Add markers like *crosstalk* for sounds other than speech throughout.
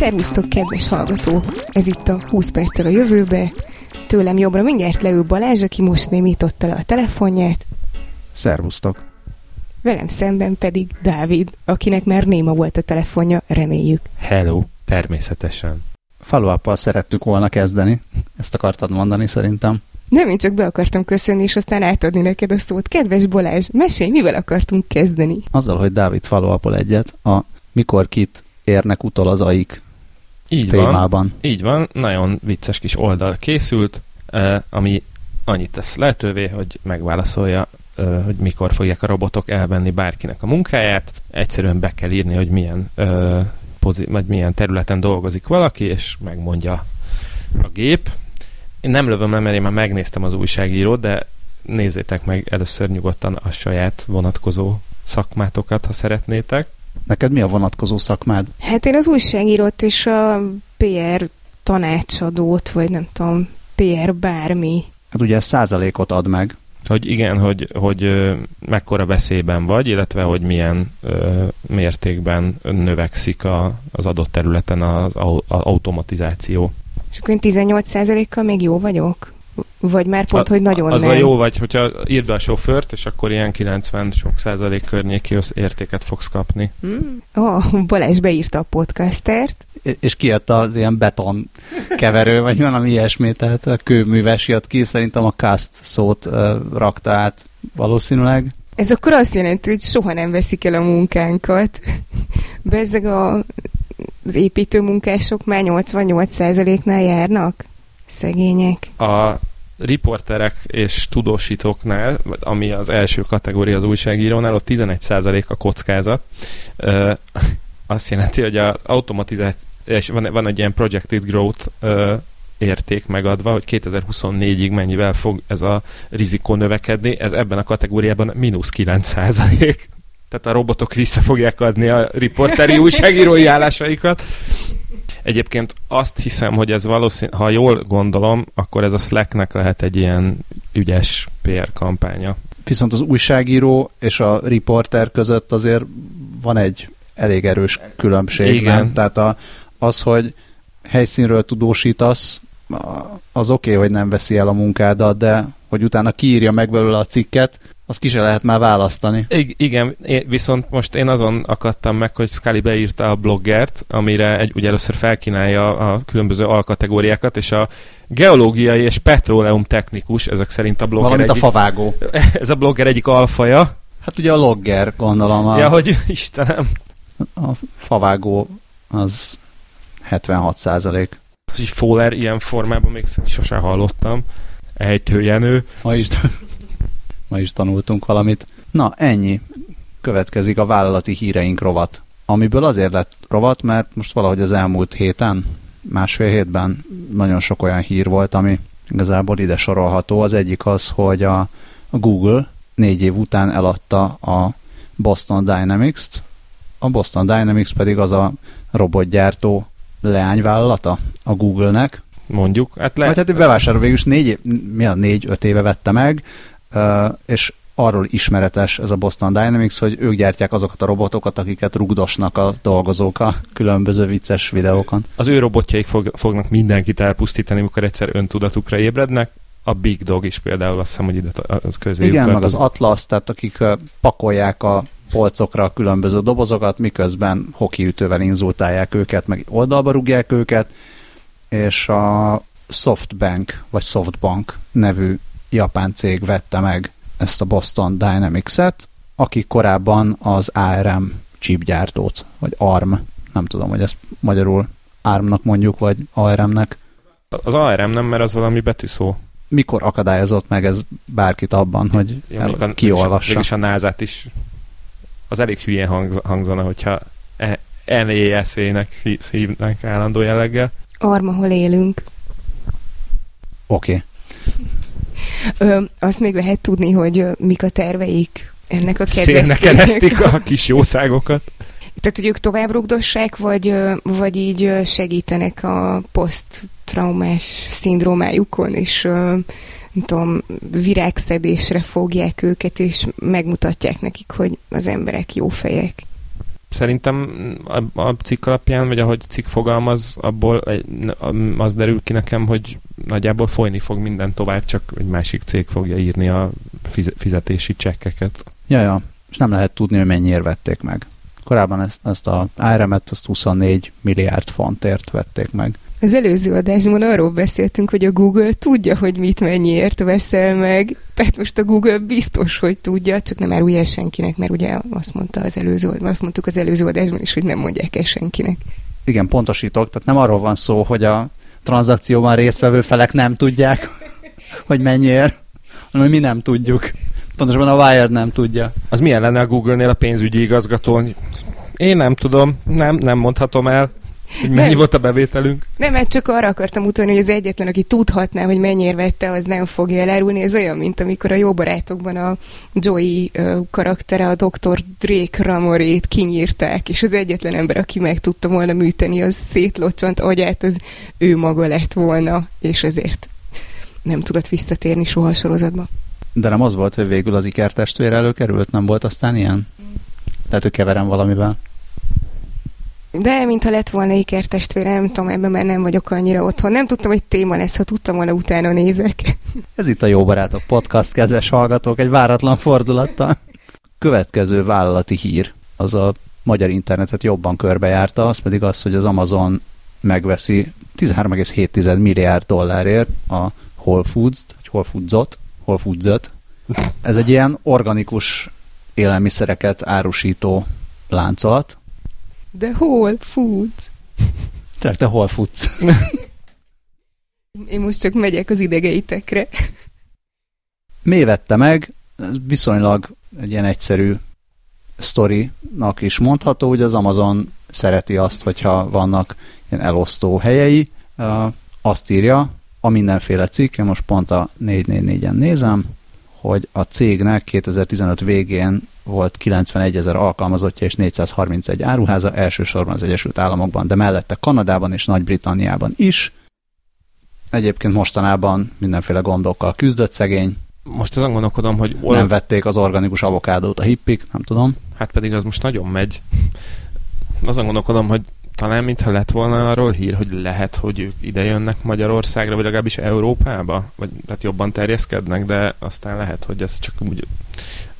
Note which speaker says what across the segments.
Speaker 1: Szervusztok, kedves hallgatók! Ez itt a 20 perccel a jövőbe. Tőlem jobbra mindjárt leül Balázs, aki most némította le a telefonját.
Speaker 2: Szervusztok!
Speaker 1: Velem szemben pedig Dávid, akinek már néma volt a telefonja, reméljük.
Speaker 3: Hello, természetesen.
Speaker 2: follow szerettük volna kezdeni. Ezt akartad mondani szerintem.
Speaker 1: Nem, én csak be akartam köszönni, és aztán átadni neked a szót. Kedves Balázs, mesélj, mivel akartunk kezdeni?
Speaker 2: Azzal, hogy Dávid follow egyet, a mikor kit érnek utol az aik
Speaker 3: így témában. Van, így van, nagyon vicces kis oldal készült, eh, ami annyit tesz lehetővé, hogy megválaszolja, eh, hogy mikor fogják a robotok elvenni bárkinek a munkáját. Egyszerűen be kell írni, hogy milyen, eh, vagy milyen területen dolgozik valaki, és megmondja a gép. Én nem lövöm le, mert én már megnéztem az újságírót, de nézzétek meg először nyugodtan a saját vonatkozó szakmátokat, ha szeretnétek.
Speaker 2: Neked mi a vonatkozó szakmád?
Speaker 1: Hát én az újságírót és a PR tanácsadót, vagy nem tudom, PR bármi.
Speaker 2: Hát ugye ez százalékot ad meg.
Speaker 3: Hogy igen, hogy, hogy mekkora veszélyben vagy, illetve hogy milyen ö, mértékben növekszik a, az adott területen az, az automatizáció.
Speaker 1: És akkor én 18%-kal még jó vagyok? Vagy már pont, a, hogy nagyon
Speaker 3: az
Speaker 1: nem.
Speaker 3: a jó vagy, hogyha írd be a sofőrt, és akkor ilyen 90 sok százalék környéki értéket fogsz kapni.
Speaker 1: Mm. Oh, Balázs beírta a podcastert.
Speaker 2: És kijött az ilyen beton keverő, vagy valami ilyesmi, tehát a kőműves jött ki, szerintem a cast szót uh, rakta át valószínűleg.
Speaker 1: Ez akkor azt jelenti, hogy soha nem veszik el a munkánkat. Bezzeg a, az építő munkások már 88%-nál járnak? Szegények.
Speaker 3: A riporterek és tudósítóknál, ami az első kategória az újságírónál, ott 11% a kockázat. Ö, azt jelenti, hogy az automatizáció, és van, van egy ilyen projected growth ö, érték megadva, hogy 2024-ig mennyivel fog ez a rizikó növekedni, ez ebben a kategóriában mínusz 9 százalék. Tehát a robotok vissza fogják adni a riporteri *laughs* újságírói állásaikat. Egyébként azt hiszem, hogy ez valószínű, ha jól gondolom, akkor ez a Slacknek lehet egy ilyen ügyes PR kampánya.
Speaker 2: Viszont az újságíró és a riporter között azért van egy elég erős különbség.
Speaker 3: Igen. Nem?
Speaker 2: Tehát a, az, hogy helyszínről tudósítasz, az oké, okay, hogy nem veszi el a munkádat, de hogy utána kiírja meg belőle a cikket, az ki se lehet már választani.
Speaker 3: I- igen, viszont most én azon akadtam meg, hogy Scully beírta a bloggert, amire egy, ugye először felkínálja a különböző alkategóriákat, és a geológiai és petróleum technikus, ezek szerint a blogger
Speaker 2: Valamint
Speaker 3: egyik,
Speaker 2: a favágó. *laughs*
Speaker 3: Ez a blogger egyik alfaja.
Speaker 2: Hát ugye a logger, gondolom. A,
Speaker 3: ja, hogy *laughs* Istenem.
Speaker 2: A favágó az 76 százalék.
Speaker 3: Hogy Fowler ilyen formában még sose hallottam. Ejtőjenő.
Speaker 2: Ma is ma is tanultunk valamit. Na, ennyi. Következik a vállalati híreink rovat. Amiből azért lett rovat, mert most valahogy az elmúlt héten, másfél hétben nagyon sok olyan hír volt, ami igazából ide sorolható. Az egyik az, hogy a Google négy év után eladta a Boston Dynamics-t, a Boston Dynamics pedig az a robotgyártó leányvállalata a Google-nek.
Speaker 3: Mondjuk.
Speaker 2: Hát le... Vagy hát bevásárol végül is négy, mi a négy-öt éve vette meg, és arról ismeretes ez a Boston Dynamics, hogy ők gyártják azokat a robotokat, akiket rugdosnak a dolgozók a különböző vicces videókon.
Speaker 3: Az ő robotjaik fog, fognak mindenkit elpusztítani, amikor egyszer öntudatukra ébrednek. A Big Dog is például azt hiszem, hogy ide közé.
Speaker 2: Igen, meg az Atlas, tehát akik pakolják a polcokra a különböző dobozokat, miközben hokiütővel inzultálják őket, meg oldalba rúgják őket, és a Softbank, vagy Softbank nevű japán cég vette meg ezt a Boston Dynamics-et, aki korábban az ARM chipgyártót, vagy ARM, nem tudom, hogy ezt magyarul ARM-nak mondjuk, vagy ARM-nek.
Speaker 3: Az ARM nem, mert az valami betűszó.
Speaker 2: Mikor akadályozott meg ez bárkit abban, hogy ja, el, kiolvassa?
Speaker 3: Mégis a nasa is az elég hülyén hangzana, hogyha NESZ-nek hívnánk állandó jelleggel.
Speaker 1: Arma, hol élünk.
Speaker 2: Oké. Okay.
Speaker 1: Ö, azt még lehet tudni, hogy mik a terveik ennek a
Speaker 3: kedves keresztik a *laughs* kis jószágokat.
Speaker 1: Tehát, hogy ők tovább rugdossák, vagy, vagy így segítenek a poszttraumás szindrómájukon, és nem tudom, virágszedésre fogják őket, és megmutatják nekik, hogy az emberek jó fejek.
Speaker 3: szerintem a, a cikk alapján, vagy ahogy cikk fogalmaz, abból az derül ki nekem, hogy nagyjából folyni fog minden tovább, csak egy másik cég fogja írni a fizetési csekkeket.
Speaker 2: Ja, ja, és nem lehet tudni, hogy mennyiért vették meg. Korábban ezt, ezt a ARM-et azt 24 milliárd fontért vették meg.
Speaker 1: Az előző adásban arról beszéltünk, hogy a Google tudja, hogy mit mennyiért veszel meg. Tehát most a Google biztos, hogy tudja, csak nem árulja senkinek, mert ugye azt mondta az előző, azt mondtuk az előző adásban is, hogy nem mondják el senkinek.
Speaker 2: Igen, pontosítok, tehát nem arról van szó, hogy a tranzakcióban résztvevő felek nem tudják, *laughs* hogy mennyiért, hanem mi nem tudjuk. Pontosabban a Wired nem tudja.
Speaker 3: Az milyen lenne a Google-nél a pénzügyi igazgató? Én nem tudom, nem, nem mondhatom el. Hogy mennyi nem. volt a bevételünk?
Speaker 1: Nem, mert csak arra akartam utalni, hogy az egyetlen, aki tudhatná, hogy mennyire vette, az nem fogja elárulni. Ez olyan, mint amikor a jó barátokban a Joey karaktere, a Dr. Drake Ramorét kinyírták, és az egyetlen ember, aki meg tudta volna műteni, az szétlocsant agyát, az ő maga lett volna, és ezért nem tudott visszatérni soha a sorozatba.
Speaker 2: De nem az volt, hogy végül az ikertestvér előkerült? Nem volt aztán ilyen? Tehát, hogy keverem valamivel.
Speaker 1: De, mintha lett volna ikertestvére, nem tudom, ebben már nem vagyok annyira otthon. Nem tudtam, hogy téma lesz, ha tudtam volna, utána nézek.
Speaker 2: Ez itt a Jó Barátok Podcast, kedves hallgatók, egy váratlan fordulattal. Következő vállalati hír, az a magyar internetet jobban körbejárta, az pedig az, hogy az Amazon megveszi 13,7 milliárd dollárért a Whole Foods-t, vagy Whole Foods-ot, Whole Foods-ot. Ez egy ilyen organikus élelmiszereket árusító láncolat,
Speaker 1: de hol futsz?
Speaker 2: Tehát te hol futsz?
Speaker 1: Én most csak megyek az idegeitekre.
Speaker 2: Mi vette meg? Ez viszonylag egy ilyen egyszerű sztorinak is mondható, hogy az Amazon szereti azt, hogyha vannak ilyen elosztó helyei. Azt írja, a mindenféle cikk, én most pont a 444-en nézem, hogy a cégnek 2015 végén volt 91 ezer alkalmazottja és 431 áruháza, elsősorban az Egyesült Államokban, de mellette Kanadában és Nagy-Britanniában is. Egyébként mostanában mindenféle gondokkal küzdött szegény.
Speaker 3: Most azon gondolkodom, hogy...
Speaker 2: Ol... Nem vették az organikus avokádót a hippik, nem tudom.
Speaker 3: Hát pedig az most nagyon megy. Azon gondolkodom, hogy talán mintha lett volna arról hír, hogy lehet, hogy ők ide jönnek Magyarországra, vagy legalábbis Európába, vagy tehát jobban terjeszkednek, de aztán lehet, hogy ez csak úgy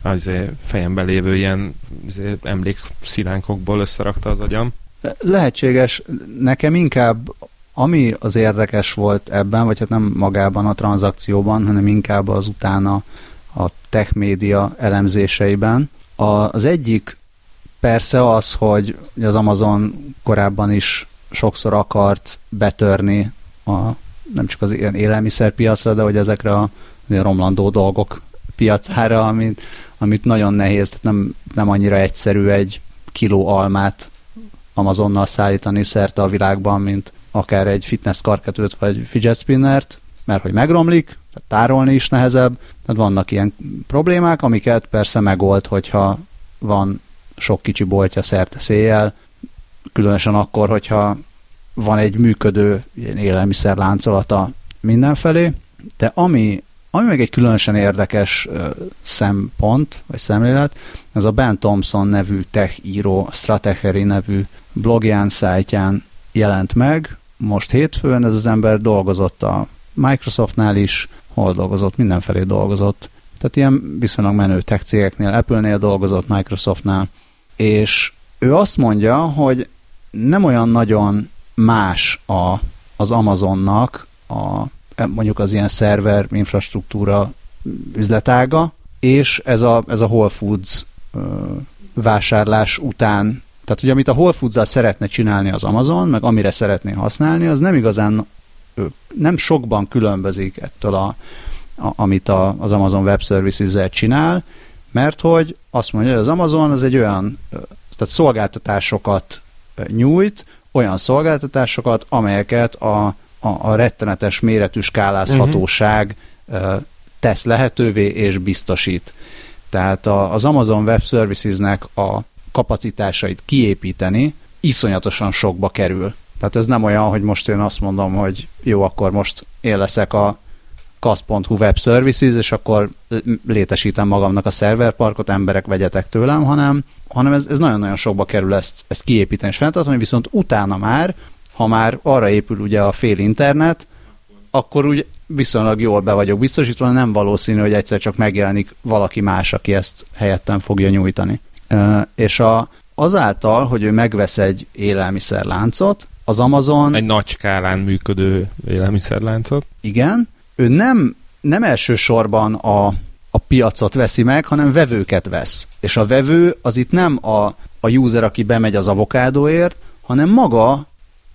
Speaker 3: az fejemben lévő ilyen emlékszilánkokból összerakta az agyam.
Speaker 2: Lehetséges. Nekem inkább ami az érdekes volt ebben, vagy hát nem magában a tranzakcióban, hanem inkább az utána a tech média elemzéseiben. Az egyik persze az, hogy az Amazon korábban is sokszor akart betörni a, nem csak az ilyen élelmiszerpiacra, de hogy ezekre a romlandó dolgok piacára, amit, amit nagyon nehéz, tehát nem, nem annyira egyszerű egy kiló almát Amazonnal szállítani szerte a világban, mint akár egy fitness karketőt vagy fidget spinnert, mert hogy megromlik, tehát tárolni is nehezebb, tehát vannak ilyen problémák, amiket persze megold, hogyha van sok kicsi boltja szerte széjjel, különösen akkor, hogyha van egy működő ilyen élelmiszer láncolata mindenfelé, de ami, ami meg egy különösen érdekes szempont, vagy szemlélet, ez a Ben Thompson nevű tech író, Stratechery nevű blogján, szájtján jelent meg. Most hétfőn ez az ember dolgozott a Microsoftnál is, hol dolgozott, mindenfelé dolgozott. Tehát ilyen viszonylag menő tech cégeknél, Apple-nél dolgozott, Microsoftnál, és ő azt mondja, hogy nem olyan nagyon más a, az Amazonnak a, mondjuk az ilyen szerver infrastruktúra üzletága, és ez a, ez a Whole Foods ö, vásárlás után, tehát hogy amit a Whole foods szeretne csinálni az Amazon, meg amire szeretné használni, az nem igazán, nem sokban különbözik ettől, a, a, amit a, az Amazon Web Services-zel csinál, mert hogy azt mondja, hogy az Amazon az egy olyan, tehát szolgáltatásokat nyújt, olyan szolgáltatásokat, amelyeket a, a, a rettenetes méretű skálázhatóság uh-huh. tesz lehetővé és biztosít. Tehát a, az Amazon Web Services-nek a kapacitásait kiépíteni iszonyatosan sokba kerül. Tehát ez nem olyan, hogy most én azt mondom, hogy jó, akkor most én leszek a kasz.hu web services, és akkor létesítem magamnak a szerverparkot, emberek vegyetek tőlem, hanem, hanem ez, ez nagyon-nagyon sokba kerül ezt, ezt kiépíteni és fenntartani, viszont utána már, ha már arra épül ugye a fél internet, akkor úgy viszonylag jól be vagyok biztosítva, nem valószínű, hogy egyszer csak megjelenik valaki más, aki ezt helyettem fogja nyújtani. És a, azáltal, hogy ő megvesz egy élelmiszerláncot, az Amazon...
Speaker 3: Egy nagy skálán működő élelmiszerláncot.
Speaker 2: Igen. Ő nem, nem elsősorban a, a piacot veszi meg, hanem vevőket vesz. És a vevő az itt nem a, a user, aki bemegy az avokádóért, hanem maga,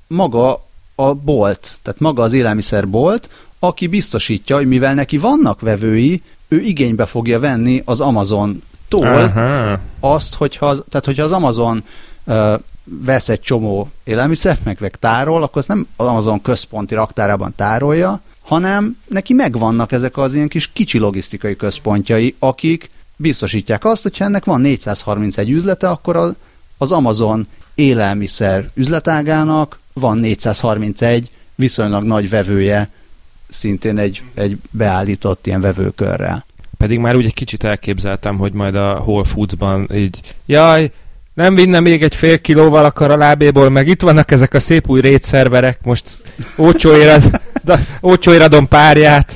Speaker 2: maga a bolt, tehát maga az élelmiszerbolt, aki biztosítja, hogy mivel neki vannak vevői, ő igénybe fogja venni az Amazon-tól Aha. azt, hogyha az, tehát hogyha az Amazon uh, vesz egy csomó élelmiszert, meg, meg tárol, akkor azt nem az Amazon központi raktárában tárolja, hanem neki megvannak ezek az ilyen kis kicsi logisztikai központjai, akik biztosítják azt, hogyha ennek van 431 üzlete, akkor az, az Amazon élelmiszer üzletágának van 431 viszonylag nagy vevője, szintén egy, egy beállított ilyen vevőkörrel.
Speaker 3: Pedig már úgy egy kicsit elképzeltem, hogy majd a Whole Foods-ban így, jaj, nem vinne még egy fél kilóval akar a lábéból, meg itt vannak ezek a szép új rétszerverek, most ócsóért adom párját.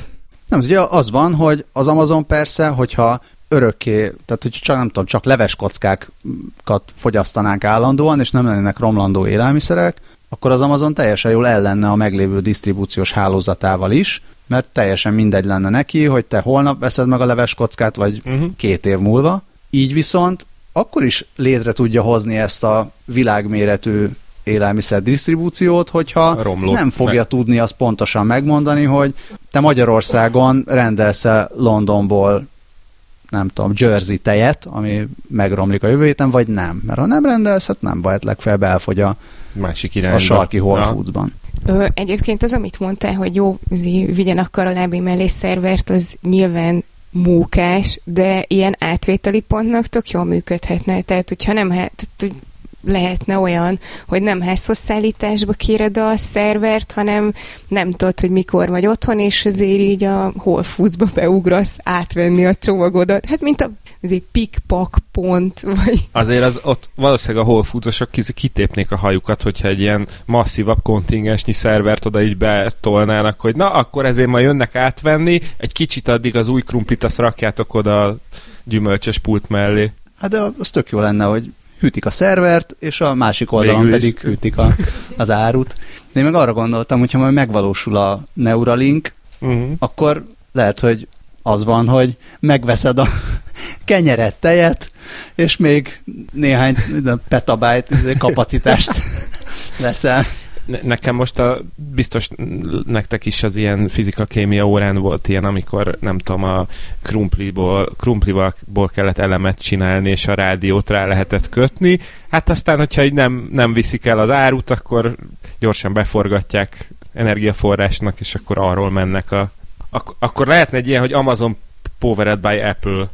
Speaker 2: Nem, ugye az van, hogy az Amazon persze, hogyha örökké, tehát hogy csak nem tudom, csak leveskockákat fogyasztanánk állandóan, és nem lennének romlandó élelmiszerek, akkor az Amazon teljesen jól ellenne a meglévő disztribúciós hálózatával is, mert teljesen mindegy lenne neki, hogy te holnap veszed meg a leveskockát, vagy uh-huh. két év múlva. Így viszont akkor is létre tudja hozni ezt a világméretű élelmiszer disztribúciót, hogyha Romlott nem fogja meg. tudni azt pontosan megmondani, hogy te Magyarországon rendelsz Londonból nem tudom, Jersey tejet, ami megromlik a jövő héten, vagy nem. Mert ha nem rendelsz, hát nem baj, hát legfeljebb elfogy a,
Speaker 3: Másik
Speaker 2: irányba. a sarki Whole Foods-ban.
Speaker 1: Ö, egyébként az, amit mondtál, hogy jó, vigyen akkor a lábé mellé szervert, az nyilván mókás, de ilyen átvételi pontnak tök jól működhetne. Tehát, hogyha nem, hát, lehetne olyan, hogy nem házhozszállításba kéred a szervert, hanem nem tudod, hogy mikor vagy otthon, és azért így a Whole Foods-ba beugrasz átvenni a csomagodat. Hát mint a azért pikpak pont, vagy...
Speaker 3: Azért az ott valószínűleg a Whole Foods-osok kitépnék a hajukat, hogyha egy ilyen masszívabb kontingensnyi szervert oda így betolnának, hogy na, akkor ezért majd jönnek átvenni, egy kicsit addig az új krumplit azt rakjátok oda a gyümölcsös pult mellé.
Speaker 2: Hát de az tök jó lenne, hogy hűtik a szervert, és a másik oldalon Végül pedig hűtik a, az árut. De én meg arra gondoltam, hogyha majd megvalósul a Neuralink, uh-huh. akkor lehet, hogy az van, hogy megveszed a kenyeret, tejet, és még néhány petabyte izé, kapacitást *laughs* veszel
Speaker 3: nekem most a, biztos nektek is az ilyen fizika-kémia órán volt ilyen, amikor nem tudom, a krumpliból, krumplival kellett elemet csinálni, és a rádiót rá lehetett kötni. Hát aztán, hogyha így nem, nem viszik el az árut, akkor gyorsan beforgatják energiaforrásnak, és akkor arról mennek a... Ak- akkor lehetne egy ilyen, hogy Amazon Powered by Apple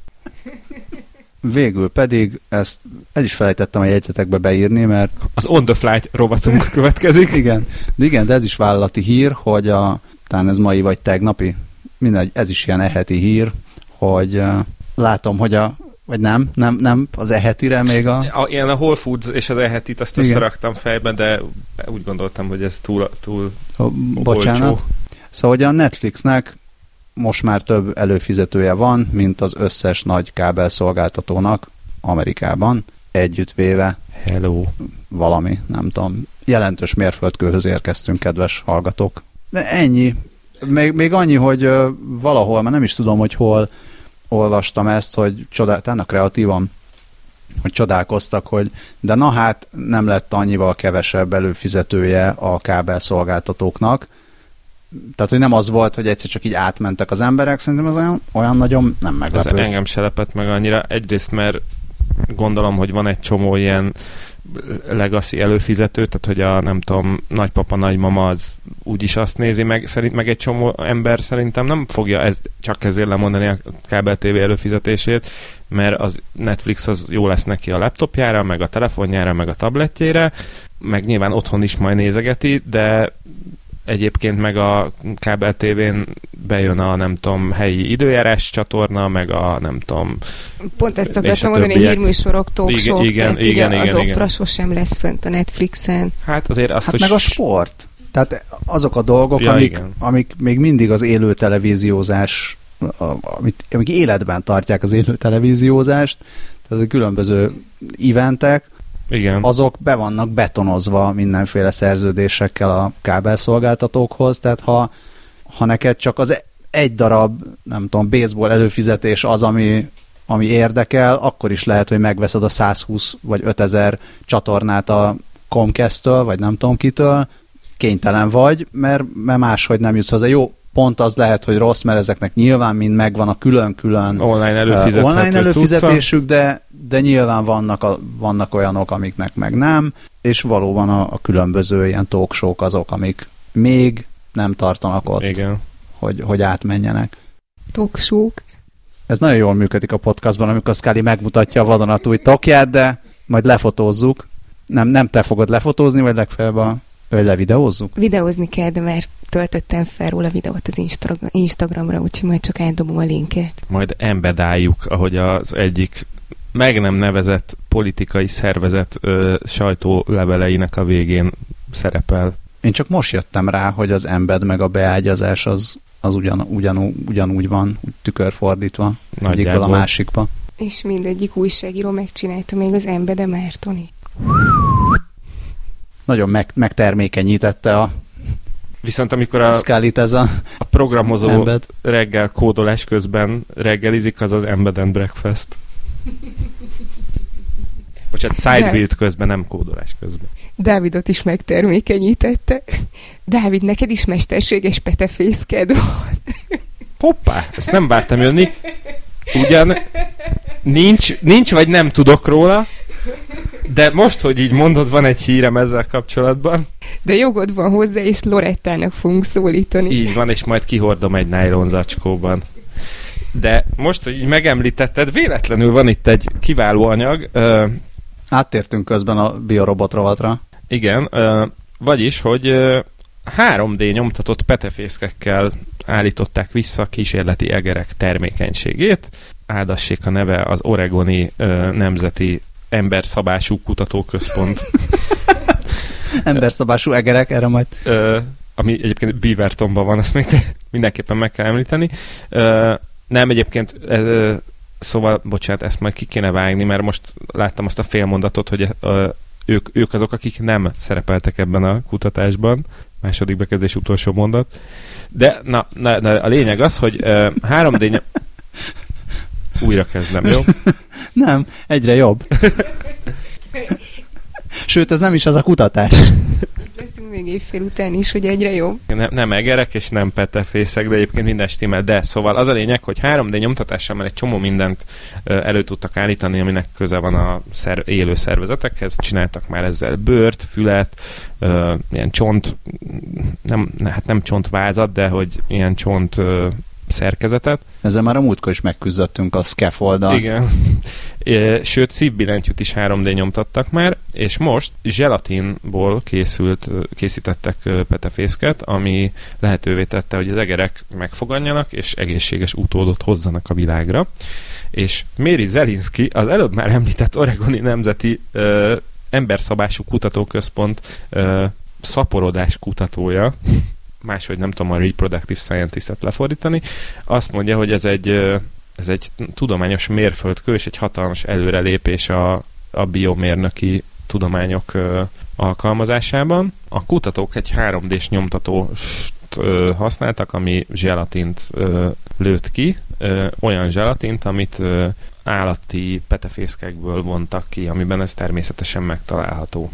Speaker 2: Végül pedig ezt el is felejtettem a jegyzetekbe beírni, mert...
Speaker 3: Az on the flight rovatunk *laughs* következik.
Speaker 2: igen, de igen, de ez is vállalati hír, hogy a, talán ez mai vagy tegnapi, mindegy, ez is ilyen eheti hír, hogy uh, látom, hogy a vagy nem, nem, nem, az ehetire még a...
Speaker 3: a ilyen a Whole Foods és az ehetit azt Igen. összeraktam fejben, de úgy gondoltam, hogy ez túl, túl
Speaker 2: Bocsánat. Olcsó. Szóval, hogy a Netflixnek most már több előfizetője van, mint az összes nagy kábelszolgáltatónak Amerikában, együttvéve.
Speaker 3: Hello.
Speaker 2: Valami, nem tudom. Jelentős mérföldkőhöz érkeztünk, kedves hallgatók. De ennyi. Még, még annyi, hogy valahol, már nem is tudom, hogy hol olvastam ezt, hogy csodáltának kreatívan, hogy csodálkoztak, hogy de na hát nem lett annyival kevesebb előfizetője a kábelszolgáltatóknak, tehát, hogy nem az volt, hogy egyszer csak így átmentek az emberek, szerintem az olyan, olyan nagyon nem meglepő.
Speaker 3: Ez engem se lepett meg annyira. Egyrészt, mert gondolom, hogy van egy csomó ilyen legacy előfizető, tehát hogy a nem tudom, nagypapa, nagymama az úgyis azt nézi meg, szerint meg egy csomó ember szerintem nem fogja ez, csak ezért lemondani a kábel TV előfizetését, mert az Netflix az jó lesz neki a laptopjára, meg a telefonjára, meg a tabletjére, meg nyilván otthon is majd nézegeti, de egyébként meg a kábel tévén bejön a nem tudom, helyi időjárás csatorna, meg a nem tudom...
Speaker 1: Pont ezt akartam
Speaker 3: a
Speaker 1: mondani, hogy
Speaker 3: többiek.
Speaker 1: hírműsorok, talk
Speaker 3: Igen,
Speaker 1: show,
Speaker 3: igen,
Speaker 1: tehát
Speaker 3: igen,
Speaker 1: igen,
Speaker 3: igen,
Speaker 1: az
Speaker 3: igen.
Speaker 1: opera sosem lesz fönt a Netflixen.
Speaker 3: Hát azért azt,
Speaker 2: Hát
Speaker 3: hogy
Speaker 2: meg a sport. Tehát azok a dolgok,
Speaker 3: Ja,
Speaker 2: amik,
Speaker 3: igen.
Speaker 2: amik még mindig az élő televíziózás, a- amit, amik életben tartják az élő televíziózást, tehát a különböző eventek,
Speaker 3: Igen.
Speaker 2: azok be vannak betonozva mindenféle szerződésekkel a kábelszolgáltatókhoz, tehát ha, ha neked csak az egy darab, nem tudom, baseball előfizetés az, ami, ami érdekel, akkor is lehet, hogy megveszed a 120 vagy 5000 csatornát a Comcast-től, vagy nem tudom kitől, kénytelen vagy, mert, mert máshogy nem jutsz hozzá. Jó, pont az lehet, hogy rossz, mert ezeknek nyilván mind megvan a külön-külön
Speaker 3: Online előfizethető
Speaker 2: online
Speaker 3: cucca.
Speaker 2: előfizetésük, de, de nyilván vannak, a, vannak olyanok, amiknek meg nem, és valóban a, a különböző ilyen talk show-k azok, amik még nem tartanak ott,
Speaker 3: Igen.
Speaker 2: hogy, hogy átmenjenek.
Speaker 1: Toksók.
Speaker 2: Ez nagyon jól működik a podcastban, amikor Scully megmutatja a vadonatúj tokját, de majd lefotózzuk. Nem, nem te fogod lefotózni, vagy legfeljebb a, levideózzuk?
Speaker 1: Videózni kell, de már töltöttem fel róla videót az Instra- Instagramra, úgyhogy majd csak átdobom a linket.
Speaker 3: Majd embedáljuk, ahogy az egyik meg nem nevezett politikai szervezet ö, sajtóleveleinek a végén szerepel.
Speaker 2: Én csak most jöttem rá, hogy az embed meg a beágyazás az, az ugyan, ugyan, ugyanúgy van, úgy tükörfordítva egyikből a
Speaker 3: Nagyjából.
Speaker 2: másikba.
Speaker 1: És mindegyik újságíró megcsinálta még az Embede Mártoni.
Speaker 2: Nagyon meg, megtermékenyítette a
Speaker 3: Viszont amikor
Speaker 2: a ez a
Speaker 3: a programozó
Speaker 2: embed.
Speaker 3: reggel kódolás közben reggelizik, az az Embed and Breakfast. Bocsánat, sidebuild közben, nem kódolás közben.
Speaker 1: Dávidot is megtermékenyítette. Dávid, neked is mesterséges petefészked van.
Speaker 3: Hoppá, ezt nem vártam jönni. Ugyan nincs, nincs vagy nem tudok róla, de most, hogy így mondod, van egy hírem ezzel kapcsolatban.
Speaker 1: De jogod van hozzá, és Lorettának fogunk szólítani.
Speaker 3: Így van, és majd kihordom egy nylon zacskóban. De most, hogy így megemlítetted, véletlenül van itt egy kiváló anyag. Ö,
Speaker 2: Áttértünk közben a biorobot rovatra.
Speaker 3: igen, ö, vagyis, hogy ö, 3D nyomtatott petefészkekkel állították vissza a kísérleti egerek termékenységét. Áldassék a neve az Oregoni ö, Nemzeti Emberszabású Kutatóközpont, *laughs*
Speaker 2: Emberszabású egerek, erre majd
Speaker 3: ö, ami egyébként Beavertonban van, ezt még *laughs* mindenképpen meg kell említeni. Ö, nem, egyébként ö, szóval, bocsánat, ezt majd ki kéne vágni, mert most láttam azt a félmondatot, hogy ö, ők, ők azok, akik nem szerepeltek ebben a kutatásban. Második bekezdés utolsó mondat. De na, na, na a lényeg az, hogy ö, 3D ny- *laughs* újra kezdem, jó? *laughs*
Speaker 2: Nem, egyre jobb. *laughs* Sőt, ez nem is az a kutatás.
Speaker 1: Itt leszünk még évfél után is, hogy egyre jobb.
Speaker 3: nem, nem egerek és nem petefészek, de egyébként minden stimmel. De szóval az a lényeg, hogy 3D nyomtatással már egy csomó mindent elő tudtak állítani, aminek köze van a szer- élő szervezetekhez. Csináltak már ezzel bőrt, fület, ö, ilyen csont, nem, ne, hát nem csontvázat, de hogy ilyen csont ö, szerkezetet.
Speaker 2: Ezzel már a múltkor is megküzdöttünk a scaffolddal.
Speaker 3: Igen. *laughs* Sőt, szívbillentyűt is 3D nyomtattak már, és most zselatinból készült, készítettek petefészket, ami lehetővé tette, hogy az egerek megfogadjanak, és egészséges utódot hozzanak a világra. És Méri Zelinski, az előbb már említett Oregoni Nemzeti ö, Emberszabású Kutatóközpont ö, szaporodás kutatója, máshogy nem tudom a reproductive scientist-et lefordítani, azt mondja, hogy ez egy ez egy tudományos mérföldkő és egy hatalmas előrelépés a, a biomérnöki tudományok alkalmazásában. A kutatók egy 3D-s nyomtatóst használtak, ami zselatint ö, lőtt ki, olyan zselatint, amit állati petefészkekből vontak ki, amiben ez természetesen megtalálható.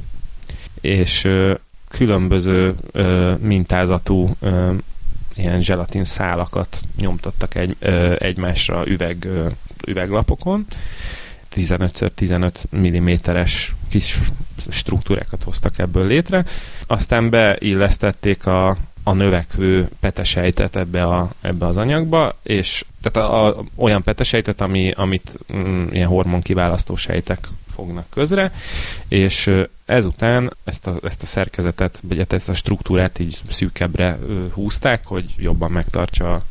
Speaker 3: És különböző ö, mintázatú ö, ilyen zselatin szálakat nyomtattak egy, ö, egymásra üveg, ö, üveglapokon. 15x15 mm-es kis struktúrákat hoztak ebből létre. Aztán beillesztették a, a növekvő petesejtet ebbe, a, ebbe az anyagba, és tehát a, a, olyan petesejtet, ami, amit mm, ilyen hormonkiválasztó sejtek fognak közre, és ezután ezt a, ezt a szerkezetet, vagy hát ezt a struktúrát így szűkebbre húzták, hogy jobban megtartsa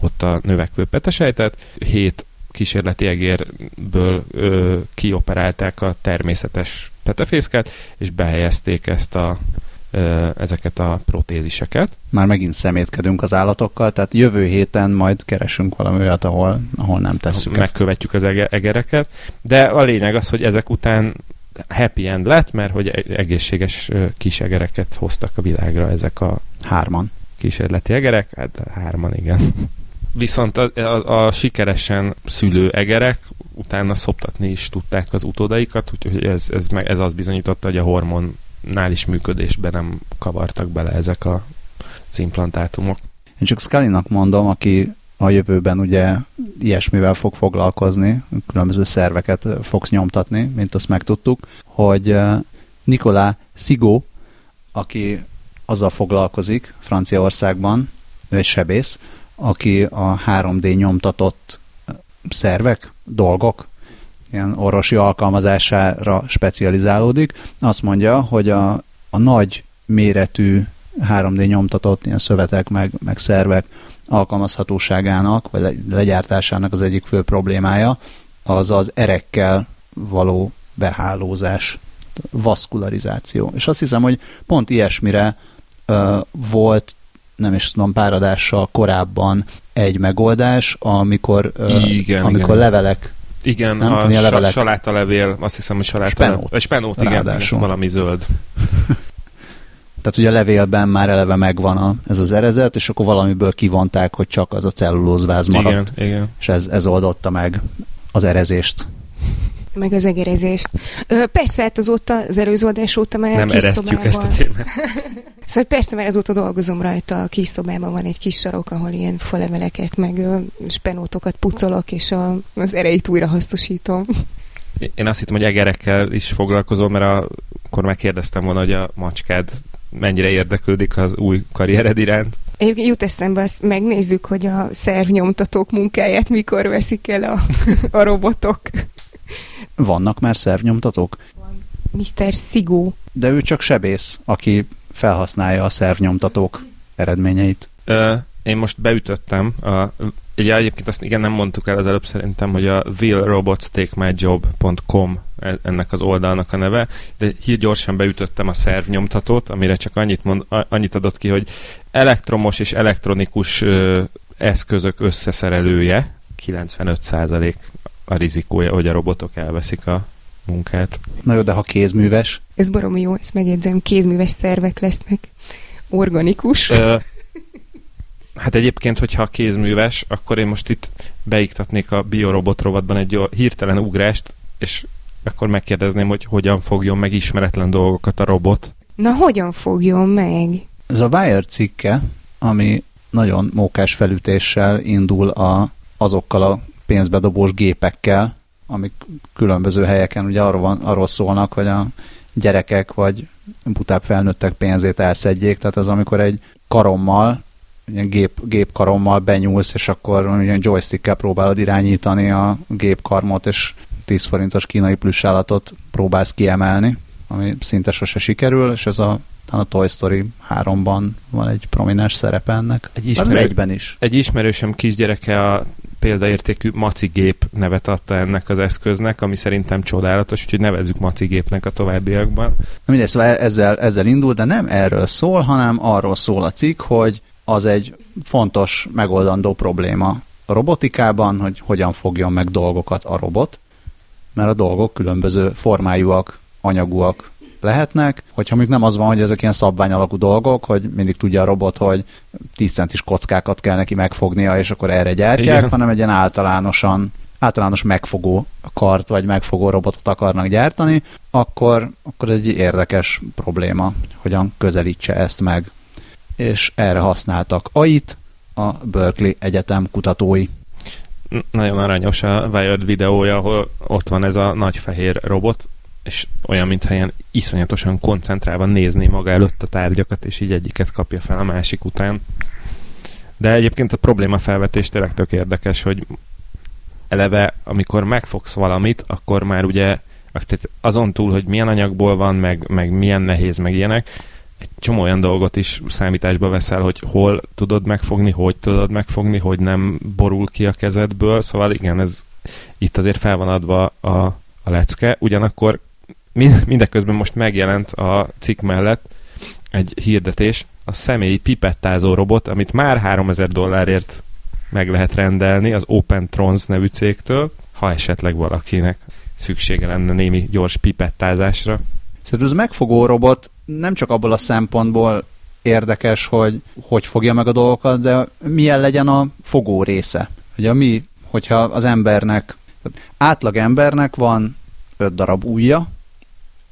Speaker 3: ott a növekvő petesejtet. Hét kísérleti egérből ö, kioperálták a természetes petefészket, és behelyezték ezt a, ezeket a protéziseket.
Speaker 2: Már megint szemétkedünk az állatokkal, tehát jövő héten majd keresünk valami olyat, ahol, ahol nem tesszük
Speaker 3: Megkövetjük ezt. az ege- egereket, de a lényeg az, hogy ezek után happy end lett, mert hogy e- egészséges kis egereket hoztak a világra ezek a
Speaker 2: hárman
Speaker 3: kísérleti egerek, hát hárman igen. Viszont a, a, a sikeresen szülő egerek utána szoptatni is tudták az utódaikat, úgyhogy ez, ez, meg, ez az bizonyította, hogy a is működésben nem kavartak bele ezek a, az implantátumok.
Speaker 2: Én csak scully mondom, aki a jövőben ugye ilyesmivel fog foglalkozni, különböző szerveket fogsz nyomtatni, mint azt megtudtuk, hogy eh, Nikolá Szigó, aki azzal foglalkozik Franciaországban, ő egy sebész, aki a 3D nyomtatott szervek, dolgok, ilyen orvosi alkalmazására specializálódik. Azt mondja, hogy a, a nagy méretű 3D nyomtatott ilyen szövetek meg, meg szervek alkalmazhatóságának, vagy legyártásának az egyik fő problémája az az erekkel való behálózás, vaszkularizáció. És azt hiszem, hogy pont ilyesmire uh, volt nem is tudom, pár adással korábban egy megoldás, amikor,
Speaker 3: igen,
Speaker 2: uh, amikor
Speaker 3: igen.
Speaker 2: levelek
Speaker 3: igen, nem a, a levelek... saláta levél, azt hiszem, hogy saláta
Speaker 2: spenót.
Speaker 3: Spenót, igen, igen, valami zöld. *laughs*
Speaker 2: Tehát ugye a levélben már eleve megvan a, ez az erezet, és akkor valamiből kivonták, hogy csak az a cellulózváz maradt.
Speaker 3: Igen, igen.
Speaker 2: És ez, ez oldotta meg az erezést
Speaker 1: meg az egerezést. Ö, persze, hát azóta, az előző adás óta már
Speaker 3: Nem eresztjük ezt a témát. *laughs*
Speaker 1: szóval persze, mert azóta dolgozom rajta, a kis szobában van egy kis sarok, ahol ilyen faleveleket, meg ö, spenótokat pucolok, és a, az erejét újra hasznosítom.
Speaker 3: Én azt hittem, hogy egerekkel is foglalkozom, mert a, akkor megkérdeztem volna, hogy a macskád mennyire érdeklődik az új karriered iránt.
Speaker 1: Egyébként jut eszembe, azt megnézzük, hogy a szervnyomtatók munkáját mikor veszik el a, *laughs* a robotok.
Speaker 2: Vannak már szervnyomtatók?
Speaker 1: Mr. Szigó.
Speaker 2: De ő csak sebész, aki felhasználja a szervnyomtatók eredményeit.
Speaker 3: Ö, én most beütöttem a Ugye egyébként azt igen nem mondtuk el az előbb szerintem, hogy a willrobotstakemyjob.com e, ennek az oldalnak a neve, de hír gyorsan beütöttem a szervnyomtatót, amire csak annyit, mond, annyit adott ki, hogy elektromos és elektronikus ö, eszközök összeszerelője, 95% a rizikója, hogy a robotok elveszik a munkát.
Speaker 2: Na jó, de ha kézműves?
Speaker 1: Ez baromi jó, ezt megjegyzem, kézműves szervek lesznek. Organikus.
Speaker 3: Ö, hát egyébként, hogyha kézműves, akkor én most itt beiktatnék a biorobot rovatban egy hirtelen ugrást, és akkor megkérdezném, hogy hogyan fogjon meg ismeretlen dolgokat a robot.
Speaker 1: Na, hogyan fogjon meg?
Speaker 2: Ez a Wire cikke, ami nagyon mókás felütéssel indul a, azokkal a pénzbedobós gépekkel, amik különböző helyeken ugye arról, van, arról szólnak, hogy a gyerekek vagy butább felnőttek pénzét elszedjék, tehát az amikor egy karommal, ilyen gép, gépkarommal benyúlsz, és akkor ilyen joystickkel próbálod irányítani a gépkarmot, és 10 forintos kínai plüssállatot próbálsz kiemelni, ami szinte sose sikerül, és ez a a Toy Story 3-ban van egy prominens szerepe ennek. Egy ismerő, az egyben is.
Speaker 3: Egy ismerősöm kisgyereke a példaértékű macigép nevet adta ennek az eszköznek, ami szerintem csodálatos, úgyhogy nevezzük macigépnek a továbbiakban.
Speaker 2: Mindegy, szóval ezzel, ezzel indul, de nem erről szól, hanem arról szól a cikk, hogy az egy fontos, megoldandó probléma a robotikában, hogy hogyan fogjon meg dolgokat a robot, mert a dolgok különböző formájúak, anyagúak, lehetnek, hogyha mondjuk nem az van, hogy ezek ilyen szabvány alakú dolgok, hogy mindig tudja a robot, hogy 10 centis kockákat kell neki megfognia, és akkor erre gyártják, Igen. hanem egy ilyen általánosan általános megfogó kart vagy megfogó robotot akarnak gyártani, akkor, akkor egy érdekes probléma, hogyan közelítse ezt meg. És erre használtak AI-t a Berkeley Egyetem kutatói.
Speaker 3: Nagyon aranyos a Wired videója, ahol ott van ez a nagy fehér robot, és olyan, mintha ilyen iszonyatosan koncentrálva nézni maga előtt a tárgyakat, és így egyiket kapja fel a másik után. De egyébként a probléma felvetés tényleg tök érdekes, hogy eleve, amikor megfogsz valamit, akkor már ugye azon túl, hogy milyen anyagból van, meg, meg milyen nehéz, meg ilyenek, egy csomó olyan dolgot is számításba veszel, hogy hol tudod megfogni, hogy tudod megfogni, hogy nem borul ki a kezedből, szóval igen, ez itt azért fel van adva a, a lecke, ugyanakkor mindeközben most megjelent a cikk mellett egy hirdetés, a személyi pipettázó robot, amit már 3000 dollárért meg lehet rendelni az Open Trons nevű cégtől, ha esetleg valakinek szüksége lenne némi gyors pipettázásra.
Speaker 2: Szerintem ez megfogó robot nem csak abból a szempontból érdekes, hogy hogy fogja meg a dolgokat, de milyen legyen a fogó része. Ugye mi, hogyha az embernek, átlag embernek van öt darab ujja,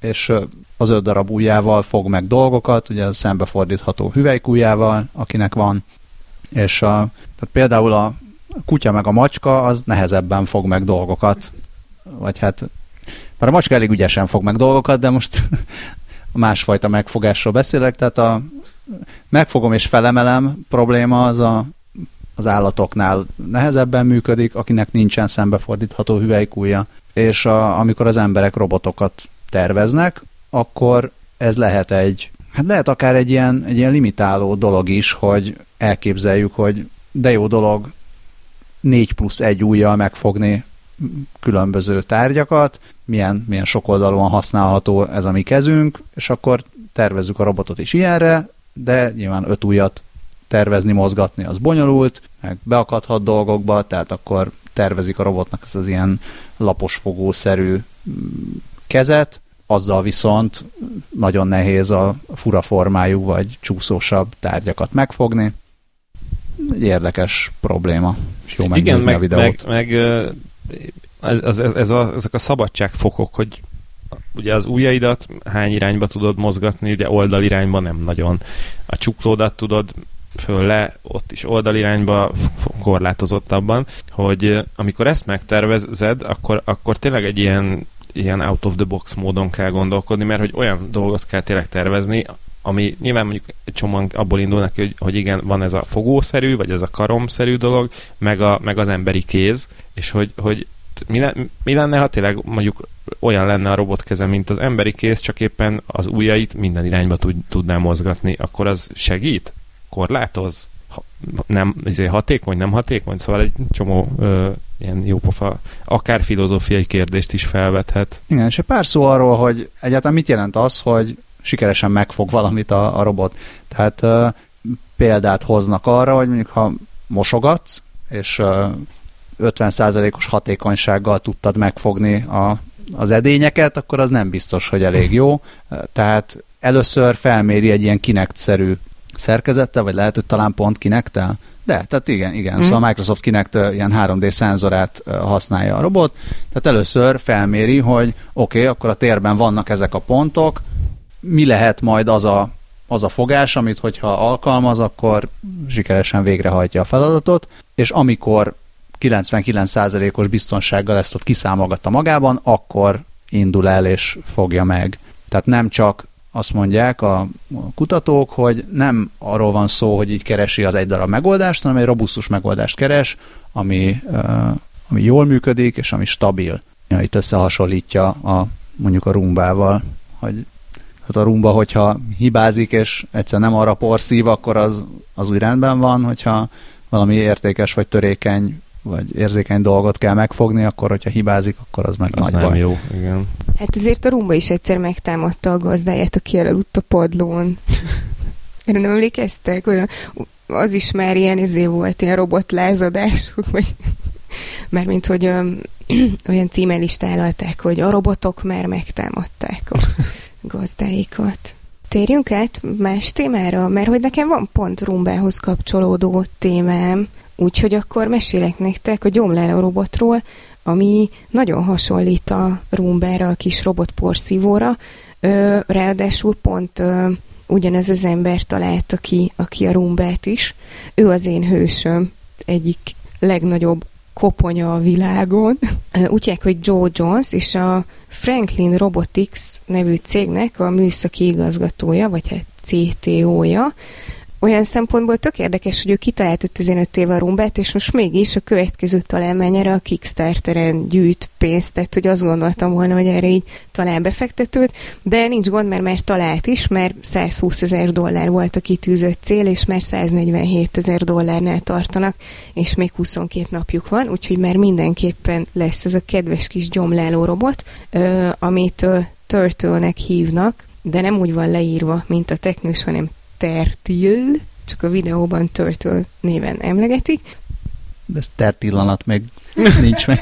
Speaker 2: és az öt darab ujjával fog meg dolgokat, ugye az szembefordítható hüvelykujjával, akinek van, és a, tehát például a kutya meg a macska az nehezebben fog meg dolgokat, vagy hát mert a macska elég ügyesen fog meg dolgokat, de most *laughs* másfajta megfogásról beszélek, tehát a megfogom és felemelem probléma az a, az állatoknál nehezebben működik, akinek nincsen szembefordítható hüvelykúja, és a, amikor az emberek robotokat terveznek, akkor ez lehet egy, hát lehet akár egy ilyen, egy ilyen limitáló dolog is, hogy elképzeljük, hogy de jó dolog 4 plusz egy ujjal megfogni különböző tárgyakat, milyen, milyen sokoldalúan használható ez a mi kezünk, és akkor tervezzük a robotot is ilyenre, de nyilván öt ujjat tervezni, mozgatni az bonyolult, meg beakadhat dolgokba, tehát akkor tervezik a robotnak ez az ilyen laposfogószerű kezet, azzal viszont nagyon nehéz a fura formájú vagy csúszósabb tárgyakat megfogni. Egy érdekes probléma, és jó
Speaker 3: Igen, meg,
Speaker 2: a videót.
Speaker 3: meg, meg ez, ez, ez, ez a, ezek a szabadságfokok, hogy ugye az ujjaidat hány irányba tudod mozgatni, ugye oldalirányba nem nagyon. A csuklódat tudod föl le, ott is oldalirányba korlátozottabban, hogy amikor ezt megtervezed, akkor, akkor tényleg egy ilyen ilyen out of the box módon kell gondolkodni, mert hogy olyan dolgot kell tényleg tervezni, ami nyilván mondjuk egy csomóan abból indul neki, hogy, hogy igen, van ez a fogószerű, vagy ez a karomszerű dolog, meg, a, meg az emberi kéz, és hogy, hogy mi, le, mi lenne, ha tényleg mondjuk olyan lenne a robotkeze, mint az emberi kéz, csak éppen az ujjait minden irányba tud, tudná mozgatni, akkor az segít? Korlátoz? Ha, nem, ezért hatékony, nem hatékony? Szóval egy csomó ö, ilyen jópofa, akár filozófiai kérdést is felvethet.
Speaker 2: Igen, és egy pár szó arról, hogy egyáltalán mit jelent az, hogy sikeresen megfog valamit a, a robot. Tehát ö, példát hoznak arra, hogy mondjuk ha mosogatsz, és ö, 50%-os hatékonysággal tudtad megfogni a, az edényeket, akkor az nem biztos, hogy elég jó. Tehát először felméri egy ilyen kinect-szerű szerkezettel, vagy lehet, hogy talán pont kinektel? De, tehát igen, igen. Mm. Szóval a Microsoft Kinect ilyen 3D szenzorát használja a robot. Tehát először felméri, hogy oké, okay, akkor a térben vannak ezek a pontok, mi lehet majd az a, az a fogás, amit hogyha alkalmaz, akkor sikeresen végrehajtja a feladatot, és amikor 99%-os biztonsággal ezt ott kiszámolgatta magában, akkor indul el és fogja meg. Tehát nem csak azt mondják a kutatók, hogy nem arról van szó, hogy így keresi az egy darab megoldást, hanem egy robusztus megoldást keres, ami, ami jól működik, és ami stabil. Ja, itt összehasonlítja a, mondjuk a rumbával, hogy hát a rumba, hogyha hibázik, és egyszer nem arra porszív, akkor az, az úgy rendben van, hogyha valami értékes vagy törékeny vagy érzékeny dolgot kell megfogni, akkor, hogyha hibázik, akkor az meg az nagy
Speaker 3: nem
Speaker 2: baj.
Speaker 3: jó, igen.
Speaker 1: Hát azért a rumba is egyszer megtámadta a gazdáját, aki elaludt a padlón. *laughs* Erre nem emlékeztek? Olyan, az is már ilyen izé volt, ilyen robotlázadások, vagy mint hogy um, *clears throat* olyan címen is tálalták, hogy a robotok már megtámadták a *laughs* gazdáikat. Térjünk át más témára, mert hogy nekem van pont rumbához kapcsolódó témám, Úgyhogy akkor mesélek nektek a gyomláló robotról, ami nagyon hasonlít a Roomberre, a kis robot porszívóra, ö, ráadásul pont ö, ugyanez az ember találta ki, aki a Roombert is. Ő az én hősöm, egyik legnagyobb koponya a világon. Úgy hogy Joe Jones és a Franklin Robotics nevű cégnek a műszaki igazgatója, vagy hát CTO-ja, olyan szempontból tök érdekes, hogy ő kitalált 15 éve a rumbát, és most mégis a következő találmányára a Kickstarteren gyűjt pénzt, tehát hogy azt gondoltam volna, hogy erre így talál befektetőt, de nincs gond, mert már talált is, mert 120 ezer dollár volt a kitűzött cél, és már 147 ezer dollárnál tartanak, és még 22 napjuk van, úgyhogy már mindenképpen lesz ez a kedves kis gyomláló robot, amit Turtle-nek hívnak, de nem úgy van leírva, mint a teknős, hanem Tertil, csak a videóban Turtle néven emlegetik.
Speaker 2: De ez Tertillanat még nincs meg.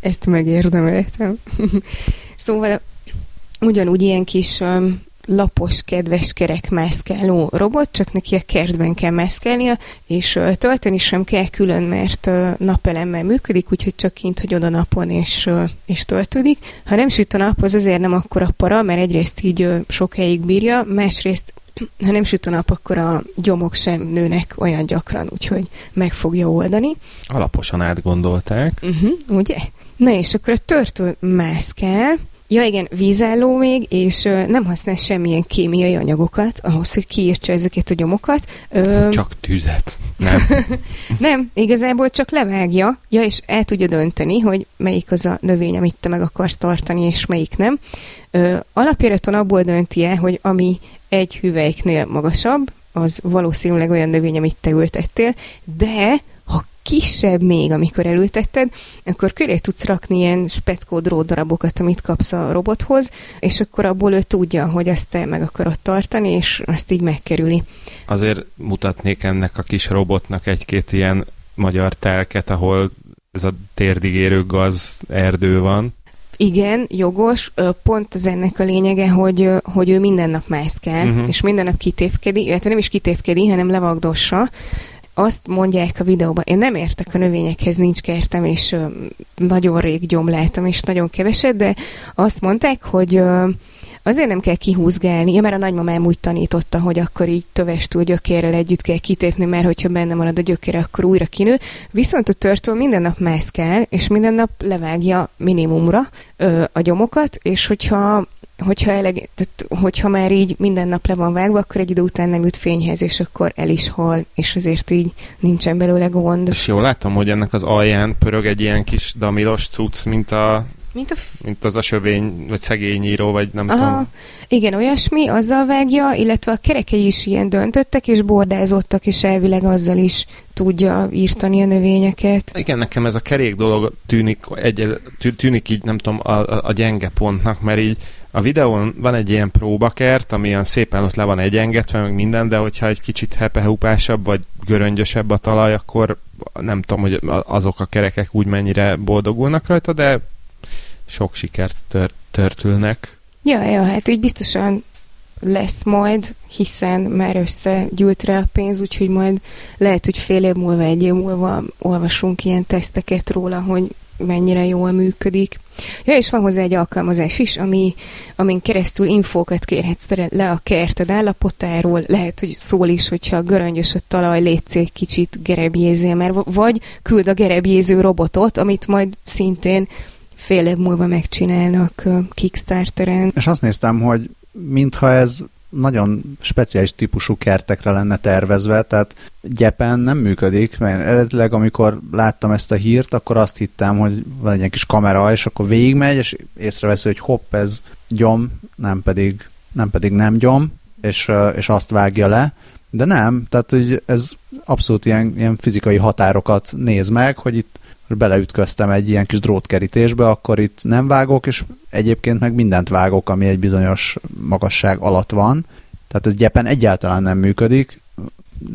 Speaker 1: Ezt megérdemeltem. szóval ugyanúgy ilyen kis um, lapos, kedves, kerek mászkáló robot, csak neki a kertben kell mászkálnia, és tölteni sem kell külön, mert napelemmel működik, úgyhogy csak kint, hogy oda napon, és, és töltődik. Ha nem süt a nap, az azért nem akkora para, mert egyrészt így sok helyig bírja, másrészt *clears throat* ha nem süt a nap, akkor a gyomok sem nőnek olyan gyakran, úgyhogy meg fogja oldani.
Speaker 3: Alaposan átgondolták.
Speaker 1: Uh-huh, ugye? Na és akkor a törtől mászkál, Ja igen, vízálló még, és ö, nem használ semmilyen kémiai anyagokat ahhoz, hogy kiírtsa ezeket a gyomokat.
Speaker 3: Ö, csak tüzet. Nem. *laughs*
Speaker 1: nem, igazából csak levágja, ja, és el tudja dönteni, hogy melyik az a növény, amit te meg akarsz tartani, és melyik nem. Ö, alapjáraton abból dönti el, hogy ami egy hüvelyknél magasabb, az valószínűleg olyan növény, amit te ültettél, de kisebb még, amikor elültetted, akkor köré tudsz rakni ilyen speckó darabokat, amit kapsz a robothoz, és akkor abból ő tudja, hogy azt te meg akarod tartani, és azt így megkerüli.
Speaker 3: Azért mutatnék ennek a kis robotnak egy-két ilyen magyar telket, ahol ez a térdigérő gaz erdő van.
Speaker 1: Igen, jogos. Pont az ennek a lényege, hogy, hogy ő minden nap mászkál, uh-huh. és minden nap kitépkedi, illetve nem is kitépkedi, hanem levagdossa, azt mondják a videóban, én nem értek a növényekhez, nincs kertem, és ö, nagyon rég gyomláltam, és nagyon keveset, de azt mondták, hogy ö, azért nem kell kihúzgálni, ja, mert a nagymamám úgy tanította, hogy akkor így tövestül gyökérrel együtt kell kitépni, mert hogyha benne marad a gyökére, akkor újra kinő. Viszont a törtől minden nap mászkál, és minden nap levágja minimumra ö, a gyomokat, és hogyha hogyha, eleg, tehát, hogyha már így minden nap le van vágva, akkor egy idő után nem jut fényhez, és akkor el is hal, és azért így nincsen belőle gond.
Speaker 3: És jól látom, hogy ennek az alján pörög egy ilyen kis damilos cucc, mint a mint, a f- mint az a sövény, vagy szegényíró, vagy nem Aha, tudom.
Speaker 1: Igen, olyasmi, azzal vágja, illetve a kerekei is ilyen döntöttek, és bordázottak, és elvileg azzal is tudja írtani a növényeket.
Speaker 3: Igen, nekem ez a kerék dolog tűnik, egy, tűnik így, nem tudom, a, a, a gyenge pontnak, mert így a videón van egy ilyen próbakert, ami olyan szépen ott le van egyengetve, meg minden, de hogyha egy kicsit hepehupásabb, vagy göröngyösebb a talaj, akkor nem tudom, hogy azok a kerekek úgy mennyire boldogulnak rajta, de sok sikert tör- törtülnek.
Speaker 1: Ja, ja, hát így biztosan lesz majd, hiszen már összegyűlt rá a pénz, úgyhogy majd lehet, hogy fél év múlva, egy év múlva olvasunk ilyen teszteket róla, hogy mennyire jól működik. Ja, és van hozzá egy alkalmazás is, ami, amin keresztül infókat kérhetsz le a kerted állapotáról, lehet, hogy szól is, hogyha göröngyös a talaj, létsz kicsit gerebjézél, mert vagy küld a gerebjéző robotot, amit majd szintén fél év múlva megcsinálnak Kickstarteren.
Speaker 2: És azt néztem, hogy mintha ez nagyon speciális típusú kertekre lenne tervezve, tehát gyepen nem működik, mert eredetileg amikor láttam ezt a hírt, akkor azt hittem, hogy van egy kis kamera, és akkor végigmegy, és észreveszi, hogy hopp, ez gyom, nem pedig nem, pedig nem gyom, és, és azt vágja le, de nem, tehát hogy ez abszolút ilyen, ilyen fizikai határokat néz meg, hogy itt beleütköztem egy ilyen kis drótkerítésbe, akkor itt nem vágok, és egyébként meg mindent vágok, ami egy bizonyos magasság alatt van. Tehát ez gyepen egyáltalán nem működik,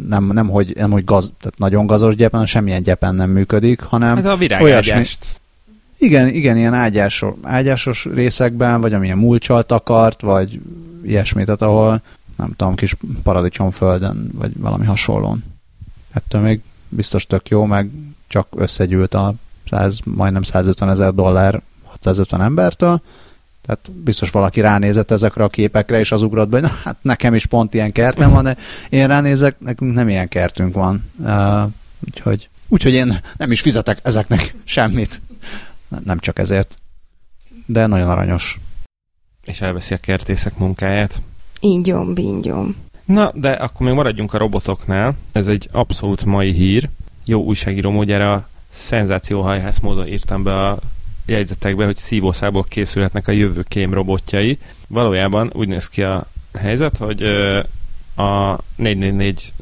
Speaker 2: nem, nem, hogy, nem, hogy gaz, tehát nagyon gazos gyepen, semmilyen gyepen nem működik, hanem
Speaker 3: hát a virágágyást.
Speaker 2: Igen, igen, ilyen ágyásos, ágyásos részekben, vagy amilyen mulcsal takart, vagy ilyesmit, tehát ahol nem tudom, kis paradicsomföldön, vagy valami hasonlón. Ettől még biztos tök jó, meg csak összegyűlt a 100, majdnem 150 ezer dollár 650 embertől, tehát biztos valaki ránézett ezekre a képekre, és az ugrott be, hogy na, hát nekem is pont ilyen kertem van, de én ránézek, nekünk nem ilyen kertünk van. Uh, úgyhogy, úgyhogy én nem is fizetek ezeknek semmit. Nem csak ezért. De nagyon aranyos.
Speaker 3: És elveszi a kertészek munkáját.
Speaker 1: Ingyom, bingyom.
Speaker 3: Na, de akkor még maradjunk a robotoknál. Ez egy abszolút mai hír. Jó újságíró módjára szenzációhajhász módon írtam be a jegyzetekbe, hogy szívószából készülhetnek a jövő kém robotjai. Valójában úgy néz ki a helyzet, hogy a 444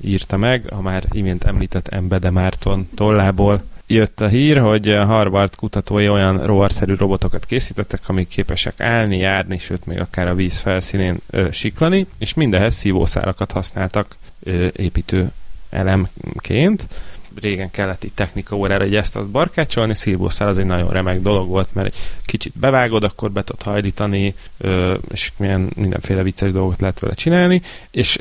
Speaker 3: írta meg, a már imént említett Embede Márton tollából jött a hír, hogy a Harvard kutatói olyan rovarszerű robotokat készítettek, amik képesek állni, járni, sőt még akár a víz felszínén ö, siklani, és mindehhez szívószálakat használtak ö, építő elemként. Régen kellett itt technika órára egy ezt azt barkácsolni, szilvószál az egy nagyon remek dolog volt, mert egy kicsit bevágod, akkor be tudod hajlítani, és milyen mindenféle vicces dolgot lehet vele csinálni, és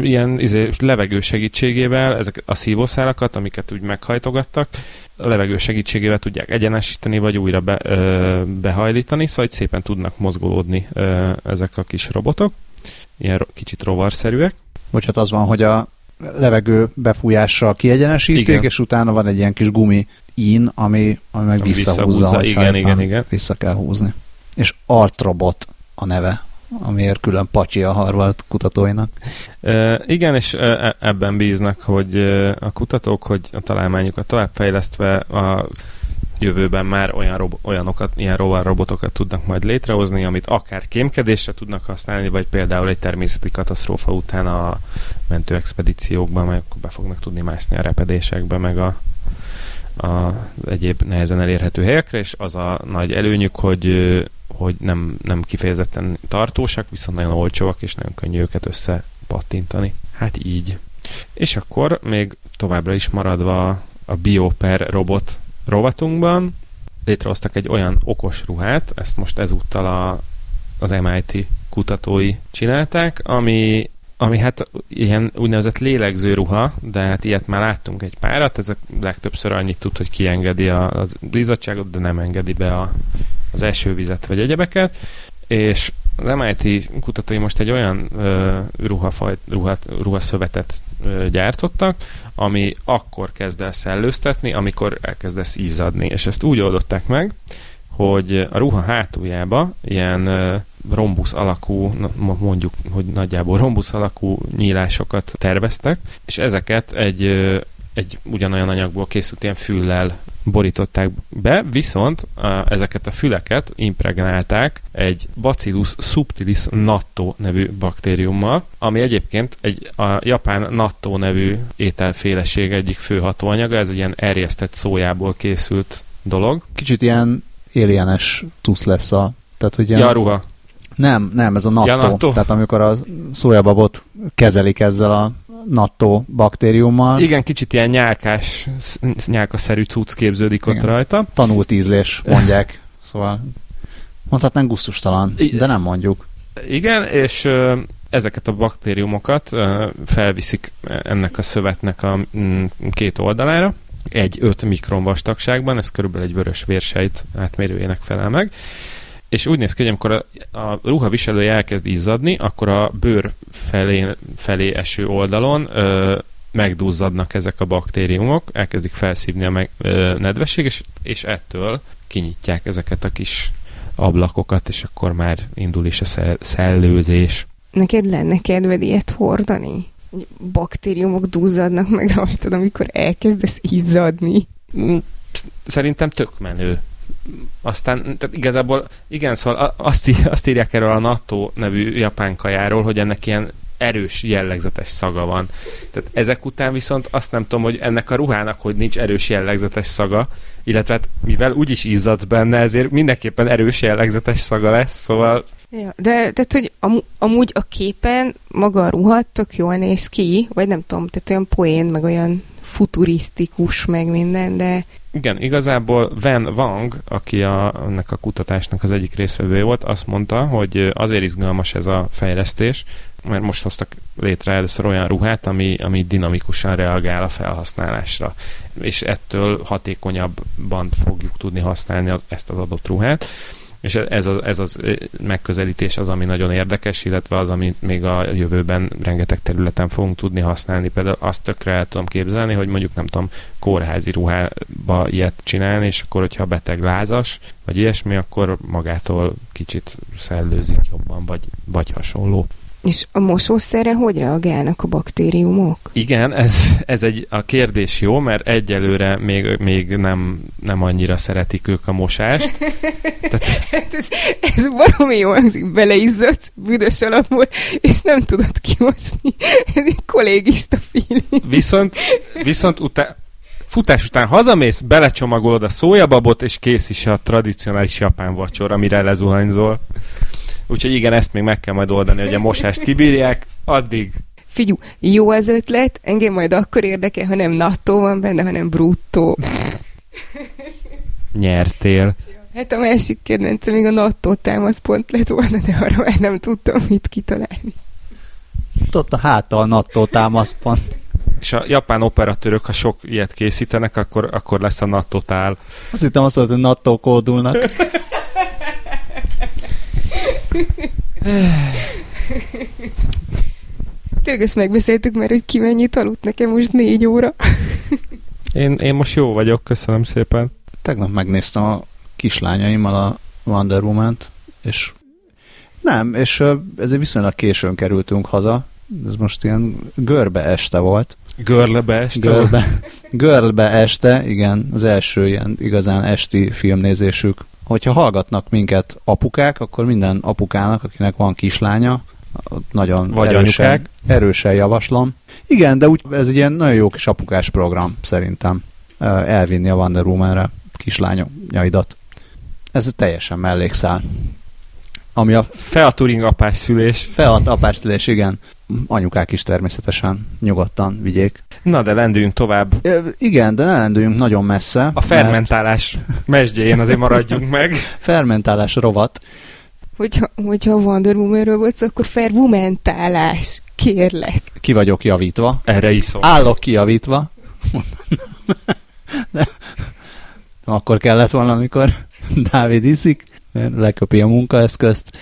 Speaker 3: ilyen izé, levegő segítségével ezek a szívószálakat, amiket úgy meghajtogattak, a levegő segítségével tudják egyenesíteni, vagy újra be, ö, behajlítani, szóval szépen tudnak mozgolódni ö, ezek a kis robotok, ilyen kicsit rovarszerűek.
Speaker 2: Bocsát, az van, hogy a levegő befújással kiegyenesítik, igen. és utána van egy ilyen kis gumi in, ami, ami meg visszahúzza, visszahúzza
Speaker 3: igen, igen, igen.
Speaker 2: vissza kell húzni. És Artrobot a neve, amiért külön pacsi a Harvard kutatóinak.
Speaker 3: E, igen, és ebben bíznak, hogy a kutatók, hogy a találmányukat továbbfejlesztve a jövőben már olyan rob- olyanokat, ilyen rovar robotokat tudnak majd létrehozni, amit akár kémkedésre tudnak használni, vagy például egy természeti katasztrófa után a mentőexpedíciókban, meg be fognak tudni mászni a repedésekbe, meg a, a egyéb nehezen elérhető helyekre, és az a nagy előnyük, hogy, hogy nem, nem kifejezetten tartósak, viszont nagyon olcsóak, és nagyon könnyű őket összepattintani. Hát így. És akkor még továbbra is maradva a Bioper robot rovatunkban. Létrehoztak egy olyan okos ruhát, ezt most ezúttal a, az MIT kutatói csinálták, ami, ami hát ilyen úgynevezett lélegző ruha, de hát ilyet már láttunk egy párat, ez a legtöbbször annyit tud, hogy kiengedi a, a bizottságot, de nem engedi be a, az esővizet vagy egyebeket, és az MIT kutatói most egy olyan uh, ruhafaj, ruha, ruhaszövetet uh, gyártottak, ami akkor kezd el szellőztetni, amikor elkezdesz izzadni. És ezt úgy oldották meg, hogy a ruha hátuljába ilyen uh, rombusz alakú, mondjuk, hogy nagyjából rombusz alakú nyílásokat terveztek, és ezeket egy, egy ugyanolyan anyagból készült ilyen füllel borították be, viszont a, ezeket a füleket impregnálták egy Bacillus subtilis natto nevű baktériummal, ami egyébként egy a japán natto nevű ételféleség egyik fő hatóanyaga, ez egy ilyen erjesztett szójából készült dolog.
Speaker 2: Kicsit ilyen alienes tusz lesz a... Tehát, hogy
Speaker 3: ilyen... Ja, ruha.
Speaker 2: Nem, nem, ez a natto. Ja, natto. Tehát amikor a szójababot kezelik ezzel a natto baktériummal.
Speaker 3: Igen, kicsit ilyen nyálkás, nyálkaszerű cucc képződik Igen. ott rajta.
Speaker 2: Tanult ízlés, mondják. *laughs* szóval mondhatnánk gusztustalan, de nem mondjuk.
Speaker 3: Igen, és ezeket a baktériumokat felviszik ennek a szövetnek a mm, két oldalára, egy 5 mikron vastagságban, ez körülbelül egy vörös vérsejt átmérőjének felel meg, és úgy néz ki, hogy amikor a, a ruha viselője elkezd izzadni, akkor a bőr felé, felé eső oldalon ö, megduzzadnak ezek a baktériumok, elkezdik felszívni a meg, ö, nedvesség, és, és ettől kinyitják ezeket a kis ablakokat, és akkor már indul is a szel- szellőzés.
Speaker 1: Neked lenne kedved ilyet hordani? Baktériumok duzzadnak meg rajtad, amikor elkezdesz izzadni?
Speaker 3: Mm, szerintem tök menő aztán tehát igazából igen, szóval azt, azt írják erről a NATO nevű japán kajáról, hogy ennek ilyen erős, jellegzetes szaga van. Tehát ezek után viszont azt nem tudom, hogy ennek a ruhának, hogy nincs erős, jellegzetes szaga, illetve hát mivel úgyis izzadsz benne, ezért mindenképpen erős, jellegzetes szaga lesz, szóval...
Speaker 1: Ja, de tehát, hogy am- amúgy a képen maga a ruha tök jól néz ki, vagy nem tudom, tehát olyan poén, meg olyan futurisztikus, meg minden, de...
Speaker 3: Igen, igazából Van Wang, aki a, ennek a kutatásnak az egyik részvevője volt, azt mondta, hogy azért izgalmas ez a fejlesztés, mert most hoztak létre először olyan ruhát, ami, ami dinamikusan reagál a felhasználásra, és ettől hatékonyabban fogjuk tudni használni az, ezt az adott ruhát És ez az, ez az megközelítés az, ami nagyon érdekes, illetve az, amit még a jövőben rengeteg területen fogunk tudni használni. Például azt tökre el tudom képzelni, hogy mondjuk nem tudom, kórházi ruhába ilyet csinálni, és akkor, hogyha beteg lázas, vagy ilyesmi, akkor magától kicsit szellőzik jobban, vagy, vagy hasonló.
Speaker 1: És a mosószerre hogy reagálnak a baktériumok?
Speaker 3: Igen, ez, ez egy a kérdés jó, mert egyelőre még, még nem, nem annyira szeretik ők a mosást.
Speaker 1: Tehát... *laughs* Hát ez, ez baromi jó hangzik, beleizzott büdös alapból, és nem tudod kimosni. Ez egy kollégista feeling.
Speaker 3: Viszont, viszont utá, futás után hazamész, belecsomagolod a szójababot, és kész is a tradicionális japán vacsora, amire lezuhanyzol. Úgyhogy igen, ezt még meg kell majd oldani, hogy a mosást kibírják, addig
Speaker 1: Figyú, jó az ötlet, engem majd akkor érdekel, ha nem nattó van benne, hanem bruttó.
Speaker 3: Nyertél.
Speaker 1: Hát a másik kedvencem még a nattó támaszpont lett volna, de arra már nem tudtam mit kitalálni.
Speaker 2: Ott a háttal nattó támaszpont.
Speaker 3: És a japán operatőrök, ha sok ilyet készítenek, akkor, akkor lesz a nattotál.
Speaker 2: Azt hittem azt hogy nattó kódulnak.
Speaker 1: Tényleg ezt megbeszéltük mert hogy ki mennyit aludt nekem most négy óra.
Speaker 3: én, én most jó vagyok, köszönöm szépen.
Speaker 2: Tegnap megnéztem a kislányaimmal a Wonder Woman-t, és nem, és ezért viszonylag későn kerültünk haza, ez most ilyen görbe este volt.
Speaker 3: Görlebe este?
Speaker 2: Görbe, görbe este, igen, az első ilyen igazán esti filmnézésük hogyha hallgatnak minket apukák, akkor minden apukának, akinek van kislánya, nagyon
Speaker 3: Vagy
Speaker 2: erősen,
Speaker 3: anyukák.
Speaker 2: erősen javaslom. Igen, de úgy, ez egy ilyen nagyon jó kis apukás program, szerintem. Elvinni a Wonder Woman-re kislányaidat. Ez teljesen mellékszál.
Speaker 3: Ami a Featuring apás szülés.
Speaker 2: Feat apás szülés, igen. Anyukák is természetesen nyugodtan vigyék.
Speaker 3: Na, de lendüljünk tovább.
Speaker 2: E, igen, de ne lendüljünk nagyon messze.
Speaker 3: A fermentálás mert... mesdjén azért maradjunk meg. *laughs*
Speaker 2: fermentálás rovat.
Speaker 1: Hogyha, hogyha Wonder Woman-ről volt akkor fervumentálás. Kérlek.
Speaker 2: Ki vagyok javítva.
Speaker 3: Erre iszom.
Speaker 2: Állok kijavítva. de *laughs* akkor kellett volna, amikor Dávid iszik, leköpi a munkaeszközt.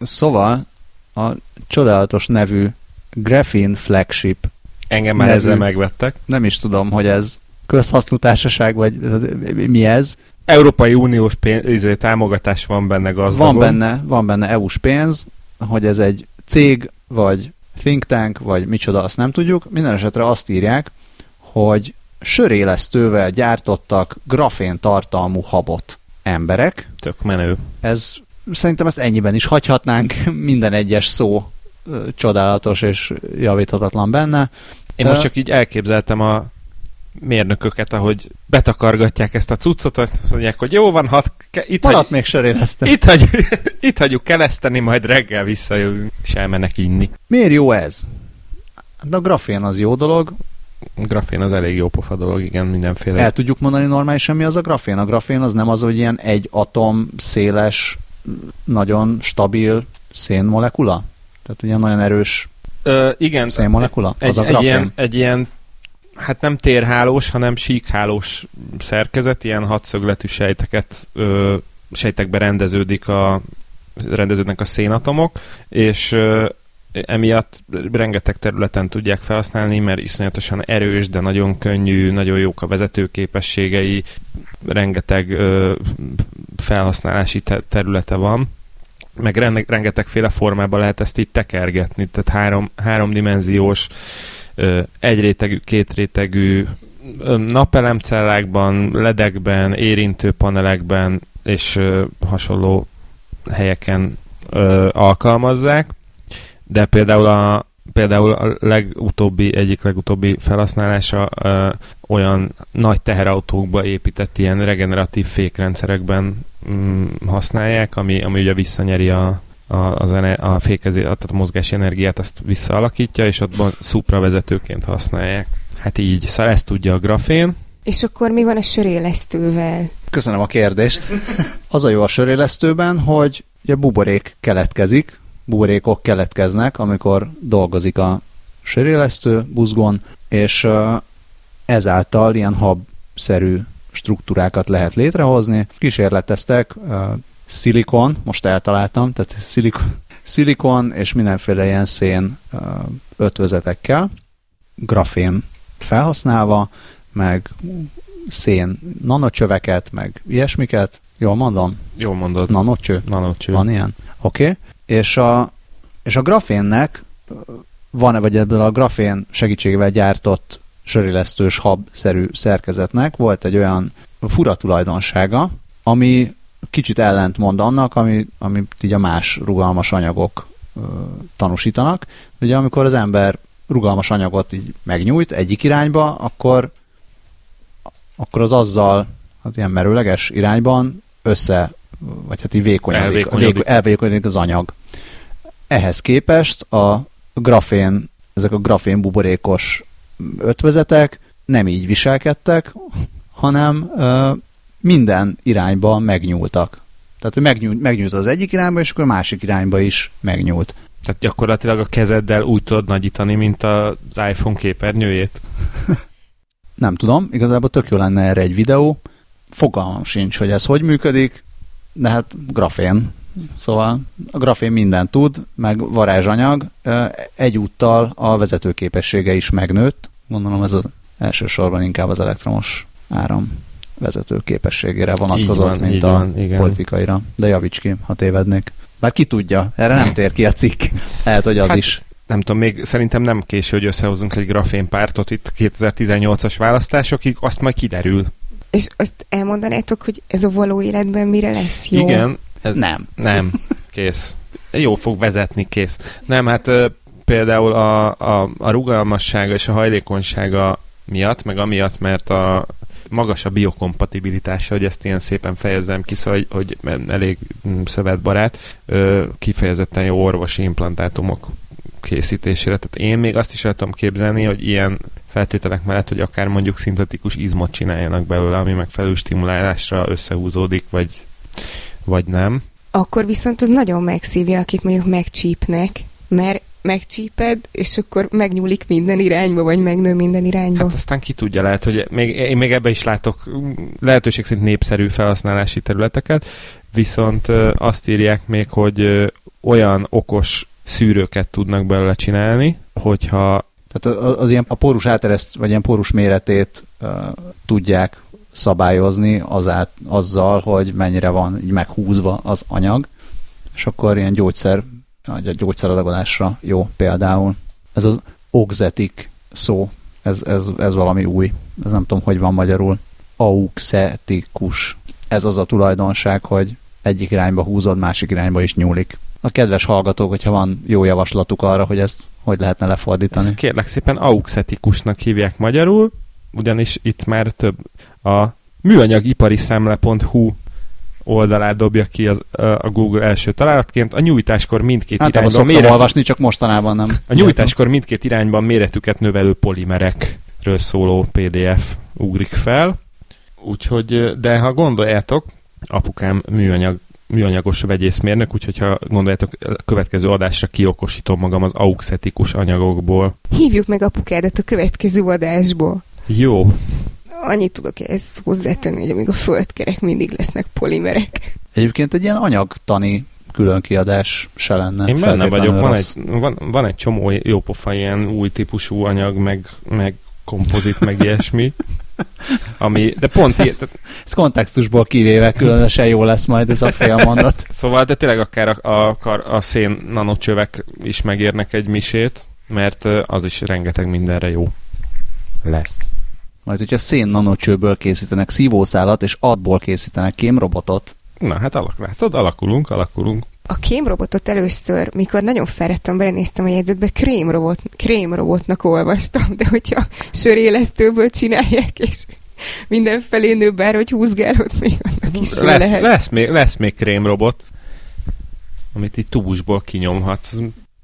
Speaker 2: Szóval a csodálatos nevű Graphene Flagship
Speaker 3: Engem már nevű, ezzel megvettek.
Speaker 2: Nem is tudom, hogy ez közhasznú társaság, vagy mi ez.
Speaker 3: Európai Uniós pénz, izé, támogatás van benne gazdagon.
Speaker 2: Van benne, van benne EU-s pénz, hogy ez egy cég, vagy think tank, vagy micsoda, azt nem tudjuk. Minden esetre azt írják, hogy sörélesztővel gyártottak grafén tartalmú habot emberek.
Speaker 3: Tök menő.
Speaker 2: Ez szerintem ezt ennyiben is hagyhatnánk, *laughs* minden egyes szó csodálatos és javíthatatlan benne.
Speaker 3: Én most csak így elképzeltem a mérnököket, ahogy betakargatják ezt a cuccot, azt mondják, hogy jó van, hat,
Speaker 2: ke, itt hagy, még.
Speaker 3: Itt, hagy, *laughs* itt hagyjuk keleszteni, majd reggel visszajövünk, és elmennek inni.
Speaker 2: Miért jó ez? De a grafén az jó dolog.
Speaker 3: A grafén az elég jó pofa dolog, igen, mindenféle.
Speaker 2: El tudjuk mondani normálisan, mi az a grafén? A grafén az nem az, hogy ilyen egy atom széles, nagyon stabil szénmolekula? Tehát ugye nagyon erős
Speaker 3: Ö, igen,
Speaker 2: szénmolekula?
Speaker 3: Egy,
Speaker 2: az a
Speaker 3: egy, ilyen, egy ilyen hát nem térhálós, hanem síkhálós szerkezet, ilyen hatszögletű sejteket, ö, sejtekbe rendeződik a, rendeződnek a szénatomok, és ö, emiatt rengeteg területen tudják felhasználni, mert iszonyatosan erős, de nagyon könnyű, nagyon jók a vezetőképességei, rengeteg ö, felhasználási te- területe van meg rengetegféle formában lehet ezt így tekergetni, tehát három, háromdimenziós, egyrétegű, kétrétegű napelemcellákban, ledekben, érintő panelekben és hasonló helyeken alkalmazzák, de például a, például a legutóbbi, egyik legutóbbi felhasználása ö, olyan nagy teherautókba épített ilyen regeneratív fékrendszerekben mm, használják, ami, ami ugye visszanyeri a, a, az ener- a fékezé, tehát a mozgási energiát, azt visszaalakítja, és ott szupravezetőként használják. Hát így, szóval ezt tudja a grafén.
Speaker 1: És akkor mi van a sörélesztővel?
Speaker 2: Köszönöm a kérdést. Az a jó a sörélesztőben, hogy ugye buborék keletkezik, buborékok keletkeznek, amikor dolgozik a sörélesztő buzgon, és ezáltal ilyen hab-szerű struktúrákat lehet létrehozni. Kísérleteztek szilikon, most eltaláltam, tehát szilikon, szilikon és mindenféle ilyen szén ötvözetekkel, grafén felhasználva, meg szén nanocsöveket, meg ilyesmiket. Jól mondom?
Speaker 3: Jól mondod.
Speaker 2: Nanocső?
Speaker 3: Nanocső.
Speaker 2: Van ilyen? Oké. Okay. És, a, és a grafénnek van-e, vagy ebből a grafén segítségével gyártott sörélesztős hab-szerű szerkezetnek volt egy olyan fura tulajdonsága, ami kicsit ellentmond annak, ami, amit így a más rugalmas anyagok ö, tanúsítanak. Ugye amikor az ember rugalmas anyagot így megnyújt egyik irányba, akkor, akkor az azzal hát ilyen merőleges irányban össze, vagy hát így vékonyodik, elvékonyodik. elvékonyodik az anyag. Ehhez képest a grafén, ezek a grafén buborékos ötvezetek nem így viselkedtek, hanem ö, minden irányba megnyúltak. Tehát, hogy megnyúlt, megnyúlt az egyik irányba, és akkor a másik irányba is megnyúlt.
Speaker 3: Tehát gyakorlatilag a kezeddel úgy tudod nagyítani, mint az iPhone képernyőjét? *laughs*
Speaker 2: Nem tudom, igazából tök jó lenne erre egy videó. Fogalmam sincs, hogy ez hogy működik, de hát grafén. Szóval a grafén mindent tud, meg varázsanyag. Egyúttal a vezetőképessége is megnőtt. Gondolom ez az elsősorban inkább az elektromos áram vezető képességére vonatkozott, van, mint a van, igen. politikaira. De javíts ki, ha tévednék. Már ki tudja, erre nem tér ki a cikk. Lehet, hogy az hát, is.
Speaker 3: Nem tudom, még szerintem nem késő, hogy összehozunk egy grafénpártot itt 2018-as választásokig, azt majd kiderül.
Speaker 1: És azt elmondanátok, hogy ez a való életben mire lesz jó?
Speaker 3: Igen.
Speaker 2: Ez nem.
Speaker 3: Nem. *laughs* Kész. Jó fog vezetni, kész. Nem, hát például a, a, a rugalmassága és a hajlékonysága miatt, meg amiatt, mert a, magas a biokompatibilitása, hogy ezt ilyen szépen fejezzem ki, szóval, hogy, hogy elég mm, szövetbarát, kifejezetten jó orvosi implantátumok készítésére. Tehát én még azt is el tudom képzelni, hogy ilyen feltételek mellett, hogy akár mondjuk szintetikus izmot csináljanak belőle, ami megfelelő stimulálásra összehúzódik, vagy, vagy nem.
Speaker 1: Akkor viszont az nagyon megszívja, akit mondjuk megcsípnek, mert megcsíped, és akkor megnyúlik minden irányba, vagy megnő minden irányba.
Speaker 3: Hát aztán ki tudja, lehet, hogy még, én még ebbe is látok lehetőség szerint népszerű felhasználási területeket, viszont azt írják még, hogy olyan okos szűrőket tudnak belőle csinálni, hogyha
Speaker 2: tehát az, az ilyen a pórus átereszt, vagy ilyen pórus méretét uh, tudják szabályozni azát, azzal, hogy mennyire van így meghúzva az anyag, és akkor ilyen gyógyszer a gyógyszeradagolásra jó például. Ez az oxetik szó, ez, ez, ez valami új. Ez nem tudom, hogy van magyarul. Auxetikus. Ez az a tulajdonság, hogy egyik irányba húzod, másik irányba is nyúlik. A kedves hallgatók, hogyha van jó javaslatuk arra, hogy ezt hogy lehetne lefordítani. Ezt
Speaker 3: kérlek szépen auxetikusnak hívják magyarul, ugyanis itt már több a műanyagipari szemle.hu oldalát dobja ki az, a Google első találatként. A nyújtáskor mindkét
Speaker 2: hát,
Speaker 3: irányban...
Speaker 2: méret... olvasni, csak mostanában nem.
Speaker 3: A nyújtáskor mindkét irányban méretüket növelő polimerekről szóló PDF ugrik fel. Úgyhogy, de ha gondoljátok, apukám műanyag műanyagos vegyészmérnök, úgyhogy ha gondoljátok, következő adásra kiokosítom magam az auxetikus anyagokból.
Speaker 1: Hívjuk meg apukádat a következő adásból.
Speaker 3: Jó
Speaker 1: annyit tudok ezt hozzátenni, hogy amíg a földkerek mindig lesznek polimerek.
Speaker 2: Egyébként egy ilyen anyagtani külön kiadás se lenne.
Speaker 3: Én benne vagyok, van egy, van, van egy csomó jópofa ilyen új típusú anyag, meg, meg kompozit, meg ilyesmi. *laughs* Ami, de pont
Speaker 2: ezt, ezt kontextusból kivéve különösen jó lesz majd ez a fél mondat. *laughs*
Speaker 3: szóval, de tényleg akár a, a, a szén nanocsövek is megérnek egy misét, mert az is rengeteg mindenre jó lesz.
Speaker 2: Majd, hogyha szén nanocsőből készítenek szívószálat, és adból készítenek kémrobotot.
Speaker 3: Na hát alak, látod, alakulunk, alakulunk.
Speaker 1: A kémrobotot először, mikor nagyon fáradtam, belenéztem a jegyzetbe, krémrobot, krémrobotnak olvastam, de hogyha sörélesztőből csinálják, és mindenfelé nő, bár hogy húzgálod, még annak is
Speaker 3: lesz, lehet. Lesz még, lesz még krémrobot, amit így tubusból kinyomhatsz.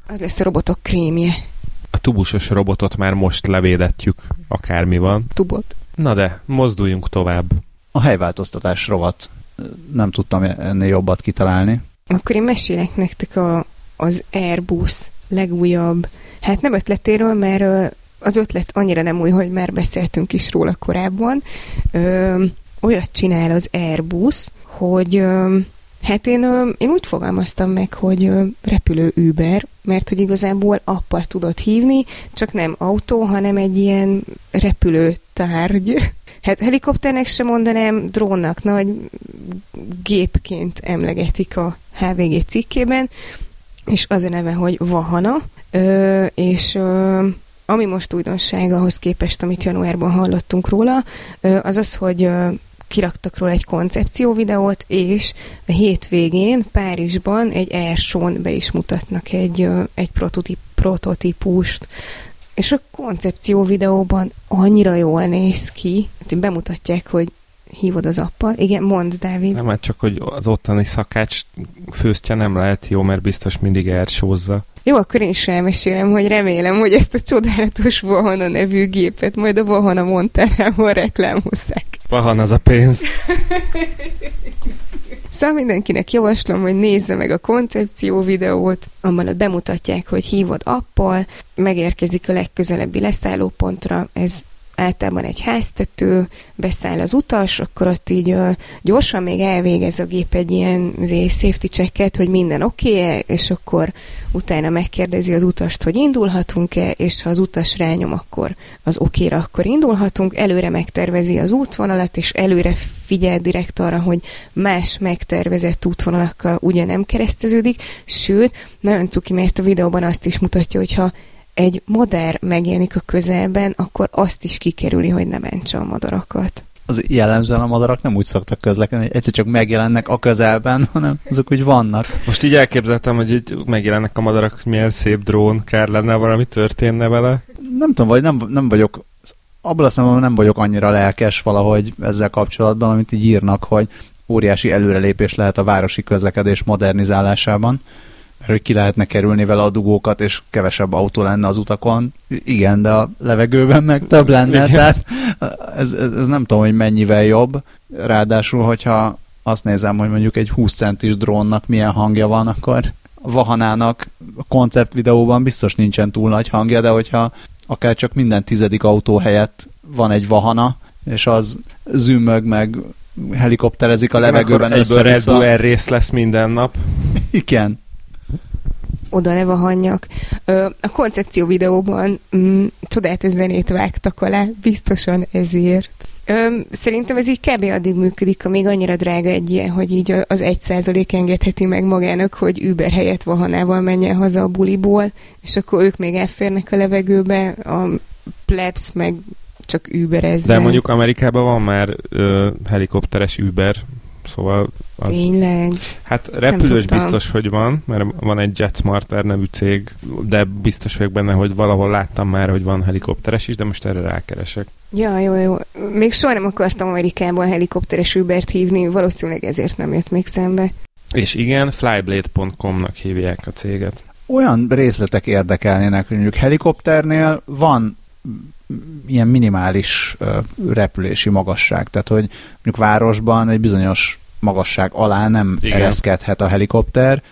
Speaker 1: Az lesz a robotok krémje
Speaker 3: a tubusos robotot már most levédetjük, akármi van.
Speaker 1: Tubot.
Speaker 3: Na de, mozduljunk tovább.
Speaker 2: A helyváltoztatás rovat. Nem tudtam ennél jobbat kitalálni.
Speaker 1: Akkor én mesélek nektek a, az Airbus legújabb, hát nem ötletéről, mert az ötlet annyira nem új, hogy már beszéltünk is róla korábban. Ö, olyat csinál az Airbus, hogy ö, Hát én, én úgy fogalmaztam meg, hogy repülő Uber, mert hogy igazából appal tudod hívni, csak nem autó, hanem egy ilyen repülő tárgy. Hát helikopternek sem mondanám, drónnak nagy gépként emlegetik a HVG cikkében, és az a neve, hogy Vahana, ö, és ö, ami most újdonság ahhoz képest, amit januárban hallottunk róla, ö, az az, hogy ö, kiraktak róla egy koncepció videót, és a hétvégén Párizsban egy airshow be is mutatnak egy, egy prototip, prototípust, és a koncepció videóban annyira jól néz ki, hogy bemutatják, hogy hívod az appal. Igen, mondd, Dávid.
Speaker 3: Nem, hát csak, hogy az ottani szakács főztje nem lehet jó, mert biztos mindig ersózza.
Speaker 1: Jó, akkor én is elmesélem, hogy remélem, hogy ezt a csodálatos Vahana nevű gépet majd a Vahana Monterában reklámozzák.
Speaker 3: Vahan az a pénz.
Speaker 1: Szóval mindenkinek javaslom, hogy nézze meg a koncepció videót, amelyet bemutatják, hogy hívod appal, megérkezik a legközelebbi leszállópontra, ez általában egy háztető, beszáll az utas, akkor ott így uh, gyorsan még elvégez a gép egy ilyen azért, safety checket, hogy minden oké -e, és akkor utána megkérdezi az utast, hogy indulhatunk-e, és ha az utas rányom, akkor az okéra akkor indulhatunk, előre megtervezi az útvonalat, és előre figyel direkt arra, hogy más megtervezett útvonalakkal ugye nem kereszteződik, sőt, nagyon cuki, mert a videóban azt is mutatja, hogyha egy madár megjelenik a közelben, akkor azt is kikerüli, hogy ne mentse a madarakat.
Speaker 2: Az jellemzően a madarak nem úgy szoktak közlekedni, hogy egyszer csak megjelennek a közelben, *laughs* hanem azok úgy vannak.
Speaker 3: Most így elképzeltem, hogy így megjelennek a madarak, milyen szép drón, kár lenne valami történne vele.
Speaker 2: Nem tudom, vagy nem, nem vagyok abban a szemben nem vagyok annyira lelkes valahogy ezzel kapcsolatban, amit így írnak, hogy óriási előrelépés lehet a városi közlekedés modernizálásában hogy ki lehetne kerülni vele a dugókat, és kevesebb autó lenne az utakon. Igen, de a levegőben meg több lenne, Igen. tehát ez, ez, ez nem tudom, hogy mennyivel jobb. Ráadásul, hogyha azt nézem, hogy mondjuk egy 20 centis drónnak milyen hangja van, akkor a Vahanának a koncept videóban biztos nincsen túl nagy hangja, de hogyha akár csak minden tizedik autó helyett van egy Vahana, és az zümmög, meg helikopterezik a levegőben.
Speaker 3: Egyből Red rész lesz minden nap.
Speaker 2: Igen
Speaker 1: oda levahanjak. A koncepció videóban mm, csodát zenét vágtak alá, biztosan ezért. Szerintem ez így kb. addig működik, amíg annyira drága egy ilyen, hogy így az egy százalék engedheti meg magának, hogy Uber helyett vahanával menjen haza a buliból, és akkor ők még elférnek a levegőbe, a plebs meg csak Uberezzen.
Speaker 3: De mondjuk Amerikában van már ö, helikopteres Uber, szóval
Speaker 1: az, Tényleg?
Speaker 3: Hát repülős biztos, hogy van, mert van egy JetSmarter nevű cég, de biztos vagyok benne, hogy valahol láttam már, hogy van helikopteres is, de most erre rákeresek.
Speaker 1: Ja, jó, jó. Még soha nem akartam Amerikában helikopteres Ubert hívni, valószínűleg ezért nem jött még szembe.
Speaker 3: És igen, flyblade.com-nak hívják a céget.
Speaker 2: Olyan részletek érdekelnének, hogy mondjuk helikopternél van ilyen minimális repülési magasság, tehát hogy mondjuk városban egy bizonyos magasság alá nem Igen. ereszkedhet a helikopter.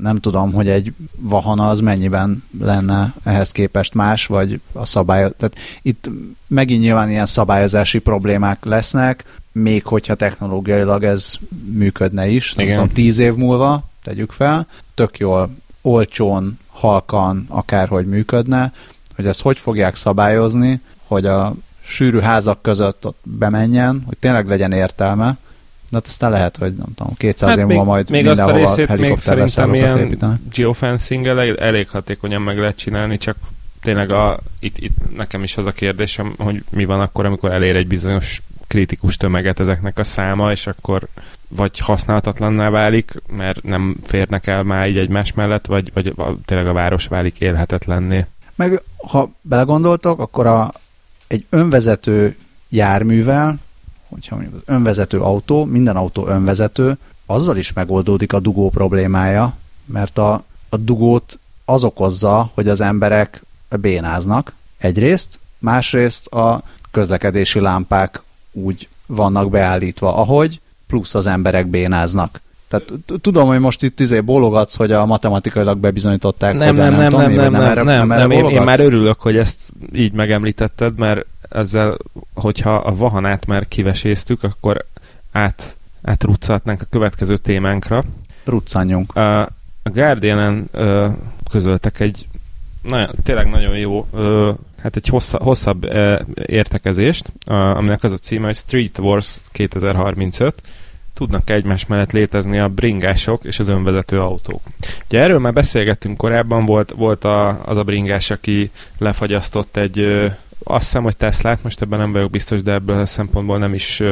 Speaker 2: Nem tudom, hogy egy vahana az mennyiben lenne ehhez képest más, vagy a szabály... Tehát itt megint nyilván ilyen szabályozási problémák lesznek, még hogyha technológiailag ez működne is. Nem tudom, tíz év múlva tegyük fel, tök jól, olcsón, halkan, akárhogy működne, hogy ezt hogy fogják szabályozni, hogy a sűrű házak között ott bemenjen, hogy tényleg legyen értelme, de hát aztán lehet, hogy nem tudom, 200 hát év múlva majd
Speaker 3: még azt a részét még szerintem ilyen geofencing elég hatékonyan meg lehet csinálni, csak tényleg a, itt, itt nekem is az a kérdésem, hogy mi van akkor, amikor elér egy bizonyos kritikus tömeget ezeknek a száma, és akkor vagy használhatatlanná válik, mert nem férnek el már így egymás mellett, vagy, vagy tényleg a város válik élhetetlenné.
Speaker 2: Meg ha belegondoltok, akkor a, egy önvezető járművel, hogyha mondjuk az önvezető autó, minden autó önvezető, azzal is megoldódik a dugó problémája, mert a, a dugót az okozza, hogy az emberek bénáznak egyrészt, másrészt a közlekedési lámpák úgy vannak beállítva, ahogy, plusz az emberek bénáznak. Tehát tudom, hogy most itt izé bólogatsz, hogy a matematikailag bebizonyították,
Speaker 3: nem, nem, nem, nem, nem, nem, nem, nem, nem, én, én már örülök, hogy ezt így megemlítetted, mert ezzel, hogyha a vahanát már kiveséztük, akkor át átruccatnánk a következő témánkra.
Speaker 2: Ruccanjunk.
Speaker 3: A, Guardian-en ö, közöltek egy nagyon, tényleg nagyon jó, ö, hát egy hossza, hosszabb ö, értekezést, a, aminek az a címe, hogy Street Wars 2035, tudnak egymás mellett létezni a bringások és az önvezető autók. Ugye erről már beszélgettünk korábban, volt, volt a, az a bringás, aki lefagyasztott egy, azt hiszem, hogy Teslát, most ebben nem vagyok biztos, de ebből a szempontból nem is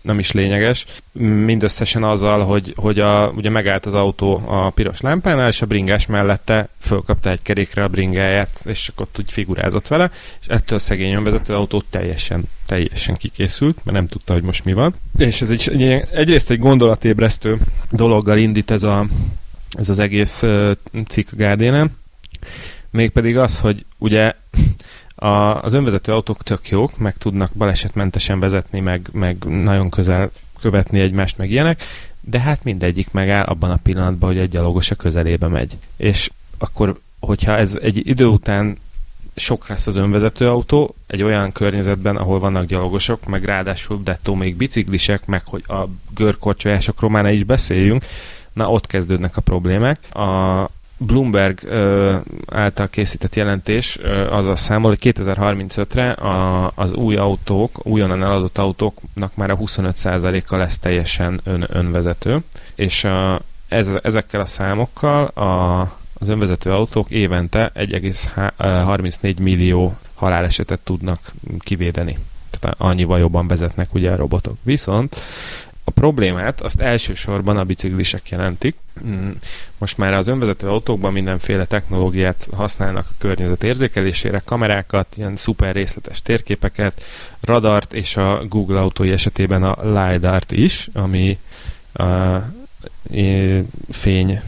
Speaker 3: nem is lényeges. Mindösszesen azzal, hogy, hogy a, ugye megállt az autó a piros lámpánál, és a bringás mellette fölkapta egy kerékre a bringáját, és csak ott úgy figurázott vele, és ettől szegény önvezető autó teljesen, teljesen kikészült, mert nem tudta, hogy most mi van. És ez egy, egy, egyrészt egy gondolatébresztő dologgal indít ez, a, ez az egész uh, cikk Guardian-en, mégpedig az, hogy ugye a, az önvezető autók tök jók, meg tudnak balesetmentesen vezetni, meg, meg nagyon közel követni egymást, meg ilyenek, de hát mindegyik megáll abban a pillanatban, hogy egy gyalogos a közelébe megy. És akkor, hogyha ez egy idő után sok lesz az önvezető autó, egy olyan környezetben, ahol vannak gyalogosok, meg ráadásul dettó még biciklisek, meg hogy a görkorcsolyásokról már ne is beszéljünk, na ott kezdődnek a problémák. A, Bloomberg ö, által készített jelentés ö, a számol, hogy 2035-re a, az új autók, újonnan eladott autóknak már a 25%-a lesz teljesen ön, önvezető, és a, ez, ezekkel a számokkal a, az önvezető autók évente 1,34 millió halálesetet tudnak kivédeni. Tehát annyival jobban vezetnek ugye a robotok. Viszont a problémát azt elsősorban a biciklisek jelentik. Mm, most már az önvezető autókban mindenféle technológiát használnak a környezet érzékelésére, kamerákat, ilyen szuper részletes térképeket, radart és a Google autói esetében a LiDAR-t is, ami a fény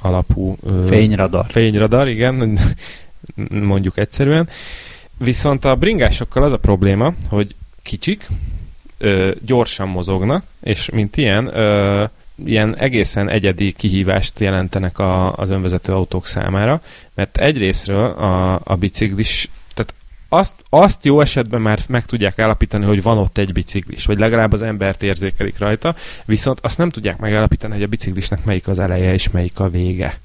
Speaker 3: alapú...
Speaker 2: Fényradar.
Speaker 3: Fényradar, igen, *laughs* mondjuk egyszerűen. Viszont a bringásokkal az a probléma, hogy kicsik, ö, gyorsan mozognak, és mint ilyen, ö, ilyen egészen egyedi kihívást jelentenek a, az önvezető autók számára, mert egyrésztről a, a biciklis, azt, azt jó esetben már meg tudják állapítani, hogy van ott egy biciklis, vagy legalább az embert érzékelik rajta, viszont azt nem tudják megállapítani, hogy a biciklisnek melyik az eleje és melyik a vége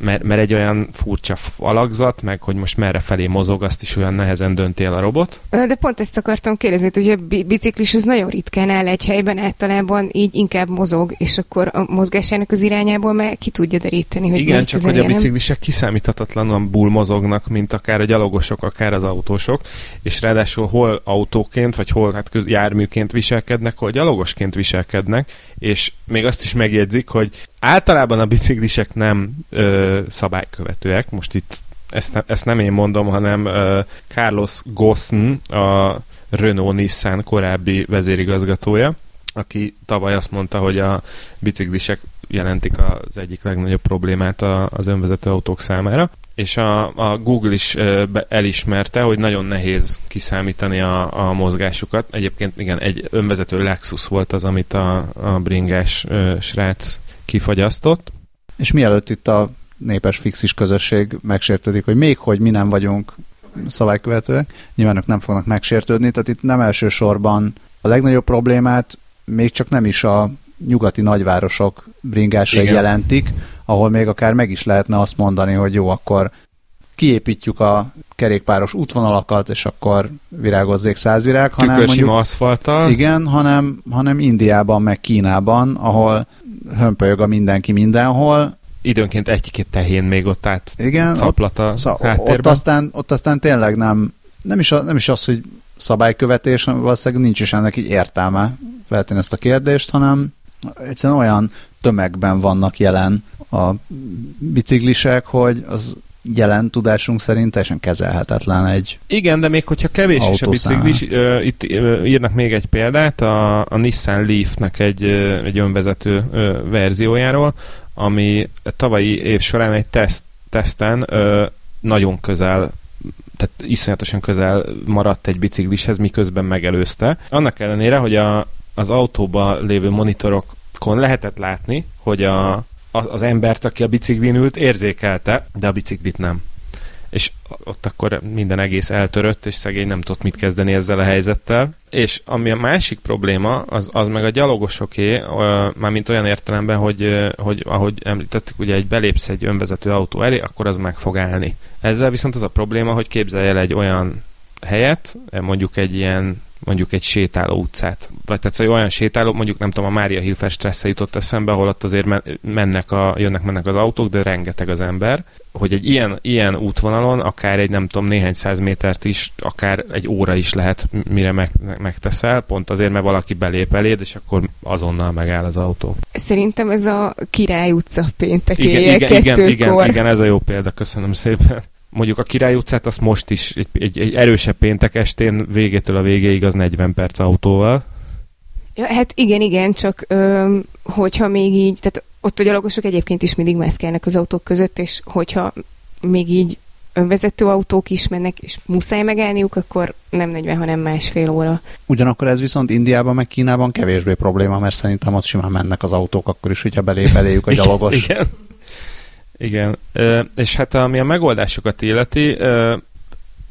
Speaker 3: mert, mert egy olyan furcsa alakzat, meg hogy most merre felé mozog, azt is olyan nehezen dönti el a robot.
Speaker 1: De pont ezt akartam kérdezni, hogy a biciklis az nagyon ritkán áll egy helyben, általában így inkább mozog, és akkor a mozgásának az irányából már ki tudja deríteni, hogy
Speaker 3: Igen, csak hogy a biciklisek kiszámíthatatlanul mozognak, mint akár a gyalogosok, akár az autósok, és ráadásul hol autóként, vagy hol hát köz, járműként viselkednek, hol gyalogosként viselkednek, és még azt is megjegyzik, hogy általában a biciklisek nem ö, szabálykövetőek, most itt ezt, ne, ezt nem én mondom, hanem ö, Carlos Ghosn, a Renault-Nissan korábbi vezérigazgatója, aki tavaly azt mondta, hogy a biciklisek jelentik az egyik legnagyobb problémát a, az önvezető autók számára, és a, a Google is elismerte, hogy nagyon nehéz kiszámítani a, a mozgásukat. Egyébként igen, egy önvezető Lexus volt az, amit a, a bringás srác kifagyasztott.
Speaker 2: És mielőtt itt a népes fixis közösség megsértődik, hogy még hogy mi nem vagyunk szabálykövetőek, nyilván ők nem fognak megsértődni, tehát itt nem elsősorban a legnagyobb problémát még csak nem is a nyugati nagyvárosok bringásai Igen. jelentik, ahol még akár meg is lehetne azt mondani, hogy jó, akkor kiépítjük a kerékpáros útvonalakat, és akkor virágozzék száz virág,
Speaker 3: hanem mondjuk, aszfalttal.
Speaker 2: Igen, hanem, hanem Indiában, meg Kínában, ahol hömpölyög a mindenki mindenhol.
Speaker 3: Időnként egy-két tehén még ott át Igen, caplat a
Speaker 2: szóval ott, aztán, ott aztán tényleg nem, nem is, a, nem is az, hogy szabálykövetés, valószínűleg nincs is ennek így értelme feltenni ezt a kérdést, hanem egyszerűen olyan tömegben vannak jelen a biciklisek, hogy az jelen tudásunk szerint teljesen kezelhetetlen egy
Speaker 3: Igen, de még hogyha kevés is a biciklis, uh, itt uh, írnak még egy példát, a, a Nissan Leaf-nek egy, uh, egy önvezető uh, verziójáról, ami tavalyi év során egy teszt, teszten uh, nagyon közel tehát iszonyatosan közel maradt egy biciklishez, miközben megelőzte. Annak ellenére, hogy a, az autóban lévő monitorokon lehetett látni, hogy a, az, az embert, aki a biciklin ült, érzékelte, de a biciklit nem. és ott akkor minden egész eltörött, és szegény nem tudott mit kezdeni ezzel a helyzettel. És ami a másik probléma, az, az meg a gyalogosoké, mármint olyan értelemben, hogy, hogy ahogy említettük, ugye egy belépsz egy önvezető autó elé, akkor az meg fog állni. Ezzel viszont az a probléma, hogy képzelj el egy olyan helyet, mondjuk egy ilyen mondjuk egy sétáló utcát. Vagy tehát szóval olyan sétáló, mondjuk nem tudom, a Mária Hilfer stressze jutott eszembe, ahol ott azért mennek a, jönnek, mennek az autók, de rengeteg az ember, hogy egy ilyen, ilyen útvonalon akár egy nem tudom, néhány száz métert is, akár egy óra is lehet, mire meg, megteszel, pont azért, mert valaki belép eléd, és akkor azonnal megáll az autó.
Speaker 1: Szerintem ez a Király utca péntek
Speaker 3: igen, igen, igen, igen, igen, ez a jó példa, köszönöm szépen mondjuk a Király utcát azt most is egy, egy, egy erősebb péntek estén végétől a végéig az 40 perc autóval.
Speaker 1: Ja, hát igen, igen, csak ö, hogyha még így, tehát ott a gyalogosok egyébként is mindig mászkálnak az autók között, és hogyha még így önvezető autók is mennek, és muszáj megállniuk, akkor nem 40, hanem másfél óra.
Speaker 2: Ugyanakkor ez viszont Indiában meg Kínában kevésbé probléma, mert szerintem ott simán mennek az autók, akkor is, hogyha belép eléjük a gyalogos.
Speaker 3: Igen. Igen, és hát ami a megoldásokat illeti,